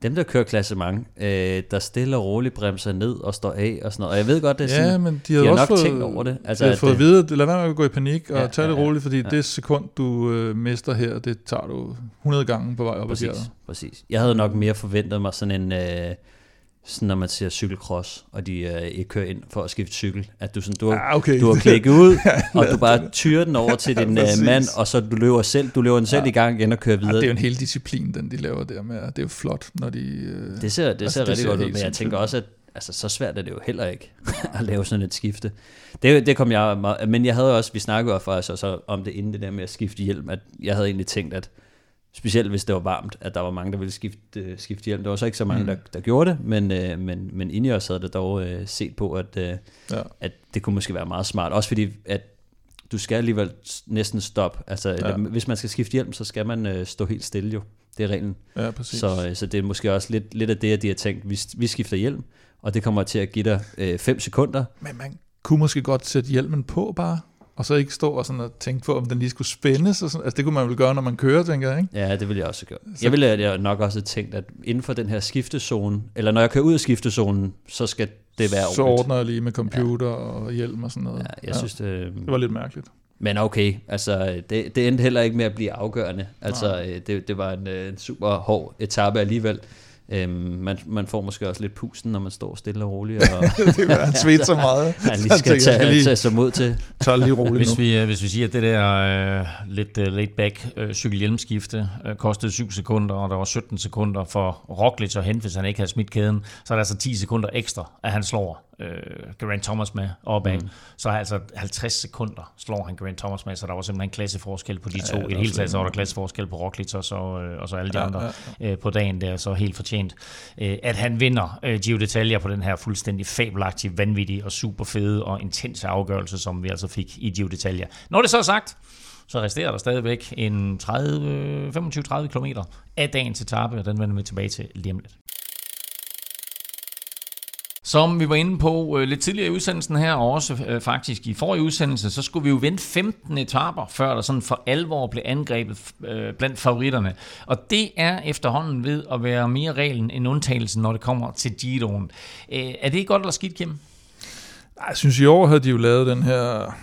Dem, der kører klassement, øh, der stille og roligt bremser ned og står af og sådan noget. Og jeg ved godt, det er Ja, sådan, men de de havde har også nok fået, tænkt over det. Altså, de at, fået at øh, vide, at lad være med at gå i panik og Ja, tage det ja, ja. roligt, fordi Ja. det sekund, du øh, mister her, det tager du 100 gange på vej op ad Præcis, bjerget. præcis. Jeg havde nok mere forventet mig sådan en, øh, sådan når man ser cykelcross, og de øh, ikke kører ind for at skifte cykel, at du, sådan, du, Ja, okay. du har klikket ud, og du bare tyrer den over til Ja, din øh, præcis. mand, og så du løber selv, du løber den selv Ja. i gang igen og kører Ja, videre. det er jo en hel disciplin, den de laver der med. Det er jo flot, når de... Øh, Det ser, det Altså, ser det rigtig ser godt ud, men jeg tænker også, at altså, så svært er det jo heller ikke at lave sådan et skifte. Det, det kom jeg meget, men jeg havde også, vi snakkede jo faktisk også om det inden det der med at skifte hjelm, at jeg havde egentlig tænkt, at specielt hvis det var varmt, at der var mange, der ville skifte, øh, skifte hjelm. Der var så ikke så mange, Mm. der, der gjorde det, men, øh, men, men Ineos havde det dog øh, set på, at, øh, ja. at det kunne måske være meget smart. Også fordi, at du skal alligevel næsten stoppe. Altså, Ja. hvis man skal skifte hjelm, så skal man øh, stå helt stille jo. Det er reglen. ja, præcis. Så, øh, så det er måske også lidt, lidt af det, at de har tænkt, vi, vi skifter hjelm, og det kommer til at give dig 5 sekunder. Men man kunne måske godt sætte hjelmen på bare, og så ikke stå og, sådan og tænke på, om den lige skulle spændes. Og sådan. Altså, det kunne man vel gøre, når man kører, tænker jeg, ikke? Ja, det ville jeg også gøre. Så- Jeg ville jeg nok også have tænkt, at inden for den her skiftezone, eller når jeg kører ud af skiftezonen, så skal det være så ordentligt. ordner jeg lige med computer ja. og hjelm og sådan noget. Ja, jeg synes, det, Det var lidt mærkeligt. Men okay, altså det, det endte heller ikke med at blive afgørende. Altså øh, det, det var en, øh, en super hård etape alligevel. Øhm, man, man får måske også lidt pusten, når man står stille og roligt, og det var han svedt så meget. han lige skal tage, lige- tage sig mod til. Tag lige roligt Hvis vi, øh, hvis vi siger, at det der øh, lidt øh, laid back øh, cykelhjelmskifte øh, kostede 7 sekunder, og der var 17 sekunder for Roglic at hente, hvis han ikke havde smidt kæden, så er der altså 10 sekunder ekstra, at han slår øh, Geraint Thomas med opad. Mm. Så altså 50 sekunder slår han Geraint Thomas med, så der var simpelthen en klasseforskel på de Ja, to. er I det hele taget så var der klasseforskel på Roglic og så, øh, og så alle de Ja, andre ja, øh, på dagen der, så helt fortjent. Øh, at han vinder øh, Giro d'Italia på den her fuldstændig fabelagtige, vanvittige og super fede og intense afgørelse, som vi altså fik i Giro d'Italia. Når det så er sagt, så resterer der stadigvæk en 30, 25-30 km af dagens etape, og den vender vi tilbage til lige om lidt. Som vi var inde på øh, lidt tidligere i udsendelsen her, og også øh, faktisk i forrige udsendelse, så skulle vi jo vente 15 etaper, før der sådan for alvor blev angrebet øh, blandt favoritterne. Og det er efterhånden ved at være mere reglen end undtagelsen, når det kommer til Giroen. Øh, er det godt eller skidt, Kim? Jeg synes, i år havde de jo lavet den her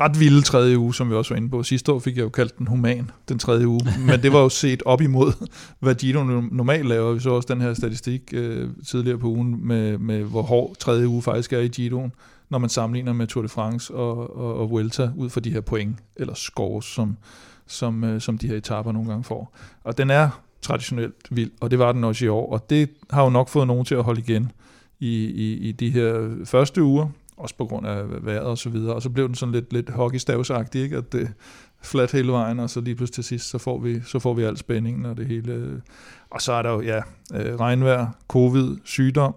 ret vilde tredje uge, som vi også var inde på. Sidste år fik jeg jo kaldt den human, den tredje uge. Men det var jo set op imod, hvad Gino normalt laver. Vi så også den her statistik øh, tidligere på ugen, med, med hvor hård tredje uge faktisk er i Ginoen, når man sammenligner med Tour de France og, og, og Vuelta, ud fra de her point, eller scores, som, som, øh, som de her etaper nogle gange får. Og den er traditionelt vild, og det var den også i år. Og det har jo nok fået nogen til at holde igen i, i, i de her første uger, også på grund af vejret og så videre. Og så blev den sådan lidt, lidt hockeystavsagtig, ikke? at det flat hele vejen, og så lige pludselig til sidst, så får vi, så får vi al spændingen og det hele. Og så er der jo, ja, øh, regnvejr, covid, sygdom,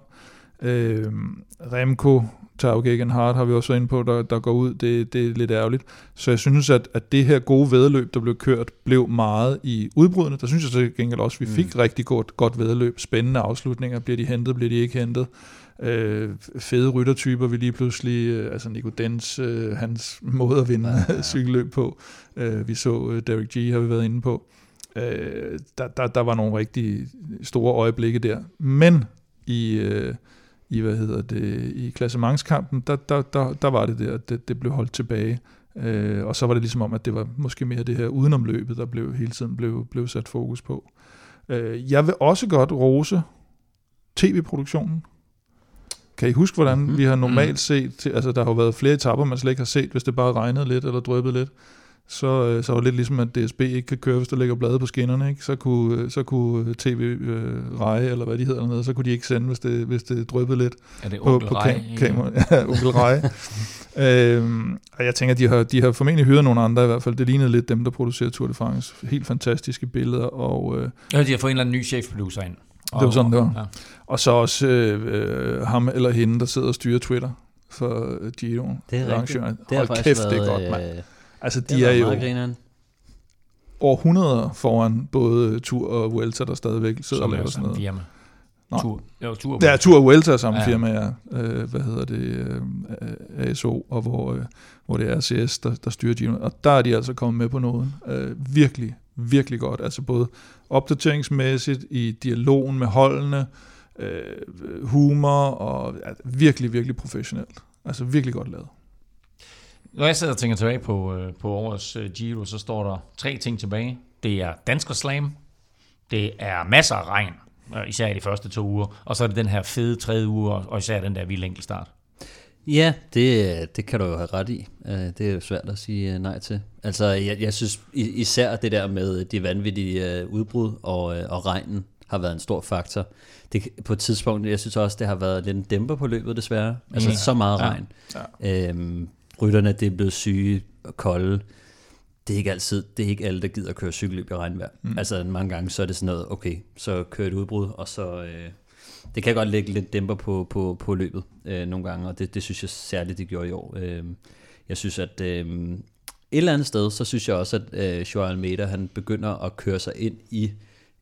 Øh, Remco Tauge Hart har vi også været inde på, der, der går ud. Det, det er lidt ærgerligt. Så jeg synes, at, at det her gode vedløb, der blev kørt, blev meget i udbrudene. Der synes jeg til gengæld også, at vi fik mm. rigtig godt, godt vedløb. Spændende afslutninger. Bliver de hentet, bliver de ikke hentet? Øh, fede ryttertyper, vi lige pludselig, øh, altså Nico Dens, øh, hans måde at vinde ja, ja. cykelløb på. Øh, vi så øh, Derek G, har vi været inde på. Øh, der, der, der var nogle rigtig store øjeblikke der. Men i, øh, i hvad hedder det, i klassementskampen, der, der, der, der var det der, det, det blev holdt tilbage. Øh, og så var det ligesom om, at det var måske mere det her udenomløbet, der blev hele tiden blev, blev sat fokus på. Øh, jeg vil også godt rose tv-produktionen. Kan I huske, hvordan mm-hmm. vi har normalt mhm. set, altså der har jo været flere etapper, man slet ikke har set, hvis det bare regnede lidt eller drøbede lidt så, øh, så var det lidt ligesom, at DSB ikke kan køre, hvis der ligger blade på skinnerne. Ikke? Så, kunne, øh, så kunne TV øh, Reje, eller hvad de hedder dernede, så kunne de ikke sende, hvis det, hvis det dryppede lidt er det på, på kam- kamera. Ja, onkel Reje. øhm, og jeg tænker, de har, de har formentlig hyret nogle andre i hvert fald. Det lignede lidt dem, der producerer Tour de France. Helt fantastiske billeder. Og, øh, ja, de har fået en eller anden ny chefproducer ind. Og, det var sådan, det var. Ja. Og så også øh, øh, ham eller hende, der sidder og styrer Twitter for Giro. Det er rigtigt. Det har Hold kæft, været, det er godt, mand. Øh, Altså, de er jo grineren. århundreder foran både Tour og Vuelta, der stadigvæk sidder og laver sådan noget. Firma. Tour. Jo, Tour ja, Tour og Vuelta er samme ja. firma, ja. Øh, hvad hedder det? Øh, ASO, og hvor, øh, hvor det er RCS, der, der styrer Gino. Og der er de altså kommet med på noget. Øh, virkelig, virkelig godt. Altså både opdateringsmæssigt, i dialogen med holdene, øh, humor, og ja, virkelig, virkelig professionelt. Altså virkelig godt lavet. Når jeg sidder og tænker tilbage på, øh, på årets øh, Giro, så står der tre ting tilbage. Det er Dansker Slam, det er masser af regn, øh, især i de første to uger, og så er det den her fede tredje uge, og især den der vilde enkeltstart. Ja, det, det kan du jo have ret i. Det er jo svært at sige nej til. Altså, jeg, jeg synes især det der med de vanvittige udbrud og, og regnen har været en stor faktor. Det, på et tidspunkt, jeg synes også, det har været lidt en dæmper på løbet desværre. Altså ja. så meget regn. Ja. Ja. Øhm, rytterne det er blevet syge og kolde. Det er ikke altid, det er ikke alle, der gider at køre cykelløb i regnvejr. Mm. Altså mange gange, så er det sådan noget, okay, så kører et udbrud, og så... Øh, det kan godt lægge lidt dæmper på, på, på løbet øh, nogle gange, og det, det synes jeg særligt, det gjorde i år. Øh, jeg synes, at øh, et eller andet sted, så synes jeg også, at øh, Joao Almeida, han begynder at køre sig ind i øh,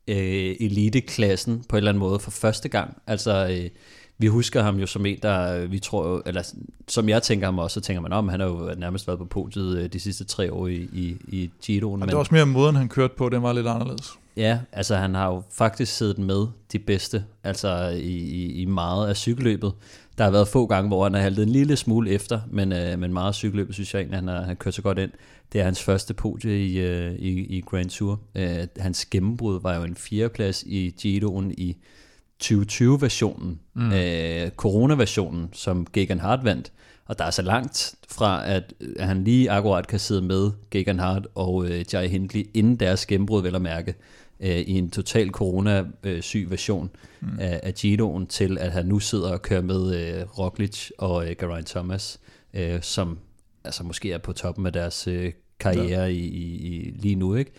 eliteklassen på en eller anden måde for første gang. Altså, øh, vi husker ham jo som en, der vi tror, eller som jeg tænker ham også, så tænker man om, han har jo nærmest været på podiet øh, de sidste tre år i, i, i Giroen. Og det er også mere måden, han kørte på, den var lidt anderledes. Ja, altså han har jo faktisk siddet med de bedste, altså i, i, i meget af cykelløbet. Der har været få gange, hvor han har haltet en lille smule efter, men, øh, men meget af cykelløbet synes jeg egentlig, han har, han kørt så godt ind. Det er hans første podie i, øh, i, i Grand Tour. Øh, hans gennembrud var jo en fjerdeplads i Giroen i 2020-versionen, mm. øh, corona-versionen, som Gegan Hart vandt. Og der er så langt fra, at, at han lige akkurat kan sidde med Gegan Hart og øh, Jai Hindley inden deres gennembrud, vel at mærke, øh, i en total corona-syg version mm. af, af Giroen, til at han nu sidder og kører med øh, Roglic og øh, Geraint Thomas, øh, som altså måske er på toppen af deres øh, karriere ja. i, i, i lige nu, ikke?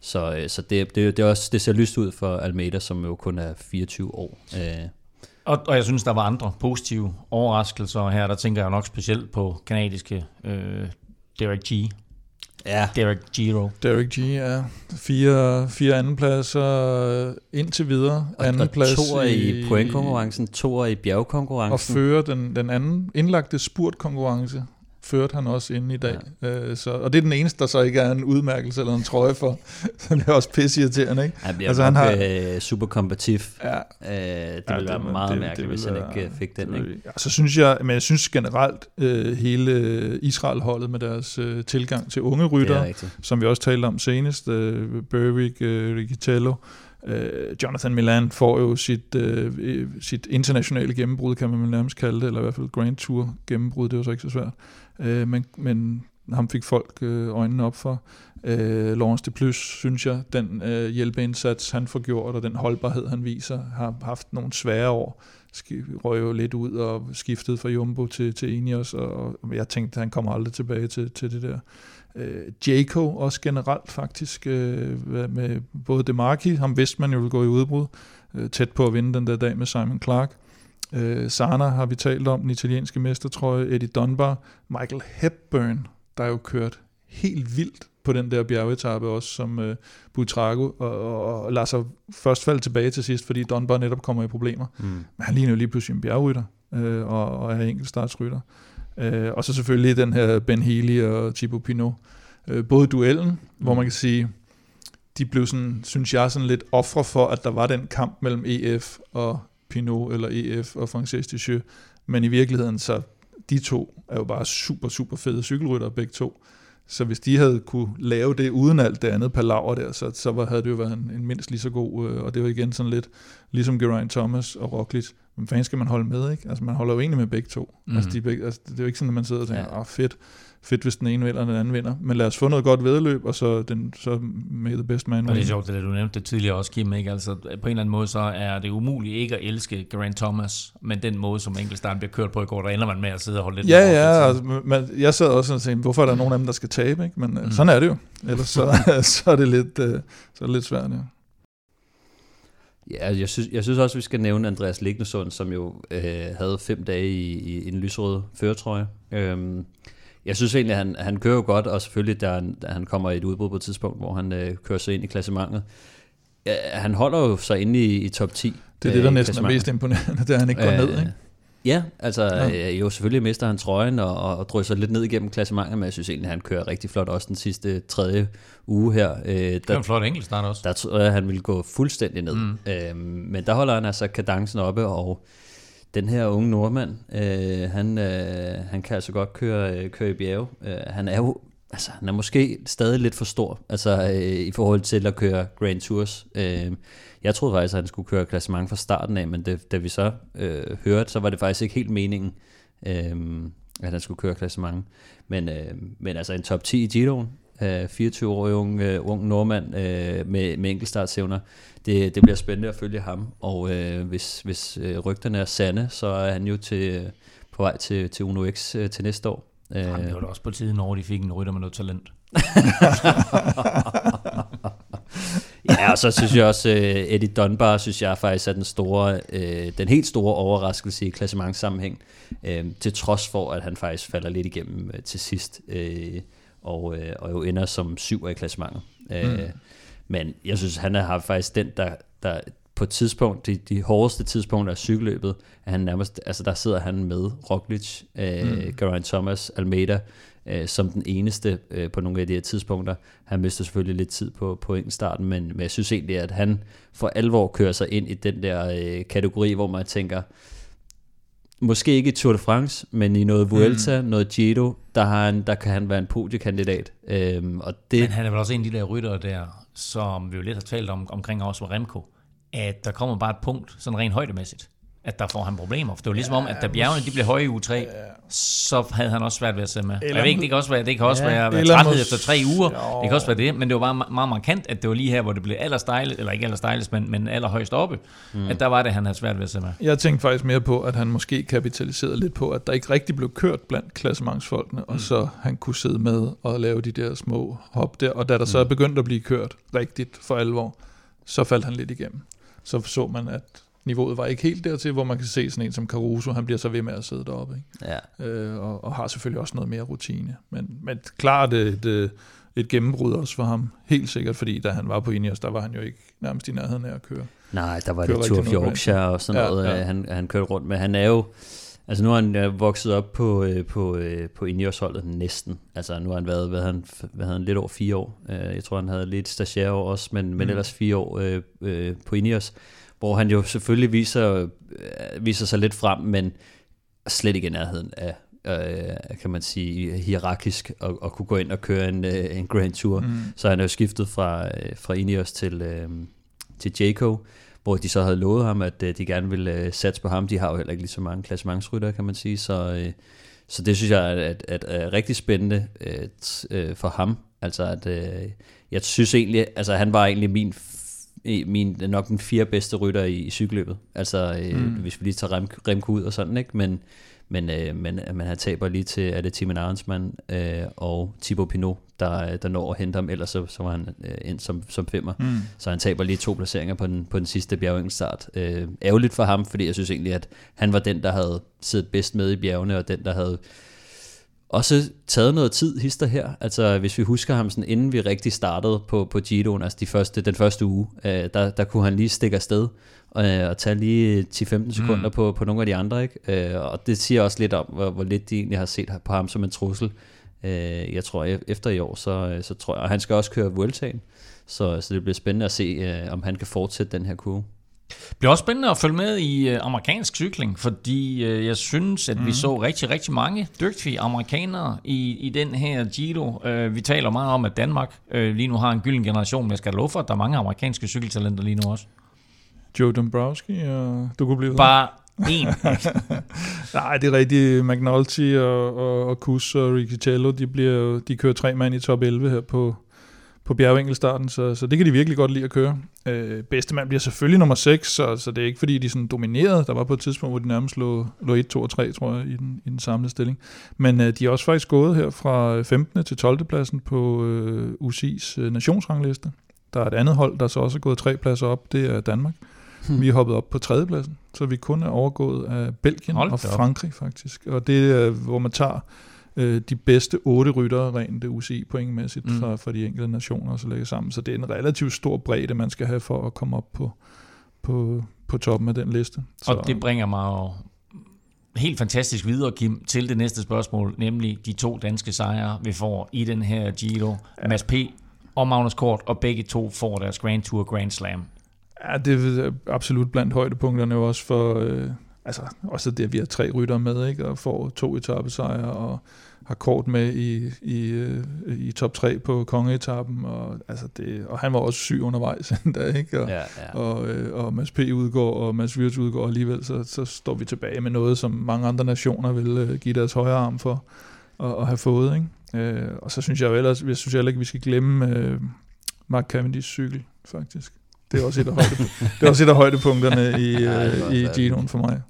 Så, øh, så det, det, det, er også, det ser lyst ud for Almeida, som jo kun er 24 år. Øh. Og, og jeg synes, der var andre positive overraskelser her. Der tænker jeg nok specielt på kanadiske øh, Derek G. Ja. Derek Giro. Derek G, ja. Fire, fire andenpladser indtil videre. Anden og, plads to i, i pointkonkurrencen, to i bjergkonkurrencen. Og fører den, den anden indlagte spurtkonkurrence førte han også inde i dag. Ja. Øh, så, og det er den eneste, der så ikke er en udmærkelse eller en trøje for. så det er også pisseirriterende, ikke? Han bliver altså, han har øh, super kompetitiv. Ja. Øh, det ja, ville være det, meget det, mærkeligt, det hvis han ikke øh, fik den. Ikke? Ja, så synes jeg, men jeg synes generelt, øh, hele Israel-holdet med deres øh, tilgang til unge rytter, som vi også talte om senest, øh, Berwick, øh, Riccitello, Øh, Jonathan Milan får jo sit, øh, sit internationale gennembrud, kan man nærmest kalde det, eller i hvert fald Grand Tour gennembrud, det var så ikke så svært. Øh, men, men ham fik folk øh, øjnene op for. Øh, Lawrence de Plus, synes jeg, den øh, hjælpeindsats, han får gjort, og den holdbarhed, han viser, har haft nogle svære år. Røg jo lidt ud og skiftede fra Jumbo til, til Ineos, og, og jeg tænkte, at han kommer aldrig tilbage til, til det der. Øh, Jaco også generelt faktisk, øh, med både Demarki, ham vidste man jo ville gå i udbrud, øh, tæt på at vinde den der dag med Simon Clark. Øh, Sana har vi talt om, den italienske mestertrøje, Eddie Dunbar, Michael Hepburn, der er jo kørt helt vildt på den der bjergetappe også, som øh, Buitrago, og, og, og lader sig først falde tilbage til sidst, fordi Dunbar netop kommer i problemer. Mm. Men han ligner jo lige pludselig en bjergrytter, øh, og, og er enkeltstartsrytter. Øh, og så selvfølgelig den her Ben Healy og Thibaut Pinot. Øh, både duellen, mm. hvor man kan sige, de blev sådan, synes jeg, sådan lidt ofre for, at der var den kamp mellem EF og Pinot, eller EF og Frances Descheux. Men i virkeligheden, så de to er jo bare super, super fede cykelrytter, begge to. Så hvis de havde kunne lave det uden alt det andet palaver der, så, så var, havde det jo været en, en mindst lige så god, øh, og det var igen sådan lidt, ligesom Geraint Thomas og Roglic, men fanden skal man holde med, ikke? Altså man holder jo egentlig med begge to. Mm. Altså, de begge, altså, det er jo ikke sådan, at man sidder og tænker, ja. ah fedt, fedt hvis den ene vinder, og den anden vinder. Men lad os få noget godt vedløb, og så, den, så med the best man Og det er sjovt, det du nævnte det tidligere også, Kim, ikke? Altså, på en eller anden måde, så er det umuligt ikke at elske Grant Thomas, men den måde, som enkeltstarten bliver kørt på i går, der ender man med at sidde og holde lidt. Ja, ja, altså, men jeg sad også og tænkte, hvorfor er der nogen af dem, der skal tabe, ikke? Men øh, mm. sådan er det jo. Ellers så, så er det lidt, uh, så er det lidt svært, ja. Ja, jeg synes, jeg synes også, vi skal nævne Andreas Lignesund, som jo øh, havde fem dage i, i en lysrød føretrøje. Øhm, jeg synes egentlig, at han, han kører jo godt, og selvfølgelig, da han, da han kommer i et udbrud på et tidspunkt, hvor han øh, kører sig ind i klassementet. Ja, han holder jo sig inde i, i top 10. Det er det, der næsten er mest imponerende, det er, han ikke går øh, ned, ikke? Ja, altså ja. Øh, jo selvfølgelig mister han trøjen og, og drysser lidt ned igennem klassementet, men jeg synes egentlig, at han kører rigtig flot også den sidste tredje uge her. Øh, der, det er en flot enkeltstart også. Der tror jeg, at han ville gå fuldstændig ned. Mm. Øh, men der holder han altså kadencen oppe, og den her unge nordmand, øh, han, øh, han kan altså godt køre, øh, køre i bjerge. Øh, han er jo altså, han er måske stadig lidt for stor, altså øh, i forhold til at køre Grand Tours. Øh, jeg troede faktisk, at han skulle køre klassement fra starten af, men det, da vi så øh, hørte, så var det faktisk ikke helt meningen, øh, at han skulle køre klassement. Men, øh, men altså en top 10 i Giroen, 24-årig ung, øh, ung nordmand øh, med, med enkeltstartsevner, det, det bliver spændende at følge ham, og øh, hvis, hvis øh, rygterne er sande, så er han jo til, på vej til, til Uno X øh, til næste år. Jamen, det var da også på tiden, når de fik en rytter med noget talent. ja, og så synes jeg også, uh, Eddie Dunbar, synes jeg faktisk er den store, uh, den helt store overraskelse i klassementssammenhæng, uh, til trods for, at han faktisk falder lidt igennem uh, til sidst, uh, og, uh, og jo ender som syv i klassementet. Uh, mm. Men jeg synes, han har faktisk den, der, der på et tidspunkt, de, de hårdeste tidspunkter af cykelløbet, at han nærmest, altså der sidder han med Roglic, øh, mm. Geraint Thomas, Almeida, øh, som den eneste øh, på nogle af de her tidspunkter. Han mister selvfølgelig lidt tid på, på starten, men, men jeg synes egentlig, at han for alvor kører sig ind i den der øh, kategori, hvor man tænker, måske ikke i Tour de France, men i noget Vuelta, mm. noget Giro, der, har han, der kan han være en podiekandidat. Øhm, og det, men han er vel også en af de der ryttere der, som vi jo lidt har talt om, omkring også med Remco, at der kommer bare et punkt, sådan rent højdemæssigt, at der får han problemer. For det var ligesom ja, om, at da bjergene de blev høje i u 3, ja. så havde han også svært ved at se med. Eller, jeg ved ikke, det kan også være, det kan også ja, være, være træthed efter tre uger. Jo. Det kan også være det, men det var bare meget markant, at det var lige her, hvor det blev allerstejligt, eller ikke allerstejligst, men, men allerhøjst oppe, mm. at der var det, han havde svært ved at se med. Jeg tænkte faktisk mere på, at han måske kapitaliserede lidt på, at der ikke rigtig blev kørt blandt klassementsfolkene, mm. og så han kunne sidde med og lave de der små hop der, og da der mm. så er begyndt at blive kørt rigtigt for alvor, så faldt han lidt igennem. Så så man, at niveauet var ikke helt dertil, hvor man kan se sådan en som Caruso, han bliver så ved med at sidde deroppe, ikke? Ja. Øh, og, og har selvfølgelig også noget mere rutine. Men, men klart et, et, et gennembrud også for ham, helt sikkert, fordi da han var på Ineos, der var han jo ikke nærmest i nærheden af at køre. Nej, der var det Tour of Yorkshire og sådan ja, noget, ja. Han, han kørte rundt med. Han er jo, altså nu har han øh, vokset op på, øh, på, øh, på Ineos-holdet næsten. Altså nu har han været, hvad han, hvad han lidt over fire år. Jeg tror, han havde lidt stagiaire også, men, men mm. ellers fire år øh, øh, på Ineos hvor han jo selvfølgelig viser, øh, viser sig lidt frem, men slet ikke i nærheden af, øh, kan man sige, hierarkisk at, at kunne gå ind og køre en, øh, en Grand Tour. Mm. Så han er jo skiftet fra, øh, fra Ineos til, øh, til Jayco, hvor de så havde lovet ham, at de gerne ville satse på ham. De har jo heller ikke lige så mange klassementsrytter, kan man sige, så, øh, så det synes jeg er, at, at, er rigtig spændende øh, for ham. Altså at øh, jeg synes egentlig, altså han var egentlig min min, nok den fire bedste rytter i, i cykelløbet. Altså, øh, mm. hvis vi lige tager Rem, Remco ud og sådan, ikke? Men, Men, øh, men, men han taber lige til, er det Timon Arnsman øh, og Thibaut Pinot, der, der når at hente ham, ellers så, så var han øh, ind som, som femmer. Mm. Så han taber lige to placeringer på den, på den sidste bjergenstart. Øh, ærgerligt for ham, fordi jeg synes egentlig, at han var den, der havde siddet bedst med i bjergene, og den, der havde også taget noget tid, hister her. Altså hvis vi husker ham sådan, inden vi rigtig startede på, på Giroen, altså de første, den første uge, øh, der, der kunne han lige stikke afsted og, øh, og tage lige 10-15 sekunder mm. på, på nogle af de andre. Ikke? Øh, og det siger også lidt om, hvor, hvor lidt de egentlig har set på ham som en trussel. Øh, jeg tror, efter i år, så, øh, så tror jeg, og han skal også køre Vueltaen, så, så det bliver spændende at se, øh, om han kan fortsætte den her kurve. Det bliver også spændende at følge med i øh, amerikansk cykling, fordi øh, jeg synes, at vi mhm. så rigtig, rigtig mange dygtige amerikanere i, i den her Giro. Øh, vi taler meget om, at Danmark lige nu har en gylden generation, men jeg skal love for, at der er mange amerikanske cykeltalenter lige nu også. Joe Dombrowski, og du kunne blive Bare en. Nej, det er rigtigt. McNulty og, og, og Kus og Ricciello, de, bliver, de kører tre mand i top 11 her på, på bjergvinkelstarten, så, så det kan de virkelig godt lide at køre. Øh, bedste mand bliver selvfølgelig nummer 6, så, så det er ikke fordi, de sådan dominerede. Der var på et tidspunkt, hvor de nærmest lå, lå 1, 2 og 3, tror jeg, i den, i den samlede stilling. Men øh, de er også faktisk gået her fra 15. til 12. pladsen på øh, UCI's øh, nationsrangliste. Der er et andet hold, der så også er gået tre pladser op, det er Danmark. Hmm. Vi er hoppet op på tredjepladsen, så vi kun er overgået af Belgien Hold og Frankrig faktisk. Og det er, hvor man tager øh, de bedste otte ryttere rent UCI-pointmæssigt mm. fra, fra de enkelte nationer og så lægge sammen. Så det er en relativt stor bredde, man skal have for at komme op på, på, på toppen af den liste. Så. Og det bringer mig jo helt fantastisk videre, Kim, til det næste spørgsmål, nemlig de to danske sejre, vi får i den her Giro. Ja. Mads P. og Magnus Kort, og begge to får deres Grand Tour Grand Slam. Ja, det er absolut blandt højdepunkterne også for, øh, altså også det, at vi har tre rytter med, ikke, og får to etappesejre, og har kort med i, i, øh, i top 3 på kongeetappen, og, altså det, og han var også syg undervejs endda, ikke? Og, ja, ja. og, øh, og Mads P. udgår, og Mads Wirtz udgår alligevel, så, så står vi tilbage med noget, som mange andre nationer vil øh, give deres højre arm for at, at have fået, ikke? Øh, og så synes jeg jo ellers, jeg synes heller ikke, vi skal glemme øh, Mark Cavendish cykel, faktisk. Det er også et af, højde, det er også et af højdepunkterne i, ja, i Ginoen for mig.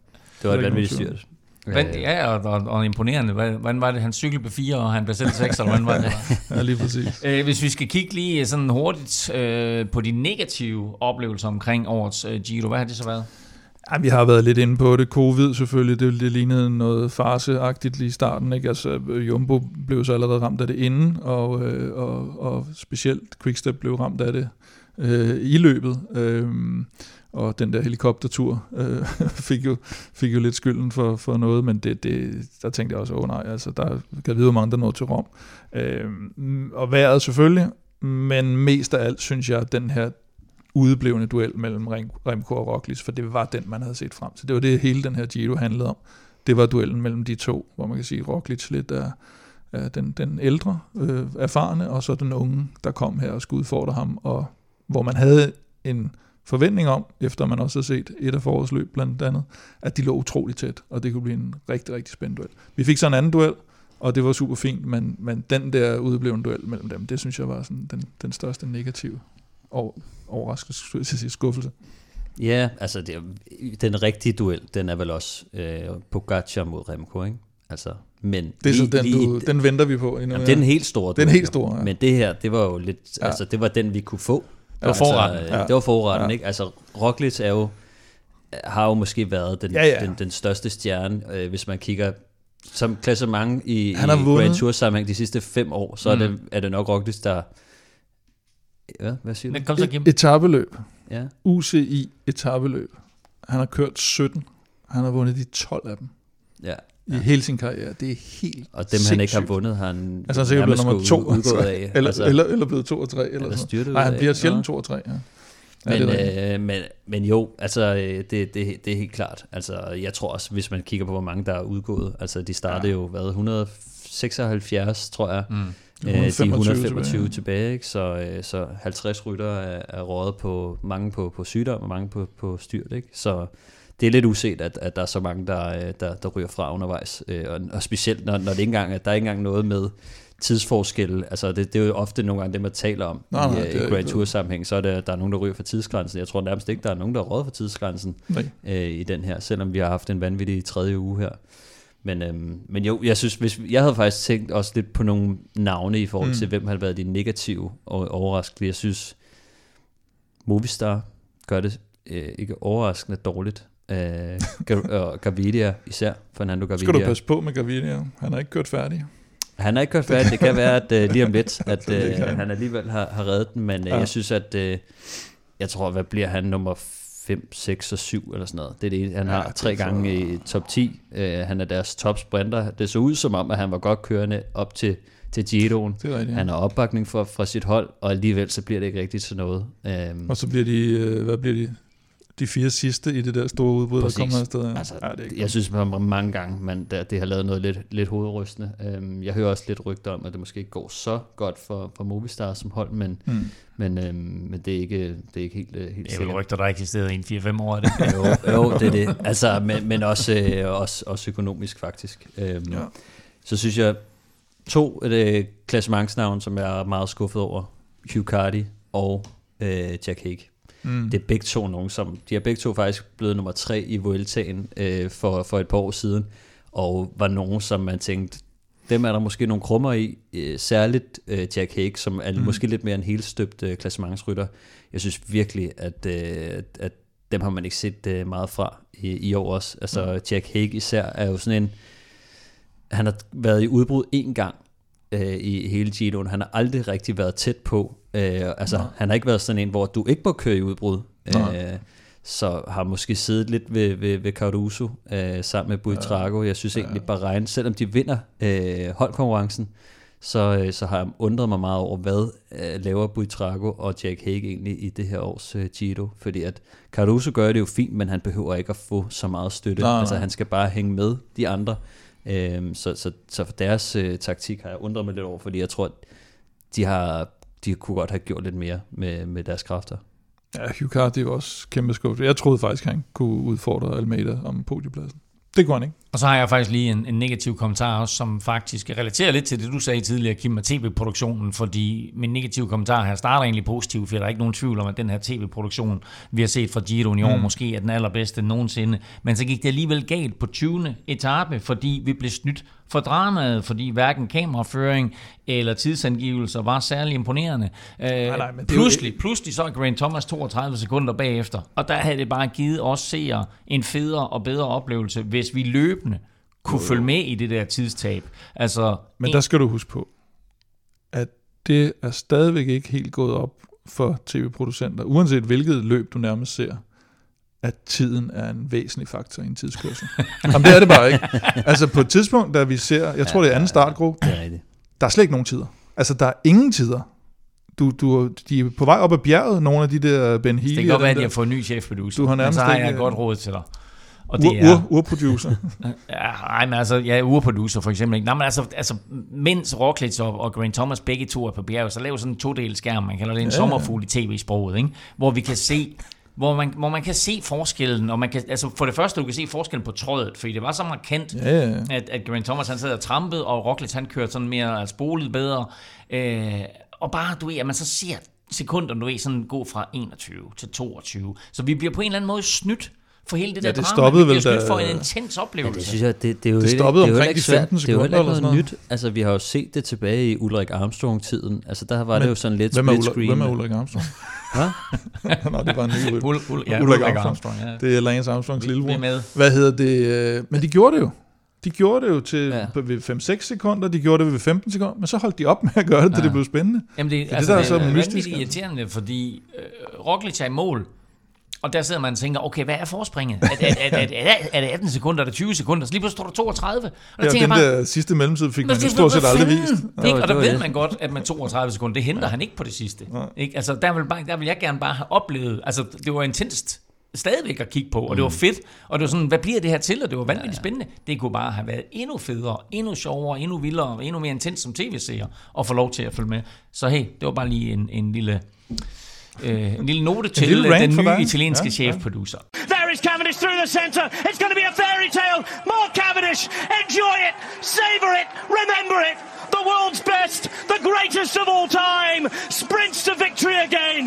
Det var et vanvittigt styrt. Ja, og, og, og imponerende. Hvordan var det, han cyklede på fire, og han blev selv seks, eller hvordan var det? ja, lige præcis. Øh, hvis vi skal kigge lige sådan hurtigt øh, på de negative oplevelser omkring årets øh, Giro, hvad har det så været? Ja, vi har været lidt inde på det. Covid selvfølgelig, det, det lignede noget farseagtigt lige i starten. Ikke? Altså, Jumbo blev så allerede ramt af det inden, og, øh, og, og specielt Quickstep blev ramt af det øh, i løbet. Øh, og den der helikoptertur øh, fik, jo, fik jo lidt skylden for, for noget, men det, det, der tænkte jeg også, åh oh, nej, altså, der kan vide, hvor mange der nåede til Rom. Øh, og vejret selvfølgelig, men mest af alt synes jeg, at den her udeblevende duel mellem Remco og Roglic, for det var den, man havde set frem til. Det var det, hele den her Giro handlede om. Det var duellen mellem de to, hvor man kan sige, Roglic lidt er, er den, den ældre, øh, erfarne, og så den unge, der kom her og skulle udfordre ham, og hvor man havde en forventning om, efter man også har set et af forårets løb blandt andet, at de lå utroligt tæt, og det kunne blive en rigtig, rigtig spændende duel. Vi fik så en anden duel, og det var super fint, men, men den der udeblevende duel mellem dem, det synes jeg var sådan den, den største negative og overraskelse, til sige skuffelse. Ja, altså det, den rigtige duel, den er vel også øh, Pogacar mod Remco, ikke? Altså, men det er lige, så den, lige, du, den venter vi på endnu. Jamen, ja. Den helt store. Den helt store, ja. Men det her, det var jo lidt, ja. altså det var den, vi kunne få. Det var forretten. Altså, ja. Det var forretten, ja. ikke? Altså, Roglic er jo, har jo måske været den, ja, ja. den, den største stjerne, øh, hvis man kigger som klassement i, Han i Grand Tour sammenhæng de sidste fem år, så mm. er, det, er det nok Roglic, der... Ja, hvad siger du? Kom så, Kim. Et, etabeløb. Ja. UCI etabeløb. Han har kørt 17. Han har vundet de 12 af dem. Ja i ja. hele sin karriere. Det er helt Og dem, han ikke har vundet, har han Altså han er blevet nummer to, altså, af. Eller, altså, eller, eller blevet to og tre. Eller, eller. Nej, han bliver sjældent to og tre, ja. Ja, men, øh, men, men jo, altså det, det, det er helt klart. Altså jeg tror også, hvis man kigger på, hvor mange der er udgået, altså de startede ja. jo, hvad, 176, tror jeg. Mm. Øh, de 125 tilbage, tilbage ikke? Så, øh, så 50 rytter er, er rådet på, mange på, på sygdom og mange på, på styrt, ikke? Så det er lidt uset, at, at der er så mange, der, øh, der, der ryger fra undervejs. Øh, og, og specielt, når, når det ikke engang, der er ikke engang noget med tidsforskel. Altså, det, det er jo ofte nogle gange det, man taler om nej, nej, i, i Grand Tour sammenhæng. Så er det, der er nogen, der ryger for tidsgrænsen. Jeg tror nærmest ikke, der er nogen, der er råd for tidsgrænsen øh, i den her, selvom vi har haft en vanvittig tredje uge her. Men, øhm, men jo, jeg synes, hvis, jeg havde faktisk tænkt også lidt på nogle navne i forhold til, mm. hvem havde været de negative og overraskelser. Jeg synes, Movistar gør det øh, ikke overraskende dårligt. Øh, og Gavidia især, Fernando Gavidia. Skal du passe på med Gavidia? Han er ikke kørt færdig. Han er ikke kørt færdig. Det kan være, at uh, lige om lidt, at uh, han alligevel har, har reddet den, men uh, ja. jeg synes, at uh, jeg tror, hvad bliver han nummer 5, 6 og 7 eller sådan noget. Det er det, han ja, har tre gange i top 10. Uh, han er deres top sprinter. Det så ud som om, at han var godt kørende op til, til Giroen. Det er rigtigt, ja. Han har opbakning fra, fra sit hold, og alligevel så bliver det ikke rigtigt til noget. Um, og så bliver de, uh, hvad bliver de? De fire sidste i det der store udbrud, Præcis. der kommer afsted. Altså, ja, det er jeg synes man mange gange, man, der, det har lavet noget lidt, lidt hovedrystende. Um, jeg hører også lidt rygter om, at det måske ikke går så godt for, for Movistar som hold, men, mm. men, um, men det, er ikke, det er ikke helt, uh, helt. Det er vel rygter, der ikke eksisterer i en 4-5 år, det? jo, jo, det er det. Altså, men, men også, øh, også, også økonomisk faktisk. Um, ja. Så synes jeg, to øh, klassementsnavn, som jeg er meget skuffet over, Hugh Cardi og øh, Jack Hague. Mm. Det er begge to nogen, som, de er begge to faktisk blevet nummer tre i Vueltaen øh, for, for et par år siden, og var nogen, som man tænkte, dem er der måske nogle krummer i, øh, særligt øh, Jack Hague, som er mm. måske lidt mere en helt støbt øh, klassementsrytter. Jeg synes virkelig, at, øh, at dem har man ikke set øh, meget fra i, i år også. Altså mm. Jack Hague især er jo sådan en, han har været i udbrud en gang øh, i hele Giroen. Han har aldrig rigtig været tæt på Øh, altså, Nej. han har ikke været sådan en, hvor du ikke må køre i udbrud. Øh, så har måske siddet lidt ved, ved, ved Caruso øh, sammen med Buitrago. Jeg synes ja. egentlig, Bahrain, selvom de vinder øh, holdkonkurrencen, så, øh, så har jeg undret mig meget over, hvad øh, laver Buitrago og Jack Hague egentlig i det her års øh, Giro. Fordi at Caruso gør det jo fint, men han behøver ikke at få så meget støtte. Nej, altså han skal bare hænge med de andre. Øh, så, så, så for deres øh, taktik har jeg undret mig lidt over, fordi jeg tror, at de har de kunne godt have gjort lidt mere med, med deres kræfter. Ja, Hugh Carty var også kæmpe skuffet. Jeg troede faktisk, han kunne udfordre Almeida om podiepladsen. Det kunne han ikke. Og så har jeg faktisk lige en, en negativ kommentar også, som faktisk relaterer lidt til det, du sagde tidligere, Kim, med tv-produktionen, fordi min negative kommentar her starter egentlig positivt, for der er ikke nogen tvivl om, at den her tv-produktion, vi har set fra Giro i år, mm. måske er den allerbedste nogensinde. Men så gik det alligevel galt på 20. etape, fordi vi blev snydt for dramaet, fordi hverken kameraføring eller tidsangivelser var særlig imponerende. Øh, nej, nej, men pludselig, det... pludselig så er Grant Thomas 32 sekunder bagefter, og der havde det bare givet os seere en federe og bedre oplevelse, hvis vi løbende kunne følge med i det der tidstab. Altså, men der skal du huske på, at det er stadigvæk ikke helt gået op for tv-producenter, uanset hvilket løb du nærmest ser at tiden er en væsentlig faktor i en tidskørsel. Jamen det er det bare ikke. Altså på et tidspunkt, da vi ser, jeg tror det er anden startgruppe, der er slet ikke nogen tider. Altså der er ingen tider. Du, du, de er på vej op ad bjerget, nogle af de der Ben Healy. Det kan godt være, at de har fået en ny chefproducer. Du har nærmest men så har jeg ikke, godt råd til dig. Og det er, ur, urproducer. ja, nej, men altså, ja, urproducer for eksempel. Nej, men altså, altså mens Roglic og, og Grant Thomas begge to er på bjerget, så laver sådan en to skærm, man kalder det en ja, sommerfugl i tv-sproget, ikke? hvor vi kan se hvor man, hvor man kan se forskellen, og man kan, altså for det første, du kan se forskellen på trådet, fordi det var så markant, ja. At, at Grant Thomas han sad og trampede, og Roglic han kørte sådan mere spolet bedre, øh, og bare, du ved, at man så ser sekunder, du ved, sådan gå fra 21 til 22. Så vi bliver på en eller anden måde snydt for hele det ja, der det drama. Stoppede vel, da... for en intens oplevelse. Ja, det synes jeg, det, det er jo det stoppede det, omkring de 15 sekunder. Det er jo ikke noget, nyt. Altså, vi har jo set det tilbage i Ulrik Armstrong-tiden. Altså, der var Men, det jo sådan lidt split screen. Hvem er Ulrik Armstrong? Hvad? Nå, det var en ny Ul, Ul, ja, Ulrik Armstrong. Armstrong ja. Det er Lance Armstrongs lillebror. Med. Hvad hedder det? Øh, men de gjorde det jo. De gjorde det jo til ja. ved 5-6 sekunder, de gjorde det ved 15 sekunder, men så holdt de op med at gøre det, ja. det blev spændende. Jamen det, altså, det, der det er, er så mystisk. Det er irriterende, fordi øh, Roglic er i mål, og der sidder man og tænker, okay, hvad er forspringet? Er, er, er, er, er det 18 sekunder, er det 20 sekunder? Så lige pludselig står der 32. Og der ja, den bare, der sidste mellemtid fik man jo stort set aldrig vist. Ikke? Og der ved man godt, at med 32 sekunder, det henter ja. han ikke på det sidste. Ja. Ikke? Altså, der vil, bare, der vil jeg gerne bare have oplevet, altså det var intenst stadigvæk at kigge på, og det var mm. fedt, og det var sådan, hvad bliver det her til, og det var vanvittigt spændende. Det kunne bare have været endnu federe, endnu sjovere, endnu vildere, endnu mere intens som tv-seer, og få lov til at følge med. Så hey, det var bare lige en, en lille øh, en lille note til lille den nye italienske ja, chefproducer. There is Cavendish through the center. It's going to be a fairy tale. More Cavendish. Enjoy it. Savor it. Remember it. The world's best, the greatest of all time, sprints to victory again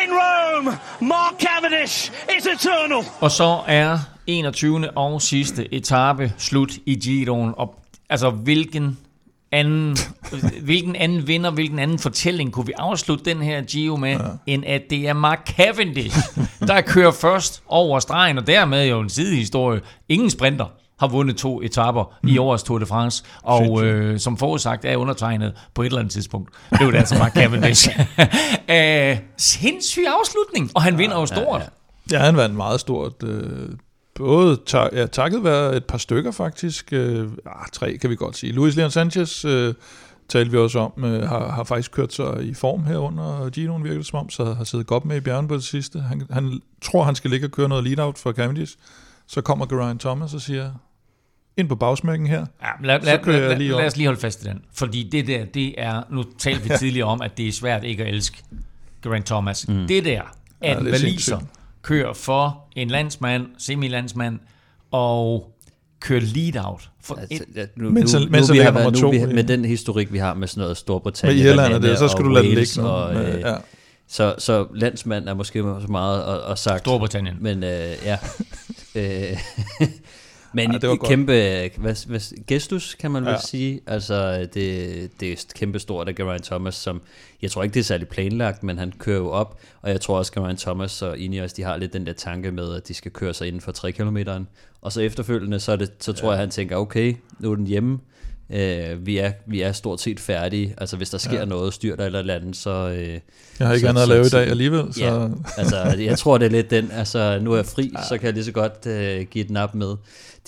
in Rome. Mark Cavendish is eternal. Og så er 21. og sidste etape slut i Giroen. Og altså, hvilken anden, hvilken anden vinder, hvilken anden fortælling kunne vi afslutte den her Giro med, ja. end at det er Mark Cavendish, der kører først over stregen, og dermed jo en sidehistorie. Ingen sprinter har vundet to etapper mm. i årets Tour de France, og øh, som forudsagt er undertegnet på et eller andet tidspunkt. Det var det altså Mark Cavendish. Æh, sindssyg afslutning, og han vinder jo stort. Ja, ja. ja han vandt meget stort. Øh, både tak, ja, takket være et par stykker faktisk. Øh, ah, tre kan vi godt sige. Luis Leon Sanchez øh, talte vi også om, øh, har, har faktisk kørt sig i form her under Ginoen, virkelig som om, så har siddet godt med i bjergen på det sidste. Han, han tror, han skal ligge og køre noget lead-out for Cavendish. Så kommer Geraint Thomas og siger, ind på bagsmærken her. Ja, lad, lad, lad, lad, lad os lige holde fast i den. Fordi det der, det er, nu talte vi tidligere om, at det er svært ikke at elske Geraint Thomas. Mm. Det der, at ja, Valiser kører for en landsmand, semi-landsmand, og kører lead-out. For altså, ja, nu, men så, nu, nu, vi har været, nu vi, med den historik, vi har med sådan noget Storbritannien, med Irland og det, så skal du lade det ligge. Og, øh, ja. så, så landsmand er måske så meget at, at sagt. Storbritannien. Men øh, ja. øh, men ja, det var kæmpe, hvad, hvad, gestus kan man ja. vel sige. Altså, det, det er kæmpe stort af Geraint Thomas, som, jeg tror ikke, det er særlig planlagt, men han kører jo op, og jeg tror også, Geraint Thomas og Ineos, de har lidt den der tanke med, at de skal køre sig inden for 3 km. Og så efterfølgende, så, det, så tror ja. jeg, han tænker, okay, nu er den hjemme, Øh, vi, er, vi er stort set færdige. Altså hvis der sker ja. noget, styr der eller andet, så... Øh, jeg har ikke så, andet at lave i dag alligevel. Så. Ja, altså jeg tror det er lidt den, altså nu er jeg fri, ja. så kan jeg lige så godt øh, give et nap med.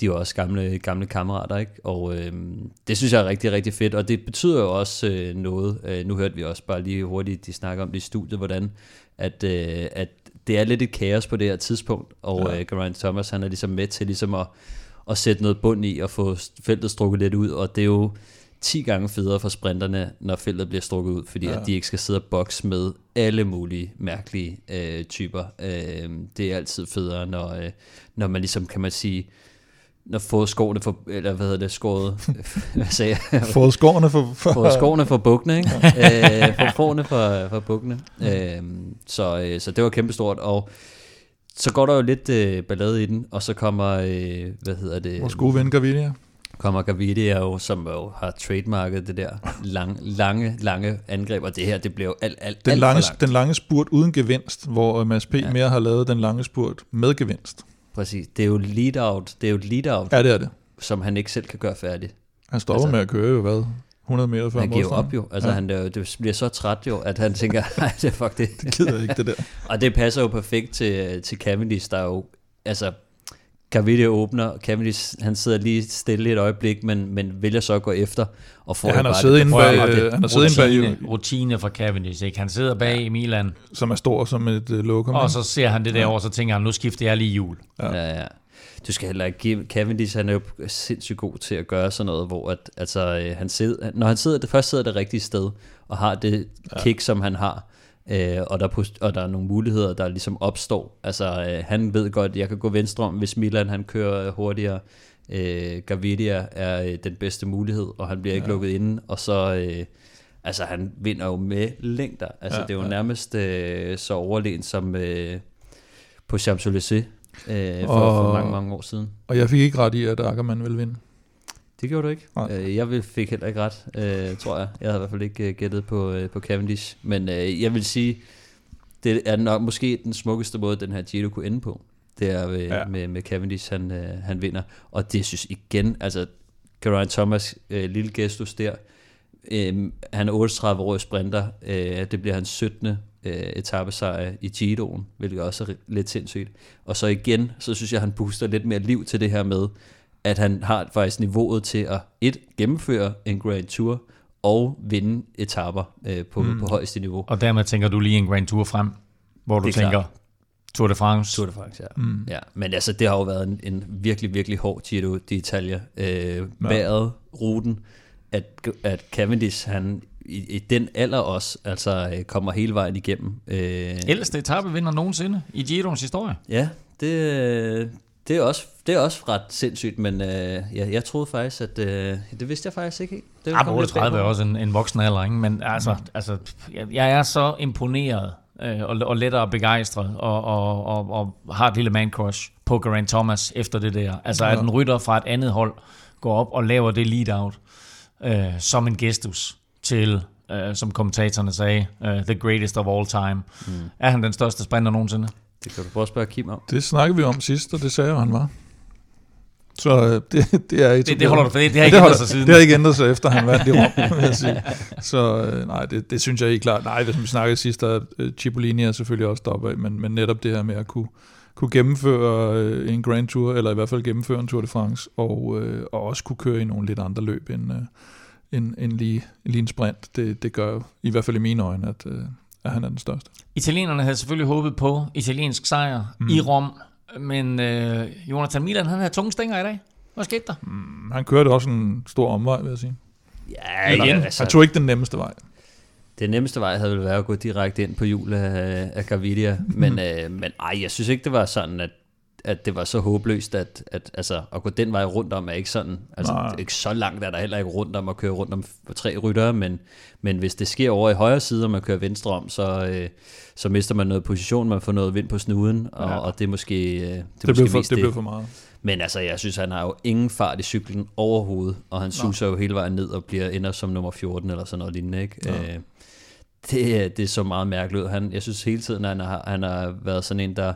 De er jo også gamle, gamle kammerater, ikke? Og øh, det synes jeg er rigtig, rigtig fedt, og det betyder jo også øh, noget. Øh, nu hørte vi også bare lige hurtigt, de snakker om det i studiet, hvordan at, øh, at det er lidt et kaos på det her tidspunkt, og ja. øh, Geraint Thomas, han er ligesom med til ligesom at at sætte noget bund i og få feltet strukket lidt ud, og det er jo 10 gange federe for sprinterne, når feltet bliver strukket ud, fordi ja. at de ikke skal sidde og boks med alle mulige mærkelige øh, typer. Øh, det er altid federe, når, øh, når man ligesom, kan man sige, når få skårene for, eller hvad hedder det, skåret, hvad sagde jeg? Få skårene for, for... Få skårene for bukkene, ikke? Øh, få forne for, for bukkene. Øh, så, øh, så det var kæmpestort, og så går der jo lidt øh, ballade i den, og så kommer, øh, hvad hedder det? Vores gode ven Gavidia. Kommer Gavidia jo, som jo har trademarket det der lang, lange, lange angreb, og det her, det bliver jo alt, alt, den alt lange, Den lange spurt uden gevinst, hvor Mads P. Ja. mere har lavet den lange spurt med gevinst. Præcis, det er jo lead-out, det er jo lead-out, ja, det er det. som han ikke selv kan gøre færdig. Han stopper altså, med at køre jo, hvad? 100 meter før Han giver op jo. Altså, ja. han, det, det bliver så træt jo, at han tænker, nej, det er fuck det. Det gider ikke, det der. og det passer jo perfekt til, til Cavendish, der er jo, altså, Cavidia åbner, Cavendish, han sidder lige stille et øjeblik, men, men vælger så at gå efter. Og får ja, han har siddet inde bag, det, han har siddet inde bag rutine for Cavendish, ikke? Han sidder bag ja. Milan. Som er stor som et uh, lokum. Og så ser han det der ja. over, så tænker han, nu skifter jeg lige jul. Ja, ja. ja du skal heller ikke give, Cavendish han er jo sindssygt god til at gøre sådan noget, hvor at, altså, øh, han sidder, når han sidder, det først sidder det rigtige sted, og har det ja. kick, som han har, øh, og, der, og der er nogle muligheder, der ligesom opstår. Altså, øh, han ved godt, at jeg kan gå venstre om, hvis Milan han kører hurtigere. Øh, Gavidia er øh, den bedste mulighed, og han bliver ikke ja. lukket inde, og så... Øh, altså, han vinder jo med længder. Altså, ja, det er jo ja. nærmest øh, så overlegen som øh, på Champs-Élysées øh, for, og, for mange, mange år siden. Og jeg fik ikke ret i, at Ackermann ville vinde. Det gjorde du ikke. Nej. Øh, jeg fik heller ikke ret, øh, tror jeg. Jeg havde i hvert fald ikke øh, gættet på, øh, på Cavendish. Men øh, jeg vil sige, det er nok måske den smukkeste måde, den her Giro kunne ende på. Det er øh, ja. med, med Cavendish, han, øh, han vinder. Og det synes igen, altså Geraint Thomas, øh, lille gestus der, øh, han er 38 år sprinter. Øh, det bliver hans 17 øh, etappesejr i Giroen, hvilket også er lidt sindssygt. Og så igen, så synes jeg, han booster lidt mere liv til det her med, at han har faktisk niveauet til at et gennemføre en Grand Tour, og vinde etapper øh, på, mm. på højeste niveau. Og dermed tænker du lige en Grand Tour frem, hvor du tænker klart. Tour de France. Tour de France, ja. Mm. ja. Men altså, det har jo været en, en virkelig, virkelig hård Giro d'Italia. Øh, ja. Vejret, ruten, at, at Cavendish, han i, i den alder også, altså øh, kommer hele vejen igennem. Øh, Ældste vinder nogensinde i Giroens historie. Ja, det, det, er også, det er også ret sindssygt, men øh, jeg, jeg troede faktisk, at øh, det vidste jeg faktisk ikke. Det ja, 38 er også en, en voksen alder, ikke? men altså, mm. altså jeg, jeg er så imponeret øh, og, og lettere begejstret og, og, og, og har et lille man crush på Geraint Thomas efter det der. Altså, at en rytter fra et andet hold går op og laver det lead-out øh, som en gestus til, øh, som kommentatorerne sagde, uh, the greatest of all time. Mm. Er han den største sprinter nogensinde? Det kan du prøve at spørge Kim om. Det snakkede vi om sidst, og det sagde jeg, han var. Så øh, det, det er ikke det, det holder du for, det, det har ikke det ændret sig siden. Det har ikke ændret sig efter, han vandt i Rom, vil jeg sige. Så øh, nej, det, det synes jeg ikke klart. Nej, hvis vi snakkede sidst, der øh, Cipollini er selvfølgelig også deroppe af, men, men netop det her med at kunne, kunne gennemføre øh, en Grand Tour, eller i hvert fald gennemføre en Tour de France, og, øh, og også kunne køre i nogle lidt andre løb end, øh, end, end lige, lige en sprint, det, det gør jo, i hvert fald i mine øjne, at, øh, at han er den største. Italienerne havde selvfølgelig håbet på italiensk sejr mm. i Rom, men øh, Jonathan Milan, han havde tunge stænger i dag. Hvad skete der? Mm, han kørte også en stor omvej, vil jeg sige. Ja, Eller, igen. Altså, han tog ikke den nemmeste vej. Den nemmeste vej havde vel været at gå direkte ind på hjul af, af Gavidia, men, øh, men ej, jeg synes ikke, det var sådan, at at det var så håbløst, at, at altså, at gå den vej rundt om er ikke sådan, altså Nej. ikke så langt er der heller ikke rundt om at køre rundt om tre ryttere, men, men hvis det sker over i højre side, og man kører venstre om, så, øh, så mister man noget position, man får noget vind på snuden, og, ja. og det er måske, øh, det, det, måske blev for, det, det blev for meget. Men altså, jeg synes, han har jo ingen fart i cyklen overhovedet, og han suser jo hele vejen ned og bliver ender som nummer 14 eller sådan noget lignende, ikke? Ja. Øh, det, det er så meget mærkeligt ud. Han, jeg synes hele tiden, at han har, han har været sådan en, der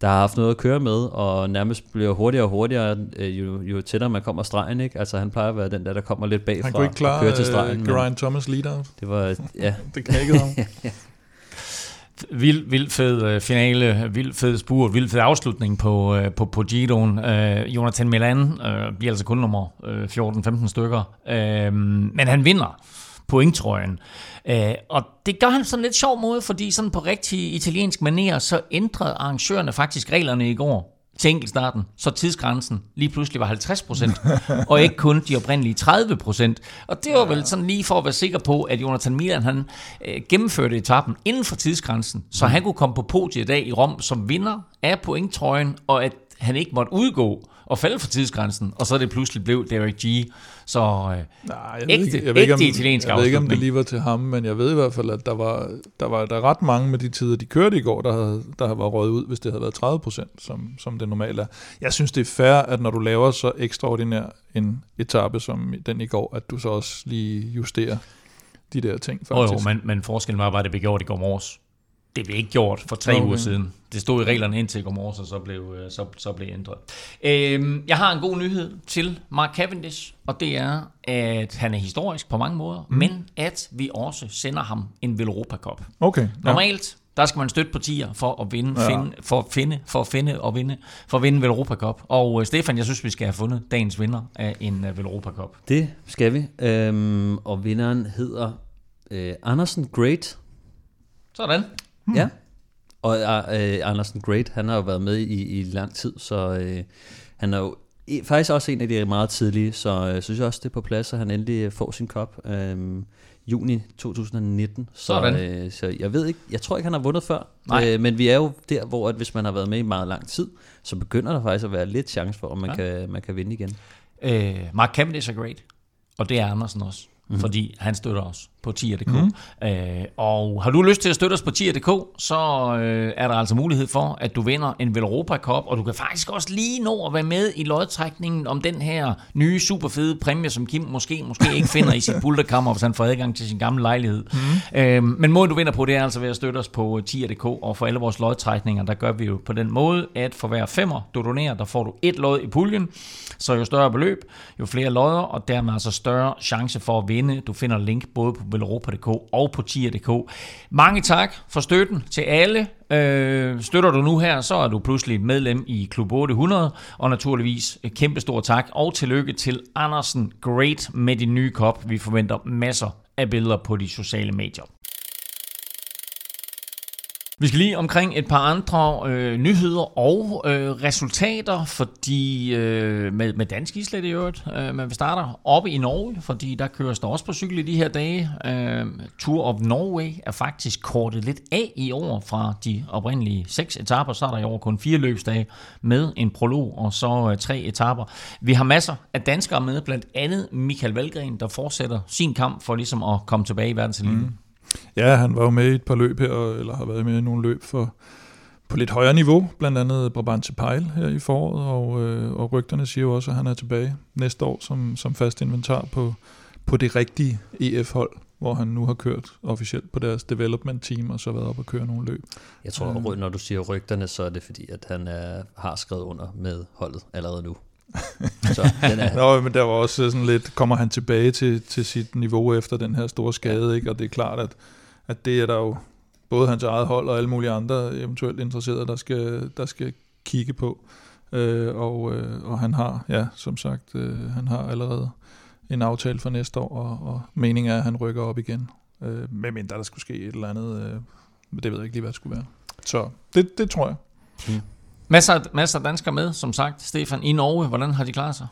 der har haft noget at køre med, og nærmest bliver hurtigere og hurtigere, øh, jo, jo tættere man kommer stregen, ikke? Altså han plejer at være den der, der kommer lidt bagfra Han kunne ikke klare køre til stregen, uh, Geraint Thomas lead out. Det var, ja. det knækkede ham. Vild, vild fed øh, finale, vild fed spurt, vild fed afslutning på, på, på Giroen. Uh, Jonathan Milan uh, bliver altså kun nummer uh, 14-15 stykker, uh, men han vinder pointtrøjen. Øh, og det gør han sådan lidt sjov måde, fordi sådan på rigtig italiensk manér, så ændrede arrangørerne faktisk reglerne i går til enkeltstarten, så tidsgrænsen lige pludselig var 50%, og ikke kun de oprindelige 30%. Og det var vel sådan lige for at være sikker på, at Jonathan Milan han øh, gennemførte etappen inden for tidsgrænsen, så han kunne komme på podiet i dag i Rom som vinder af pointtrøjen, og at han ikke måtte udgå og falde for tidsgrænsen, og så det pludselig blev Derek G. Så øh, Nej, jeg ægte, ikke, jeg ved om, italiensk Jeg ved ikke, om det lige var til ham, men jeg ved i hvert fald, at der var, der var der ret mange med de tider, de kørte i går, der, havde, der var røget ud, hvis det havde været 30 procent, som, som det normalt er. Jeg synes, det er fair, at når du laver så ekstraordinær en etape som den i går, at du så også lige justerer de der ting. Faktisk. Oh, jo, men, men forskellen var bare, at det blev gjort i går morges det blev ikke gjort for tre okay. uger siden. Det stod i reglerne indtil i går og så blev, øh, så, så blev ændret. Øhm, jeg har en god nyhed til Mark Cavendish, og det er, at han er historisk på mange måder, mm. men at vi også sender ham en Velropa Cup. Okay. Ja. Normalt, der skal man støtte partier for at vinde, ja. finde, for at finde, for at finde og vinde, for at vinde Velropa Cup. Og uh, Stefan, jeg synes, vi skal have fundet dagens vinder af en uh, Velropa Cup. Det skal vi. Øhm, og vinderen hedder uh, Andersen Great. Sådan. Hmm. Ja. Og uh, Andersen Great, han har jo været med i, i lang tid, så uh, han er jo faktisk også en af de meget tidlige, så jeg uh, synes også, det er på plads, at han endelig får sin kop. Uh, juni 2019. Så, uh, så jeg ved ikke, jeg tror ikke, han har vundet før. Nej. Uh, men vi er jo der, hvor at hvis man har været med i meget lang tid, så begynder der faktisk at være lidt chance for, at man, ja. kan, man kan vinde igen. Uh, Mark Cavendish er great, og det er Andersen også mm. fordi han støtter os på tier.dk. Mm. Øh, og har du lyst til at støtte os på tier.dk, så øh, er der altså mulighed for, at du vinder en Velropa Cup, og du kan faktisk også lige nå at være med i lodtrækningen om den her nye super fede præmie, som Kim måske måske ikke finder i sit bulterkammer, hvis han får adgang til sin gamle lejlighed. Mm. Øh, men måden du vinder på, det er altså ved at støtte os på tier.dk, og for alle vores lodtrækninger, der gør vi jo på den måde, at for hver femmer, du donerer, der får du et lod i puljen, så jo større beløb, jo flere lodder, og dermed altså større chance for at vinde. Du finder link både på velropa.dk og på tier.dk. Mange tak for støtten til alle. Øh, støtter du nu her, så er du pludselig medlem i Klub 800, og naturligvis kæmpe stor tak og tillykke til Andersen Great med din nye kop. Vi forventer masser af billeder på de sociale medier. Vi skal lige omkring et par andre øh, nyheder og øh, resultater, fordi øh, med, med dansk islet i øvrigt, øh, men vi starter oppe i Norge, fordi der køres der også på cykel i de her dage. Øh, Tour of Norway er faktisk kortet lidt af i år fra de oprindelige seks etaper, så er der i år kun fire løbsdage med en prolog og så øh, tre etaper. Vi har masser af danskere med, blandt andet Michael Valgren, der fortsætter sin kamp for ligesom at komme tilbage i verdenseliten. Mm. Ja, han var jo med i et par løb her, eller har været med i nogle løb for, på lidt højere niveau, blandt andet Brabantse Pejl her i foråret, og, øh, og rygterne siger jo også, at han er tilbage næste år som, som fast inventar på, på det rigtige EF-hold, hvor han nu har kørt officielt på deres development team, og så været op og køre nogle løb. Jeg tror, når du siger rygterne, så er det fordi, at han er, har skrevet under med holdet allerede nu. Så den er... Nå, men der var også sådan lidt, kommer han tilbage til, til sit niveau efter den her store skade, ja. ikke? og det er klart, at, at det er der jo både hans eget hold og alle mulige andre eventuelt interesserede, der skal, der skal kigge på. Øh, og, øh, og han har, ja, som sagt, øh, han har allerede en aftale for næste år, og, og meningen er, at han rykker op igen. Øh, mindre der skulle ske et eller andet, øh, det ved jeg ikke lige, hvad det skulle være. Så det, det tror jeg. Mm. Masser, masser af danskere med, som sagt. Stefan, i Norge, hvordan har de klaret sig?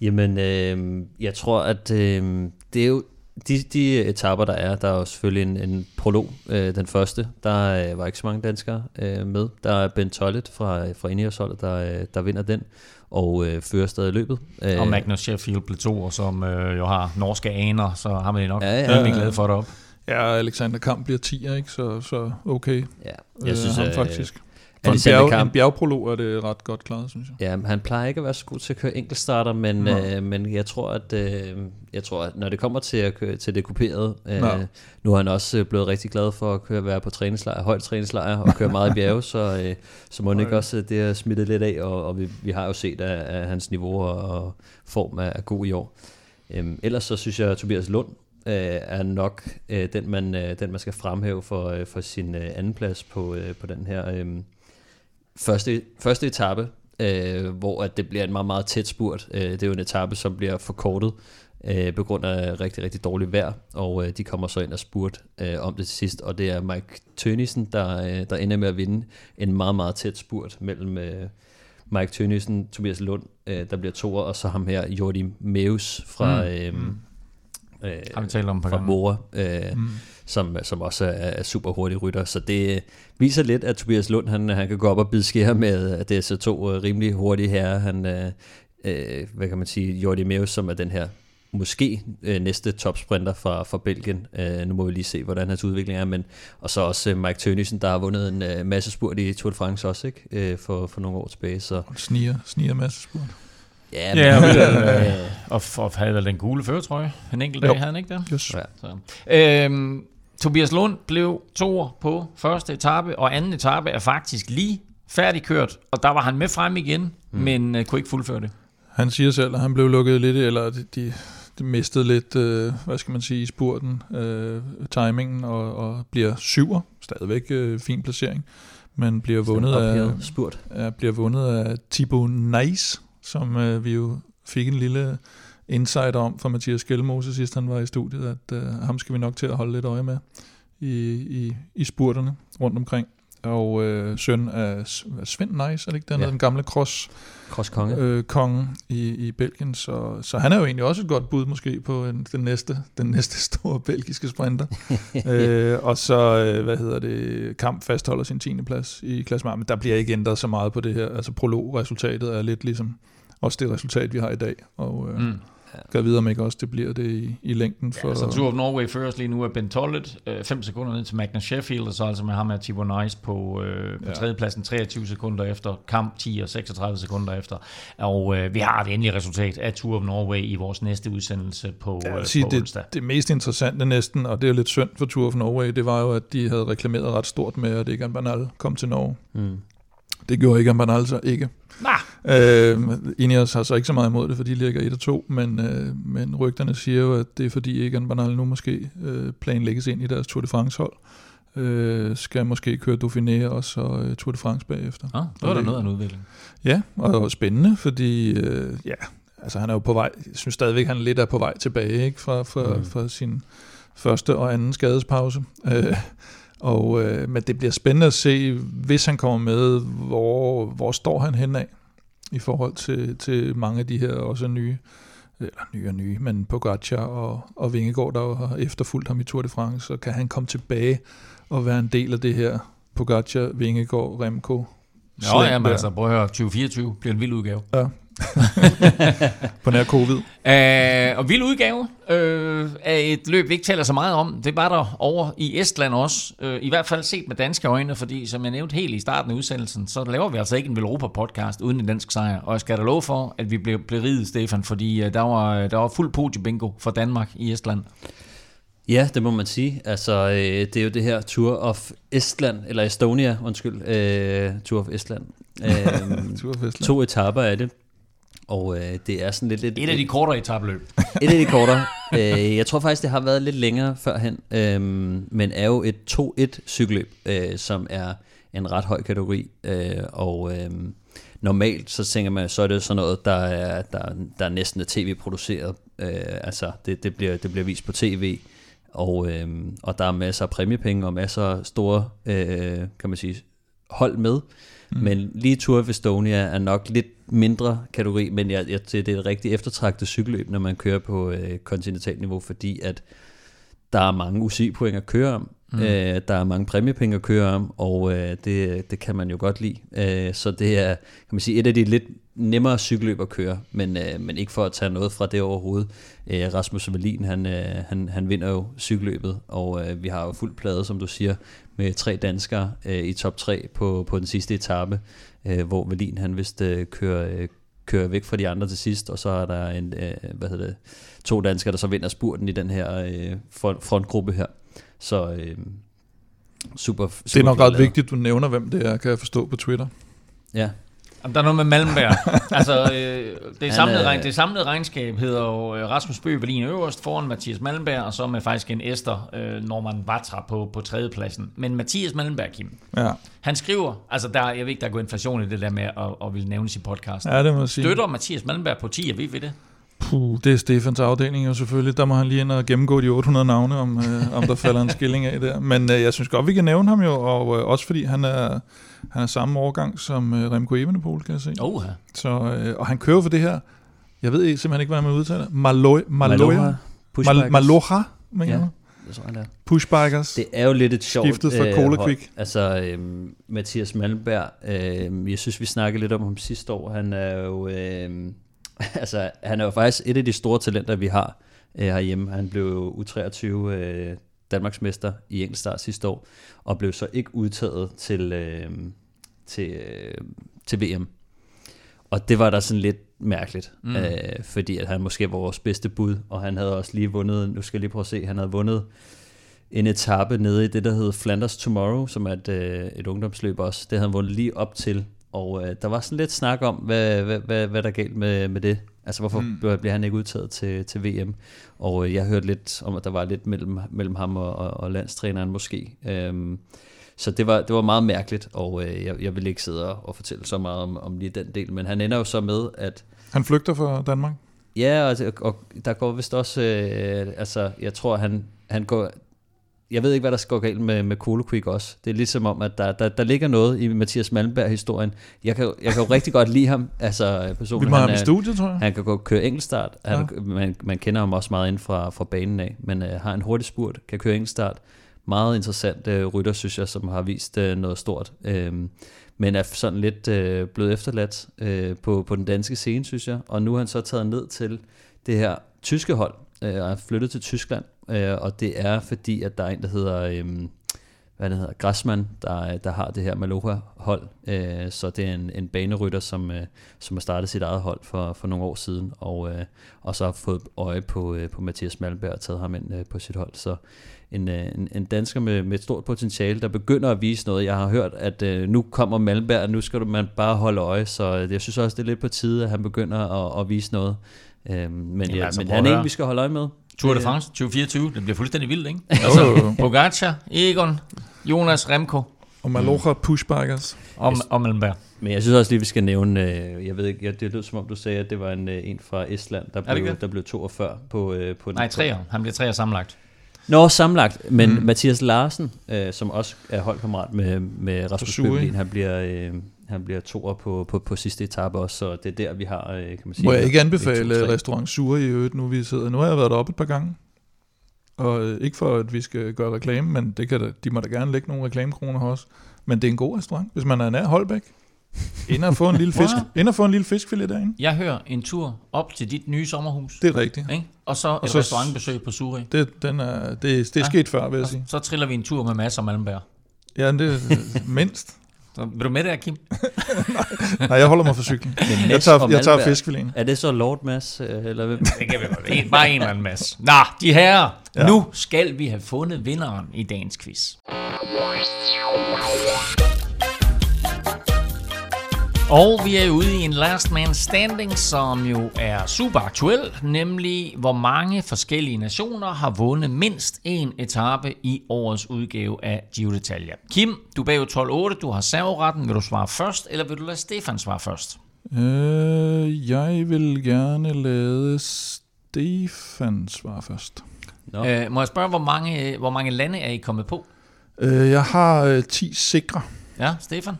Jamen, øh, jeg tror, at øh, det er jo de, de etapper, der er, der er jo selvfølgelig en, en prolog, øh, den første. Der øh, var ikke så mange danskere øh, med. Der er Ben Tollet fra, fra Ineos-holdet, der, øh, der vinder den og øh, fører stadig løbet. Øh, og Magnus Sheffield Plateau, som øh, jo har norske aner, så har man nok ja, ja, ja. glad for det op. Ja, Alexander Kamp bliver 10, ikke? Så, så okay. Ja, jeg øh, synes, ham øh, faktisk. For en, bjerg, Kamp, en bjergprolog er det ret godt klaret, synes jeg. Ja, han plejer ikke at være så god til at køre enkeltstarter, men, øh, men jeg tror, at øh, jeg tror, at når det kommer til at køre til det kuperede, øh, nu er han også øh, blevet rigtig glad for at køre, være på træningslejr, højt træningslejr og køre meget i bjerge, så, øh, så må han ikke også det er smittet lidt af, og, og vi, vi har jo set, at, at hans niveau og, og form er, er god i år. Øhm, ellers så synes jeg, at Tobias Lund øh, er nok øh, den, man, øh, den, man skal fremhæve for, øh, for sin øh, anden plads på, øh, på den her øh, første, første etape, øh, hvor at det bliver en meget, meget tæt spurt. Øh, det er jo en etape, som bliver forkortet øh, på grund af rigtig, rigtig dårligt vejr, og øh, de kommer så ind og spurt øh, om det til sidst, og det er Mike Tønnesen, der, øh, der ender med at vinde en meget, meget tæt spurt mellem øh, Mike Tønnesen, Tobias Lund, øh, der bliver toer, og så ham her, Jordi Meus fra... Mm. Øh, mm. Øh, Har vi talt om fra Mora. Øh, mm som, som også er, er super hurtig rytter. Så det viser lidt, at Tobias Lund han, han kan gå op og bide skære med, at det er så to uh, rimelig hurtige herrer. Han, uh, uh, hvad kan man sige, Jordi Meus, som er den her måske uh, næste topsprinter fra, fra Belgien. Uh, nu må vi lige se, hvordan hans udvikling er. Men, og så også uh, Mike Tønnesen, der har vundet en uh, masse spurt i Tour de France også, ikke? Uh, for, for nogle år tilbage. Så. Sniger, sniger masse spurt. Ja, men, ja men, øh, og, og havde vel den gule føretrøje en enkelt dag, jo. havde han ikke det? Yes. Ja. Så. Øhm, Tobias Lund blev to på første etape, og anden etape er faktisk lige færdigkørt, og der var han med frem igen, mm. men uh, kunne ikke fuldføre det. Han siger selv, at han blev lukket lidt, eller de, de, de mistede lidt, uh, hvad skal man sige, i spurten, uh, timingen, og, og bliver syver, stadigvæk uh, fin placering, men bliver vundet af, spurt. Ja, bliver vundet af Thibaut Nice, som uh, vi jo fik en lille insight om fra Mathias Skelmose sidst han var i studiet, at uh, ham skal vi nok til at holde lidt øje med i, i, i spurterne rundt omkring. Og uh, søn af Svend Nice, er det ikke den, ja. den gamle cross, cross konge, øh, konge i, i Belgien. Så, så han er jo egentlig også et godt bud måske på en, den, næste, den næste store belgiske sprinter. øh, og så, øh, hvad hedder det, Kamp fastholder sin 10. plads i klassementet, men der bliver ikke ændret så meget på det her. Altså prolog-resultatet er lidt ligesom også det resultat, vi har i dag. Og, øh, mm. Gør videre om ikke også det bliver det i, i længden. For, ja, så Tour of Norway føres lige nu af Ben Tollet, 5 øh, sekunder ned til Magnus Sheffield, og så altså med ham er Tibor Nice på, øh, på ja. tredjepladsen 23 sekunder efter, Kamp 10 og 36 sekunder efter. Og øh, vi har det endelige resultat af Tour of Norway i vores næste udsendelse på, ja, øh, sige, på onsdag. Det, det mest interessante næsten, og det er lidt synd for Tour of Norway, det var jo, at de havde reklameret ret stort med, at Egan Bernal kom til Norge. Mm. Det gjorde Egan Bernal så ikke. Nah. Øh, Ineos har så ikke så meget imod det, fordi de ligger 1 og 2, men, øh, men rygterne siger jo, at det er fordi Egan Bernal nu måske øh, planlægges ind i deres Tour de France hold. Øh, skal måske køre Dauphiné og så øh, Tour de France bagefter. Ah, så er der noget af en udvikling. Ja, og det var spændende, fordi øh, ja, altså han er jo på vej, jeg synes stadigvæk, han lidt er på vej tilbage ikke, fra, fra, mm. fra sin første og anden skadespause. Øh, og, øh, men det bliver spændende at se, hvis han kommer med, hvor, hvor står han henad i forhold til, til mange af de her også nye, eller nye og nye, men Pogacar og, og Vingegaard, der har efterfulgt ham i Tour de France, så kan han komme tilbage og være en del af det her Pogacar, Vingegaard, Remco. Ja, ja, men altså, prøv at høre, 2024 bliver en vild udgave. Ja, på nær covid. Uh, og vild udgave uh, af et løb, vi ikke taler så meget om. Det var der over i Estland også. Uh, I hvert fald set med danske øjne, fordi som jeg nævnte helt i starten af udsendelsen, så laver vi altså ikke en Velropa-podcast uden en dansk sejr. Og jeg skal da love for, at vi blev, blev ridet, Stefan, fordi uh, der, var, der var fuld podiebingo for Danmark i Estland. Ja, det må man sige. Altså, øh, det er jo det her Tour of Estland, eller Estonia, undskyld, øh, Tour of Estland. Øh, Tour of Estland. To etapper af det, og øh, det er sådan lidt... lidt Et af de kortere etabløb. et af de kortere. øh, jeg tror faktisk, det har været lidt længere førhen, øh, men er jo et 2-1 cykelløb, øh, som er en ret høj kategori, øh, og... Øh, normalt så tænker man, så er det sådan noget, der er, der, der er næsten er tv-produceret. Øh, altså, det, det, bliver, det bliver vist på tv, og, øh, og der er masser af præmiepenge og masser af store, øh, kan man sige, hold med. Mm. Men lige Tour of Estonia er nok lidt mindre kategori, men jeg, jeg, det er et rigtig eftertragtet cykelløb, når man kører på øh, kontinentalniveau, fordi at der er mange UCI-point at køre om. Mm. Øh, der er mange præmiepenge at køre om, og øh, det, det kan man jo godt lide. Øh, så det er kan man sige, et af de lidt nemmere cykelløb at køre, men, øh, men ikke for at tage noget fra det overhovedet. Øh, Rasmus Wallin, han, øh, han, han vinder jo cykelløbet, og øh, vi har jo fuld plade, som du siger, med tre danskere øh, i top 3 på, på den sidste etape, øh, hvor Wallin han vist øh, kører, øh, kører væk fra de andre til sidst, og så er der en, øh, hvad hedder det, to danskere, der så vinder spurten i den her øh, front, frontgruppe her. Så øh, super, super Det er nok ret vigtigt, du nævner, hvem det er, kan jeg forstå på Twitter. Ja. Jamen, der er noget med Malmberg. altså, øh, det, samlede, regn, det samlede regnskab hedder jo øh, Rasmus Bøge Berlin øverst foran Mathias Malmberg, og så med faktisk en Esther øh, Norman Vatra på, på tredjepladsen. Men Mathias Malmberg, Kim, ja. han skriver, altså der, jeg ved ikke, der går inflation i det der med at, at ville nævnes i podcasten. Ja, det må jeg sige. Støtter Mathias Malmberg på 10, er vi ved det? Puh, det er Stefans afdeling jo selvfølgelig. Der må han lige ind og gennemgå de 800 navne, om, øh, om der falder en skilling af der. Men øh, jeg synes godt, vi kan nævne ham jo, og øh, også fordi han er, han er samme årgang som øh, Remco Evenepoel, kan jeg se. Oh, ja. Så, øh, og han kører for det her, jeg ved simpelthen ikke, hvad man udtaler. Malo, Maloja? Mal, Maloja, mener ja. Det det Pushbikers. Det er jo lidt et sjovt Skiftet fra Cola øh, Quick. Altså, øh, Mathias Malmberg, øh, jeg synes, vi snakkede lidt om ham sidste år. Han er jo... Øh, altså, han er jo faktisk et af de store talenter, vi har øh, herhjemme. Han blev jo U23 øh, Danmarksmester i enkeltstart sidste år, og blev så ikke udtaget til, øh, til, øh, til VM. Og det var da sådan lidt mærkeligt, mm. øh, fordi at han måske var vores bedste bud, og han havde også lige vundet, nu skal jeg lige prøve at se, han havde vundet en etape nede i det, der hedder Flanders Tomorrow, som er et, øh, et ungdomsløb også. Det havde han vundet lige op til, og øh, der var sådan lidt snak om, hvad, hvad, hvad, hvad der galt med, med det. Altså, hvorfor mm. bliver han ikke udtaget til, til VM? Og øh, jeg hørte lidt om, at der var lidt mellem, mellem ham og, og, og landstræneren måske. Øhm, så det var, det var meget mærkeligt, og øh, jeg, jeg vil ikke sidde og, og fortælle så meget om, om lige den del. Men han ender jo så med, at... Han flygter fra Danmark? Ja, og, og der går vist også... Øh, altså, jeg tror, han, han går jeg ved ikke, hvad der skal gå galt med, med Quick også. Det er ligesom om, at der, der, der ligger noget i Mathias Malmberg-historien. Jeg kan, jeg kan jo rigtig godt lide ham. Altså, personen, Vi må han, have i studiet, tror jeg. Han kan gå køre enkeltstart. Han, ja. man, man kender ham også meget ind fra, fra banen af. Men uh, har en hurtig spurt, kan køre enkeltstart. Meget interessant uh, rytter, synes jeg, som har vist uh, noget stort. Uh, men er sådan lidt uh, blevet efterladt uh, på, på den danske scene, synes jeg. Og nu har han så taget ned til det her tyske hold, øh, og er flyttet til Tyskland øh, og det er fordi, at der er en, der hedder, øh, hvad det hedder, Grassmann, der, der har det her Maloha-hold, øh, så det er en, en banerytter, som, øh, som har startet sit eget hold for, for nogle år siden, og, øh, og så har fået øje på, øh, på Mathias Malmberg og taget ham ind øh, på sit hold, så en, øh, en, en dansker med, med et stort potentiale, der begynder at vise noget. Jeg har hørt, at øh, nu kommer Malmberg, og nu skal man bare holde øje, så jeg synes også, det er lidt på tide, at han begynder at, at vise noget. Øh, men Jamen, ja, altså, men han er en, vi skal holde øje med. Tour de France 2024, det bliver fuldstændig vildt, ikke? altså, Pogacar, Egon, Jonas Remko. Og Malocha mm. Pushbikers. Og, og Malmberg. Men jeg synes også lige, vi skal nævne, øh, jeg ved ikke, det lød som om du sagde, at det var en, øh, en fra Estland, der blev, der blev 42 på, øh, på den. Nej, tre Han bliver tre sammenlagt. Nå, sammenlagt. Men mm. Mathias Larsen, øh, som også er holdkammerat med, med Rasmus Bøbelin, han bliver, øh, han bliver toer på, på, på sidste etape også, så det er der, vi har, øh, kan man sige... Må jeg ikke anbefale restaurant Sure i øvrigt, nu vi sidder? Nu har jeg været deroppe et par gange, og øh, ikke for, at vi skal gøre reklame, men det kan da, de må da gerne lægge nogle reklamekroner hos os. Men det er en god restaurant, hvis man er nær Holbæk. Ind og få en lille fisk, ind og få en lille fiskfilet derinde. Jeg hører en tur op til dit nye sommerhus. Det er rigtigt. Ikke? Og så et så- restaurantbesøg på Suri. Det, den er, det, det er Ja. sket før, vil jeg sige. Så triller vi en tur med masser af Malmberg. Ja, det er mindst. Så med der, Kim? Nej, jeg holder mig for cyklen. Jeg Mads tager, jeg tager fiskfileten. Er det så Lord Mads, øh, eller hvem? Det kan vi godt. En, bare en eller anden masse. Nå, de herrer. Ja. Ja. Nu skal vi have fundet vinderen i dagens quiz. Og vi er ude i en last man standing, som jo er super aktuel, nemlig hvor mange forskellige nationer har vundet mindst en etape i årets udgave af Giro d'Italia. Kim, du er bagud 12-8, du har serveretten. Vil du svare først, eller vil du lade Stefan svare først? Øh, jeg vil gerne lade Stefan svare først. Nå. Øh, må jeg spørge, hvor mange, hvor mange lande er I kommet på? Øh, jeg har øh, 10 sikre. Ja, Stefan?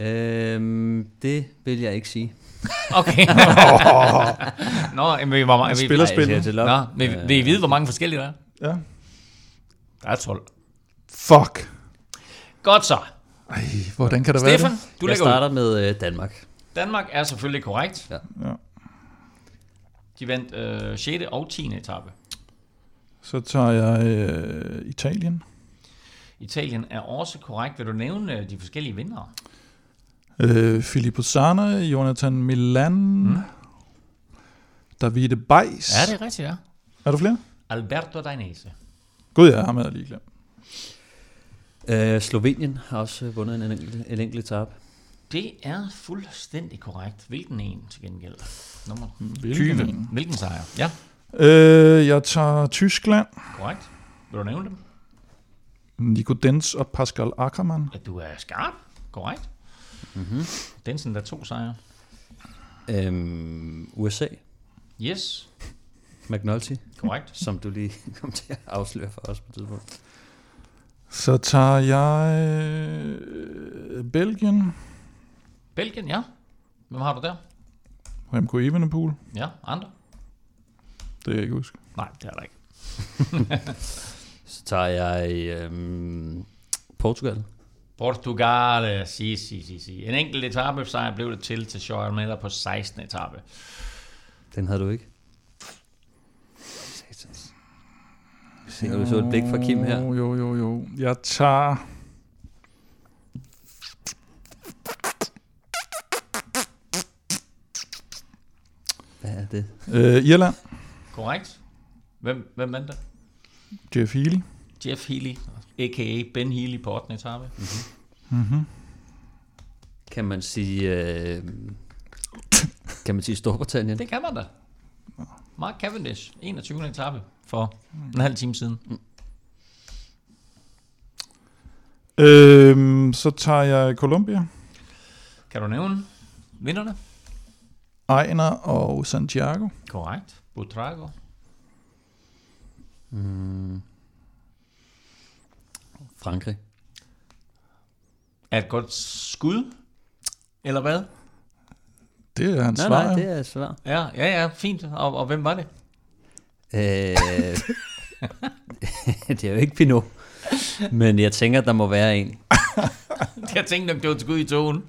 Øhm, det vil jeg ikke sige. Okay. Nå, men hvor mange... Spiller spillet. jeg siger til Nå, vil, I vide, hvor mange forskellige der er? Ja. Der er 12. Fuck. Godt så. Ej, hvordan kan der være Stefan, det? du jeg lægger ud. starter med øh, Danmark. Danmark er selvfølgelig korrekt. Ja. Ja. De vandt øh, 6. og 10. etape. Så tager jeg øh, Italien. Italien er også korrekt. Vil du nævne øh, de forskellige vindere? Øh, Filippo Sana, Jonathan Milan, mm. Davide Beis. Ja, det er rigtigt, ja. Er du flere? Alberto Dainese. Gud, ja, ham havde jeg lige glemt. Øh, Slovenien har også vundet en enkelt, en enkelt etape. Det er fuldstændig korrekt. Hvilken en til gengæld? Nummer Hvilken 20. en? Hvilken sejr? Ja, Øh, jeg tager Tyskland. korrekt. Vil du nævne dem? Nico Dens og Pascal Ackermann. Ja, du er skarp. Korrekt. Mm-hmm. Densen, der er to sejre. Øhm, USA, Yes, McNulty, korrekt. som du lige kom til at afsløre for os på et tidspunkt. Så tager jeg øh, Belgien. Belgien, ja. Hvem har du der? Remco Evenepoel. Ja, andre? Det kan jeg ikke huske. Nej, det er der ikke. Så tager jeg øhm, Portugal. Portugal, si, si, si, si. En enkelt etape sejr blev det til til Joel Miller på 16. etape. Den havde du ikke. Satans. Se, du så et blik fra Kim her. Jo, jo, jo, jo. Jeg tager... Hvad er det? Øh, Irland. Korrekt. Hvem, hvem vandt det? Jeff Healy. Jeff Healy, a.k.a. Ben Healy på 8. etape. Mm-hmm. Kan man sige... Øh, kan man sige Storbritannien? Det kan man da. Mark Cavendish, 21. etape for en halv time siden. Øhm, så tager jeg Colombia. Kan du nævne vinderne? Ejner og Santiago. Korrekt. Butrago. Mm. Frankrig. Er et godt skud? Eller hvad? Det er hans Nej, svar. nej, det er svar. Ja, ja, ja, fint. Og, og hvem var det? Øh, det er jo ikke Pinot. Men jeg tænker, der må være en. Jeg tænkte nok, det var et skud i togen.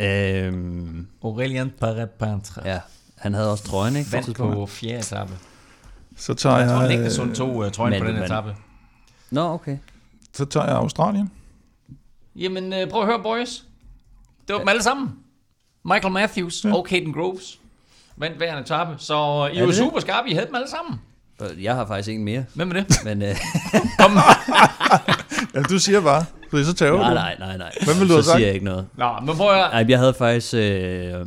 Øhm, Aurelien Parepintre. ja, han havde også trøjen, ikke? på et Vandt på fjerde etape. Så tager Jeg tror, jeg, Nick Sund tog uh, trøjen men- på den men- etape. Nå, okay. så tager jeg Australien. Jamen, øh, prøv at høre, boys. Det var dem alle sammen. Michael Matthews Ja. og Caden Groves vandt hver en etape. Så øh, I Er var det super skarpe. I havde dem alle sammen. Jeg har faktisk en mere, Hvem er det? men... Øh, Kom. Ja, du siger bare. Fordi så tager nej, du. nej, nej, nej. Hvem vil du Så have sagt? siger jeg ikke noget. Nå, men prøv at høre. Nej, jeg havde faktisk... Øh,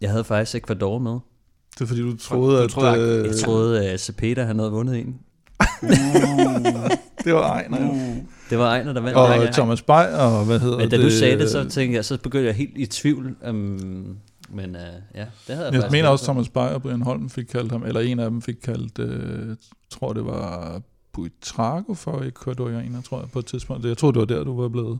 jeg havde faktisk Ecuador med. Det er fordi, du troede, Du at troede, øh, Jeg troede, at Cepeda han havde vundet en. det var Ejner. jo. Det var Ejner, der vandt. Og Ja, ja. Thomas Bay, og hvad hedder Men da det? du sagde det, så tænkte jeg, så begyndte jeg helt i tvivl. Um, men uh, ja, det havde jeg, Jeg mener også, Thomas Bay og Brian Holm fik kaldt ham, eller en af dem fik kaldt, jeg tror det var Buitrago for Ecuadorianer, tror jeg, på et tidspunkt. Jeg tror, det var der, du var blevet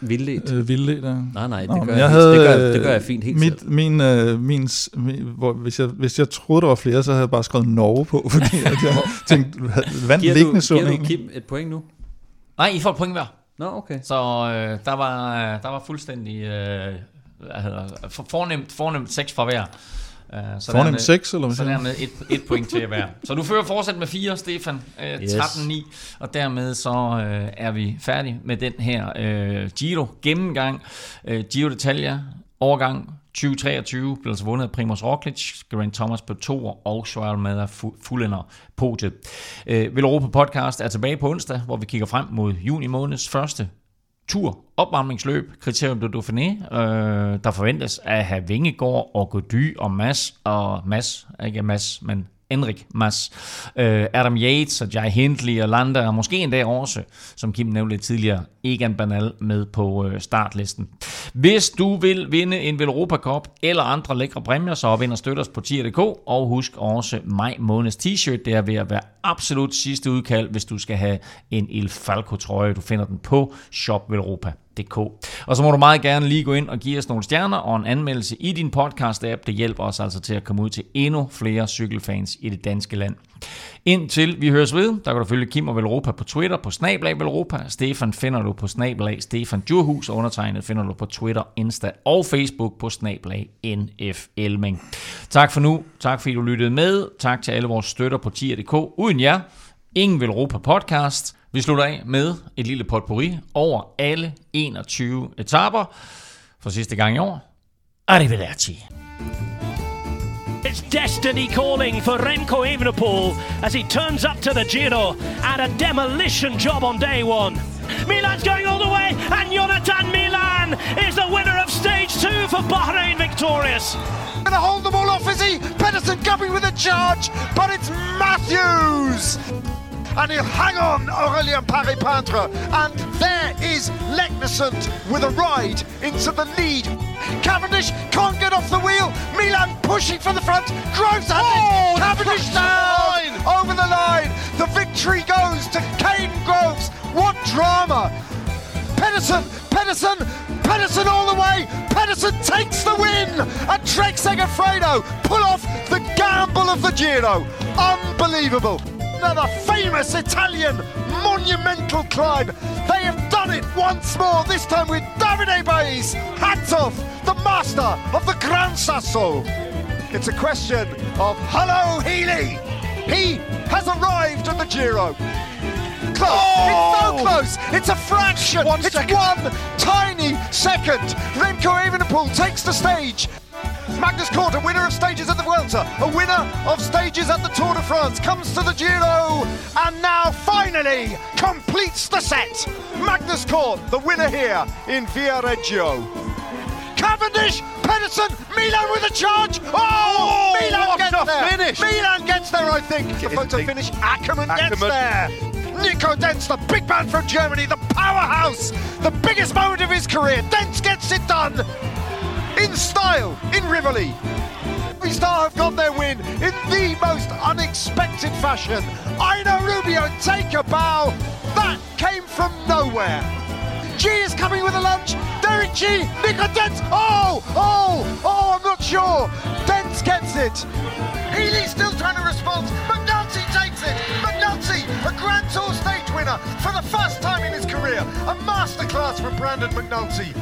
Vildledt. øh, vildledt af. Nej, nej, det, Nå, gør jeg, jeg havde, det, gør, jeg- det øh, gør jeg fint helt selv. Mit, min, øh, min, min, hvor, hvis, jeg, hvis jeg troede, der var flere, så havde jeg bare skrevet Norge på, fordi at jeg tænkte, vandt Giver liggende sum giver du. Kim et point nu? Nej, I får et point hver. Nå, okay. Så øh, der, var, der var fuldstændig øh, hvad hedder, for, fornemt, fornemt seks fra hver. Uh, så dermed, 6, eller hvad Så dermed et, et point til hver. Så du fører fortsat med 4, Stefan. Uh, yes. 13-9. Og dermed så uh, er vi færdige med den her uh, Giro gennemgang. Uh, Giro d'Italia, overgang 2023 blev altså vundet af Primoz Roglic, Geraint Thomas på to og Schweier med fuldender podiet. Vil Europa Podcast er tilbage på onsdag, hvor vi kigger frem mod juni måneds første tur, opvarmningsløb, kriterium de Dauphiné, øh, der forventes at have Vingegård og Gody og Mass, og Mass, ikke Mass, men Enrik Mas, øh, Adam Yates og Jai Hindley og Landa, og måske endda også, som Kim nævnte lidt tidligere, Egan Banal med på øh, startlisten. Hvis du vil vinde en Velropa Cup eller andre lækre præmier, så vind og støt os på tier.dk, og husk også maj måneds t-shirt, det er ved at være absolut sidste udkald, hvis du skal have en Il Falco trøje. Du finder den på shopvelropa.dk. Og så må du meget gerne lige gå ind og give os nogle stjerner og en anmeldelse i din podcast-app. Det hjælper os altså til at komme ud til endnu flere cykelfans i det danske land. Indtil vi høres ved, der kan du følge Kim og Velropa på Twitter på Snablag Velropa. Stefan finder du på Snablag Stefan Djurhus, og undertegnet finder du på Twitter, Insta og Facebook på Snablag NF Elming. Tak for nu. Tak fordi du lyttede med. Tak til alle vores støtter på tier.dk. Uden jer, ingen Velropa podcast. Vi slutter af med et lille potpourri over alle 21 etaper for sidste gang i år. Arrivederci. It's destiny calling for Remco Evenepoel as he turns up to the Giro and a demolition job on day one. Milan's going all the way and Jonathan Milan is the winner of stage two for Bahrain victorious. Gonna hold the ball off, is he? Pedersen coming with a charge, but it's Matthews! And he'll hang on Aurelien Paris-Peintre. And there is Leknesund with a ride into the lead. Cavendish can't get off the wheel. Milan pushing from the front. Groves has oh. Cavendish down the over the line. The victory goes to Kane Groves. What drama! Pedersen, Pedersen, Pedersen all the way. Pedersen takes the win. And Trek Segafredo pull off the gamble of the Giro. Unbelievable another famous Italian monumental climb. They have done it once more, this time with Davide Baez. Hats off, the master of the Gran Sasso. It's a question of hello, Healy. He has arrived at the Giro. Close. Oh! It's so oh! close. It's a fraction. One it's second. one tiny second. Remco Evenepoel takes the stage. Magnus Cort, a winner of stages at the Vuelta, a winner of stages at the Tour de France, comes to the Giro, and now finally completes the set. Magnus Cort, the winner here in Viareggio. Cavendish, Pedersen, Milan with a charge. Oh, oh Milan gets there. Finish. Milan gets there, I think. The photo big. finish. Ackerman, Ackerman gets there. Nico Dentz, the big man from Germany, the powerhouse, the biggest moment of his career. Dentz gets it done in style, in Rivoli. Star have got their win in the most unexpected fashion. Aina Rubio take a bow. That came from nowhere. G is coming with a lunch. Derek G, Nico Dent. Oh, oh, oh, I'm not sure. Dent gets it. Healy's still trying to respond. McNulty takes it. McNulty, a Grand Tour stage winner for the first time in his career. A masterclass from Brandon McNulty.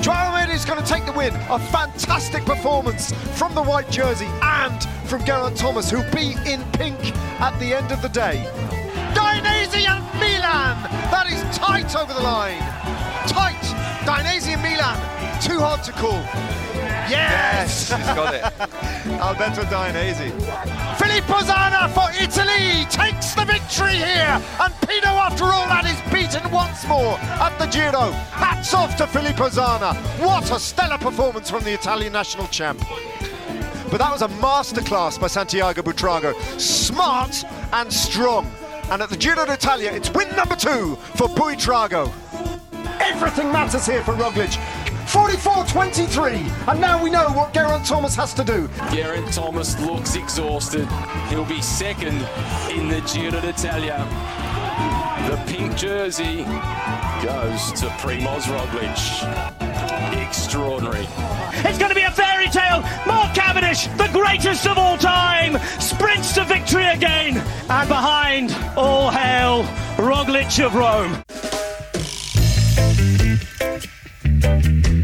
Joao is going to take the win. A fantastic performance from the white jersey and from Geraint Thomas, who'll be in pink at the end of the day. Dainese and Milan! That is tight over the line. Tight. Dainese and Milan. Too hard to call. Yes! yes he's got it. Alberto Dainese. Filippo Zana for Italy takes the victory here. And Pino, after all that, is beaten once more at the Giro. Hats off to Filippo Zana. What a stellar performance from the Italian national champ. But that was a masterclass by Santiago Butrago. Smart and strong. And at the Giro d'Italia, it's win number two for Buitrago. Everything matters here for Roglic. 44-23, and now we know what Geraint Thomas has to do. Geraint Thomas looks exhausted. He'll be second in the Giro d'Italia. The pink jersey goes to Primoz Roglic. Extraordinary. It's going to be a fairy tale. Mark Cavendish, the greatest of all time, sprints to victory again. And behind, all hail, Roglic of Rome. Bye.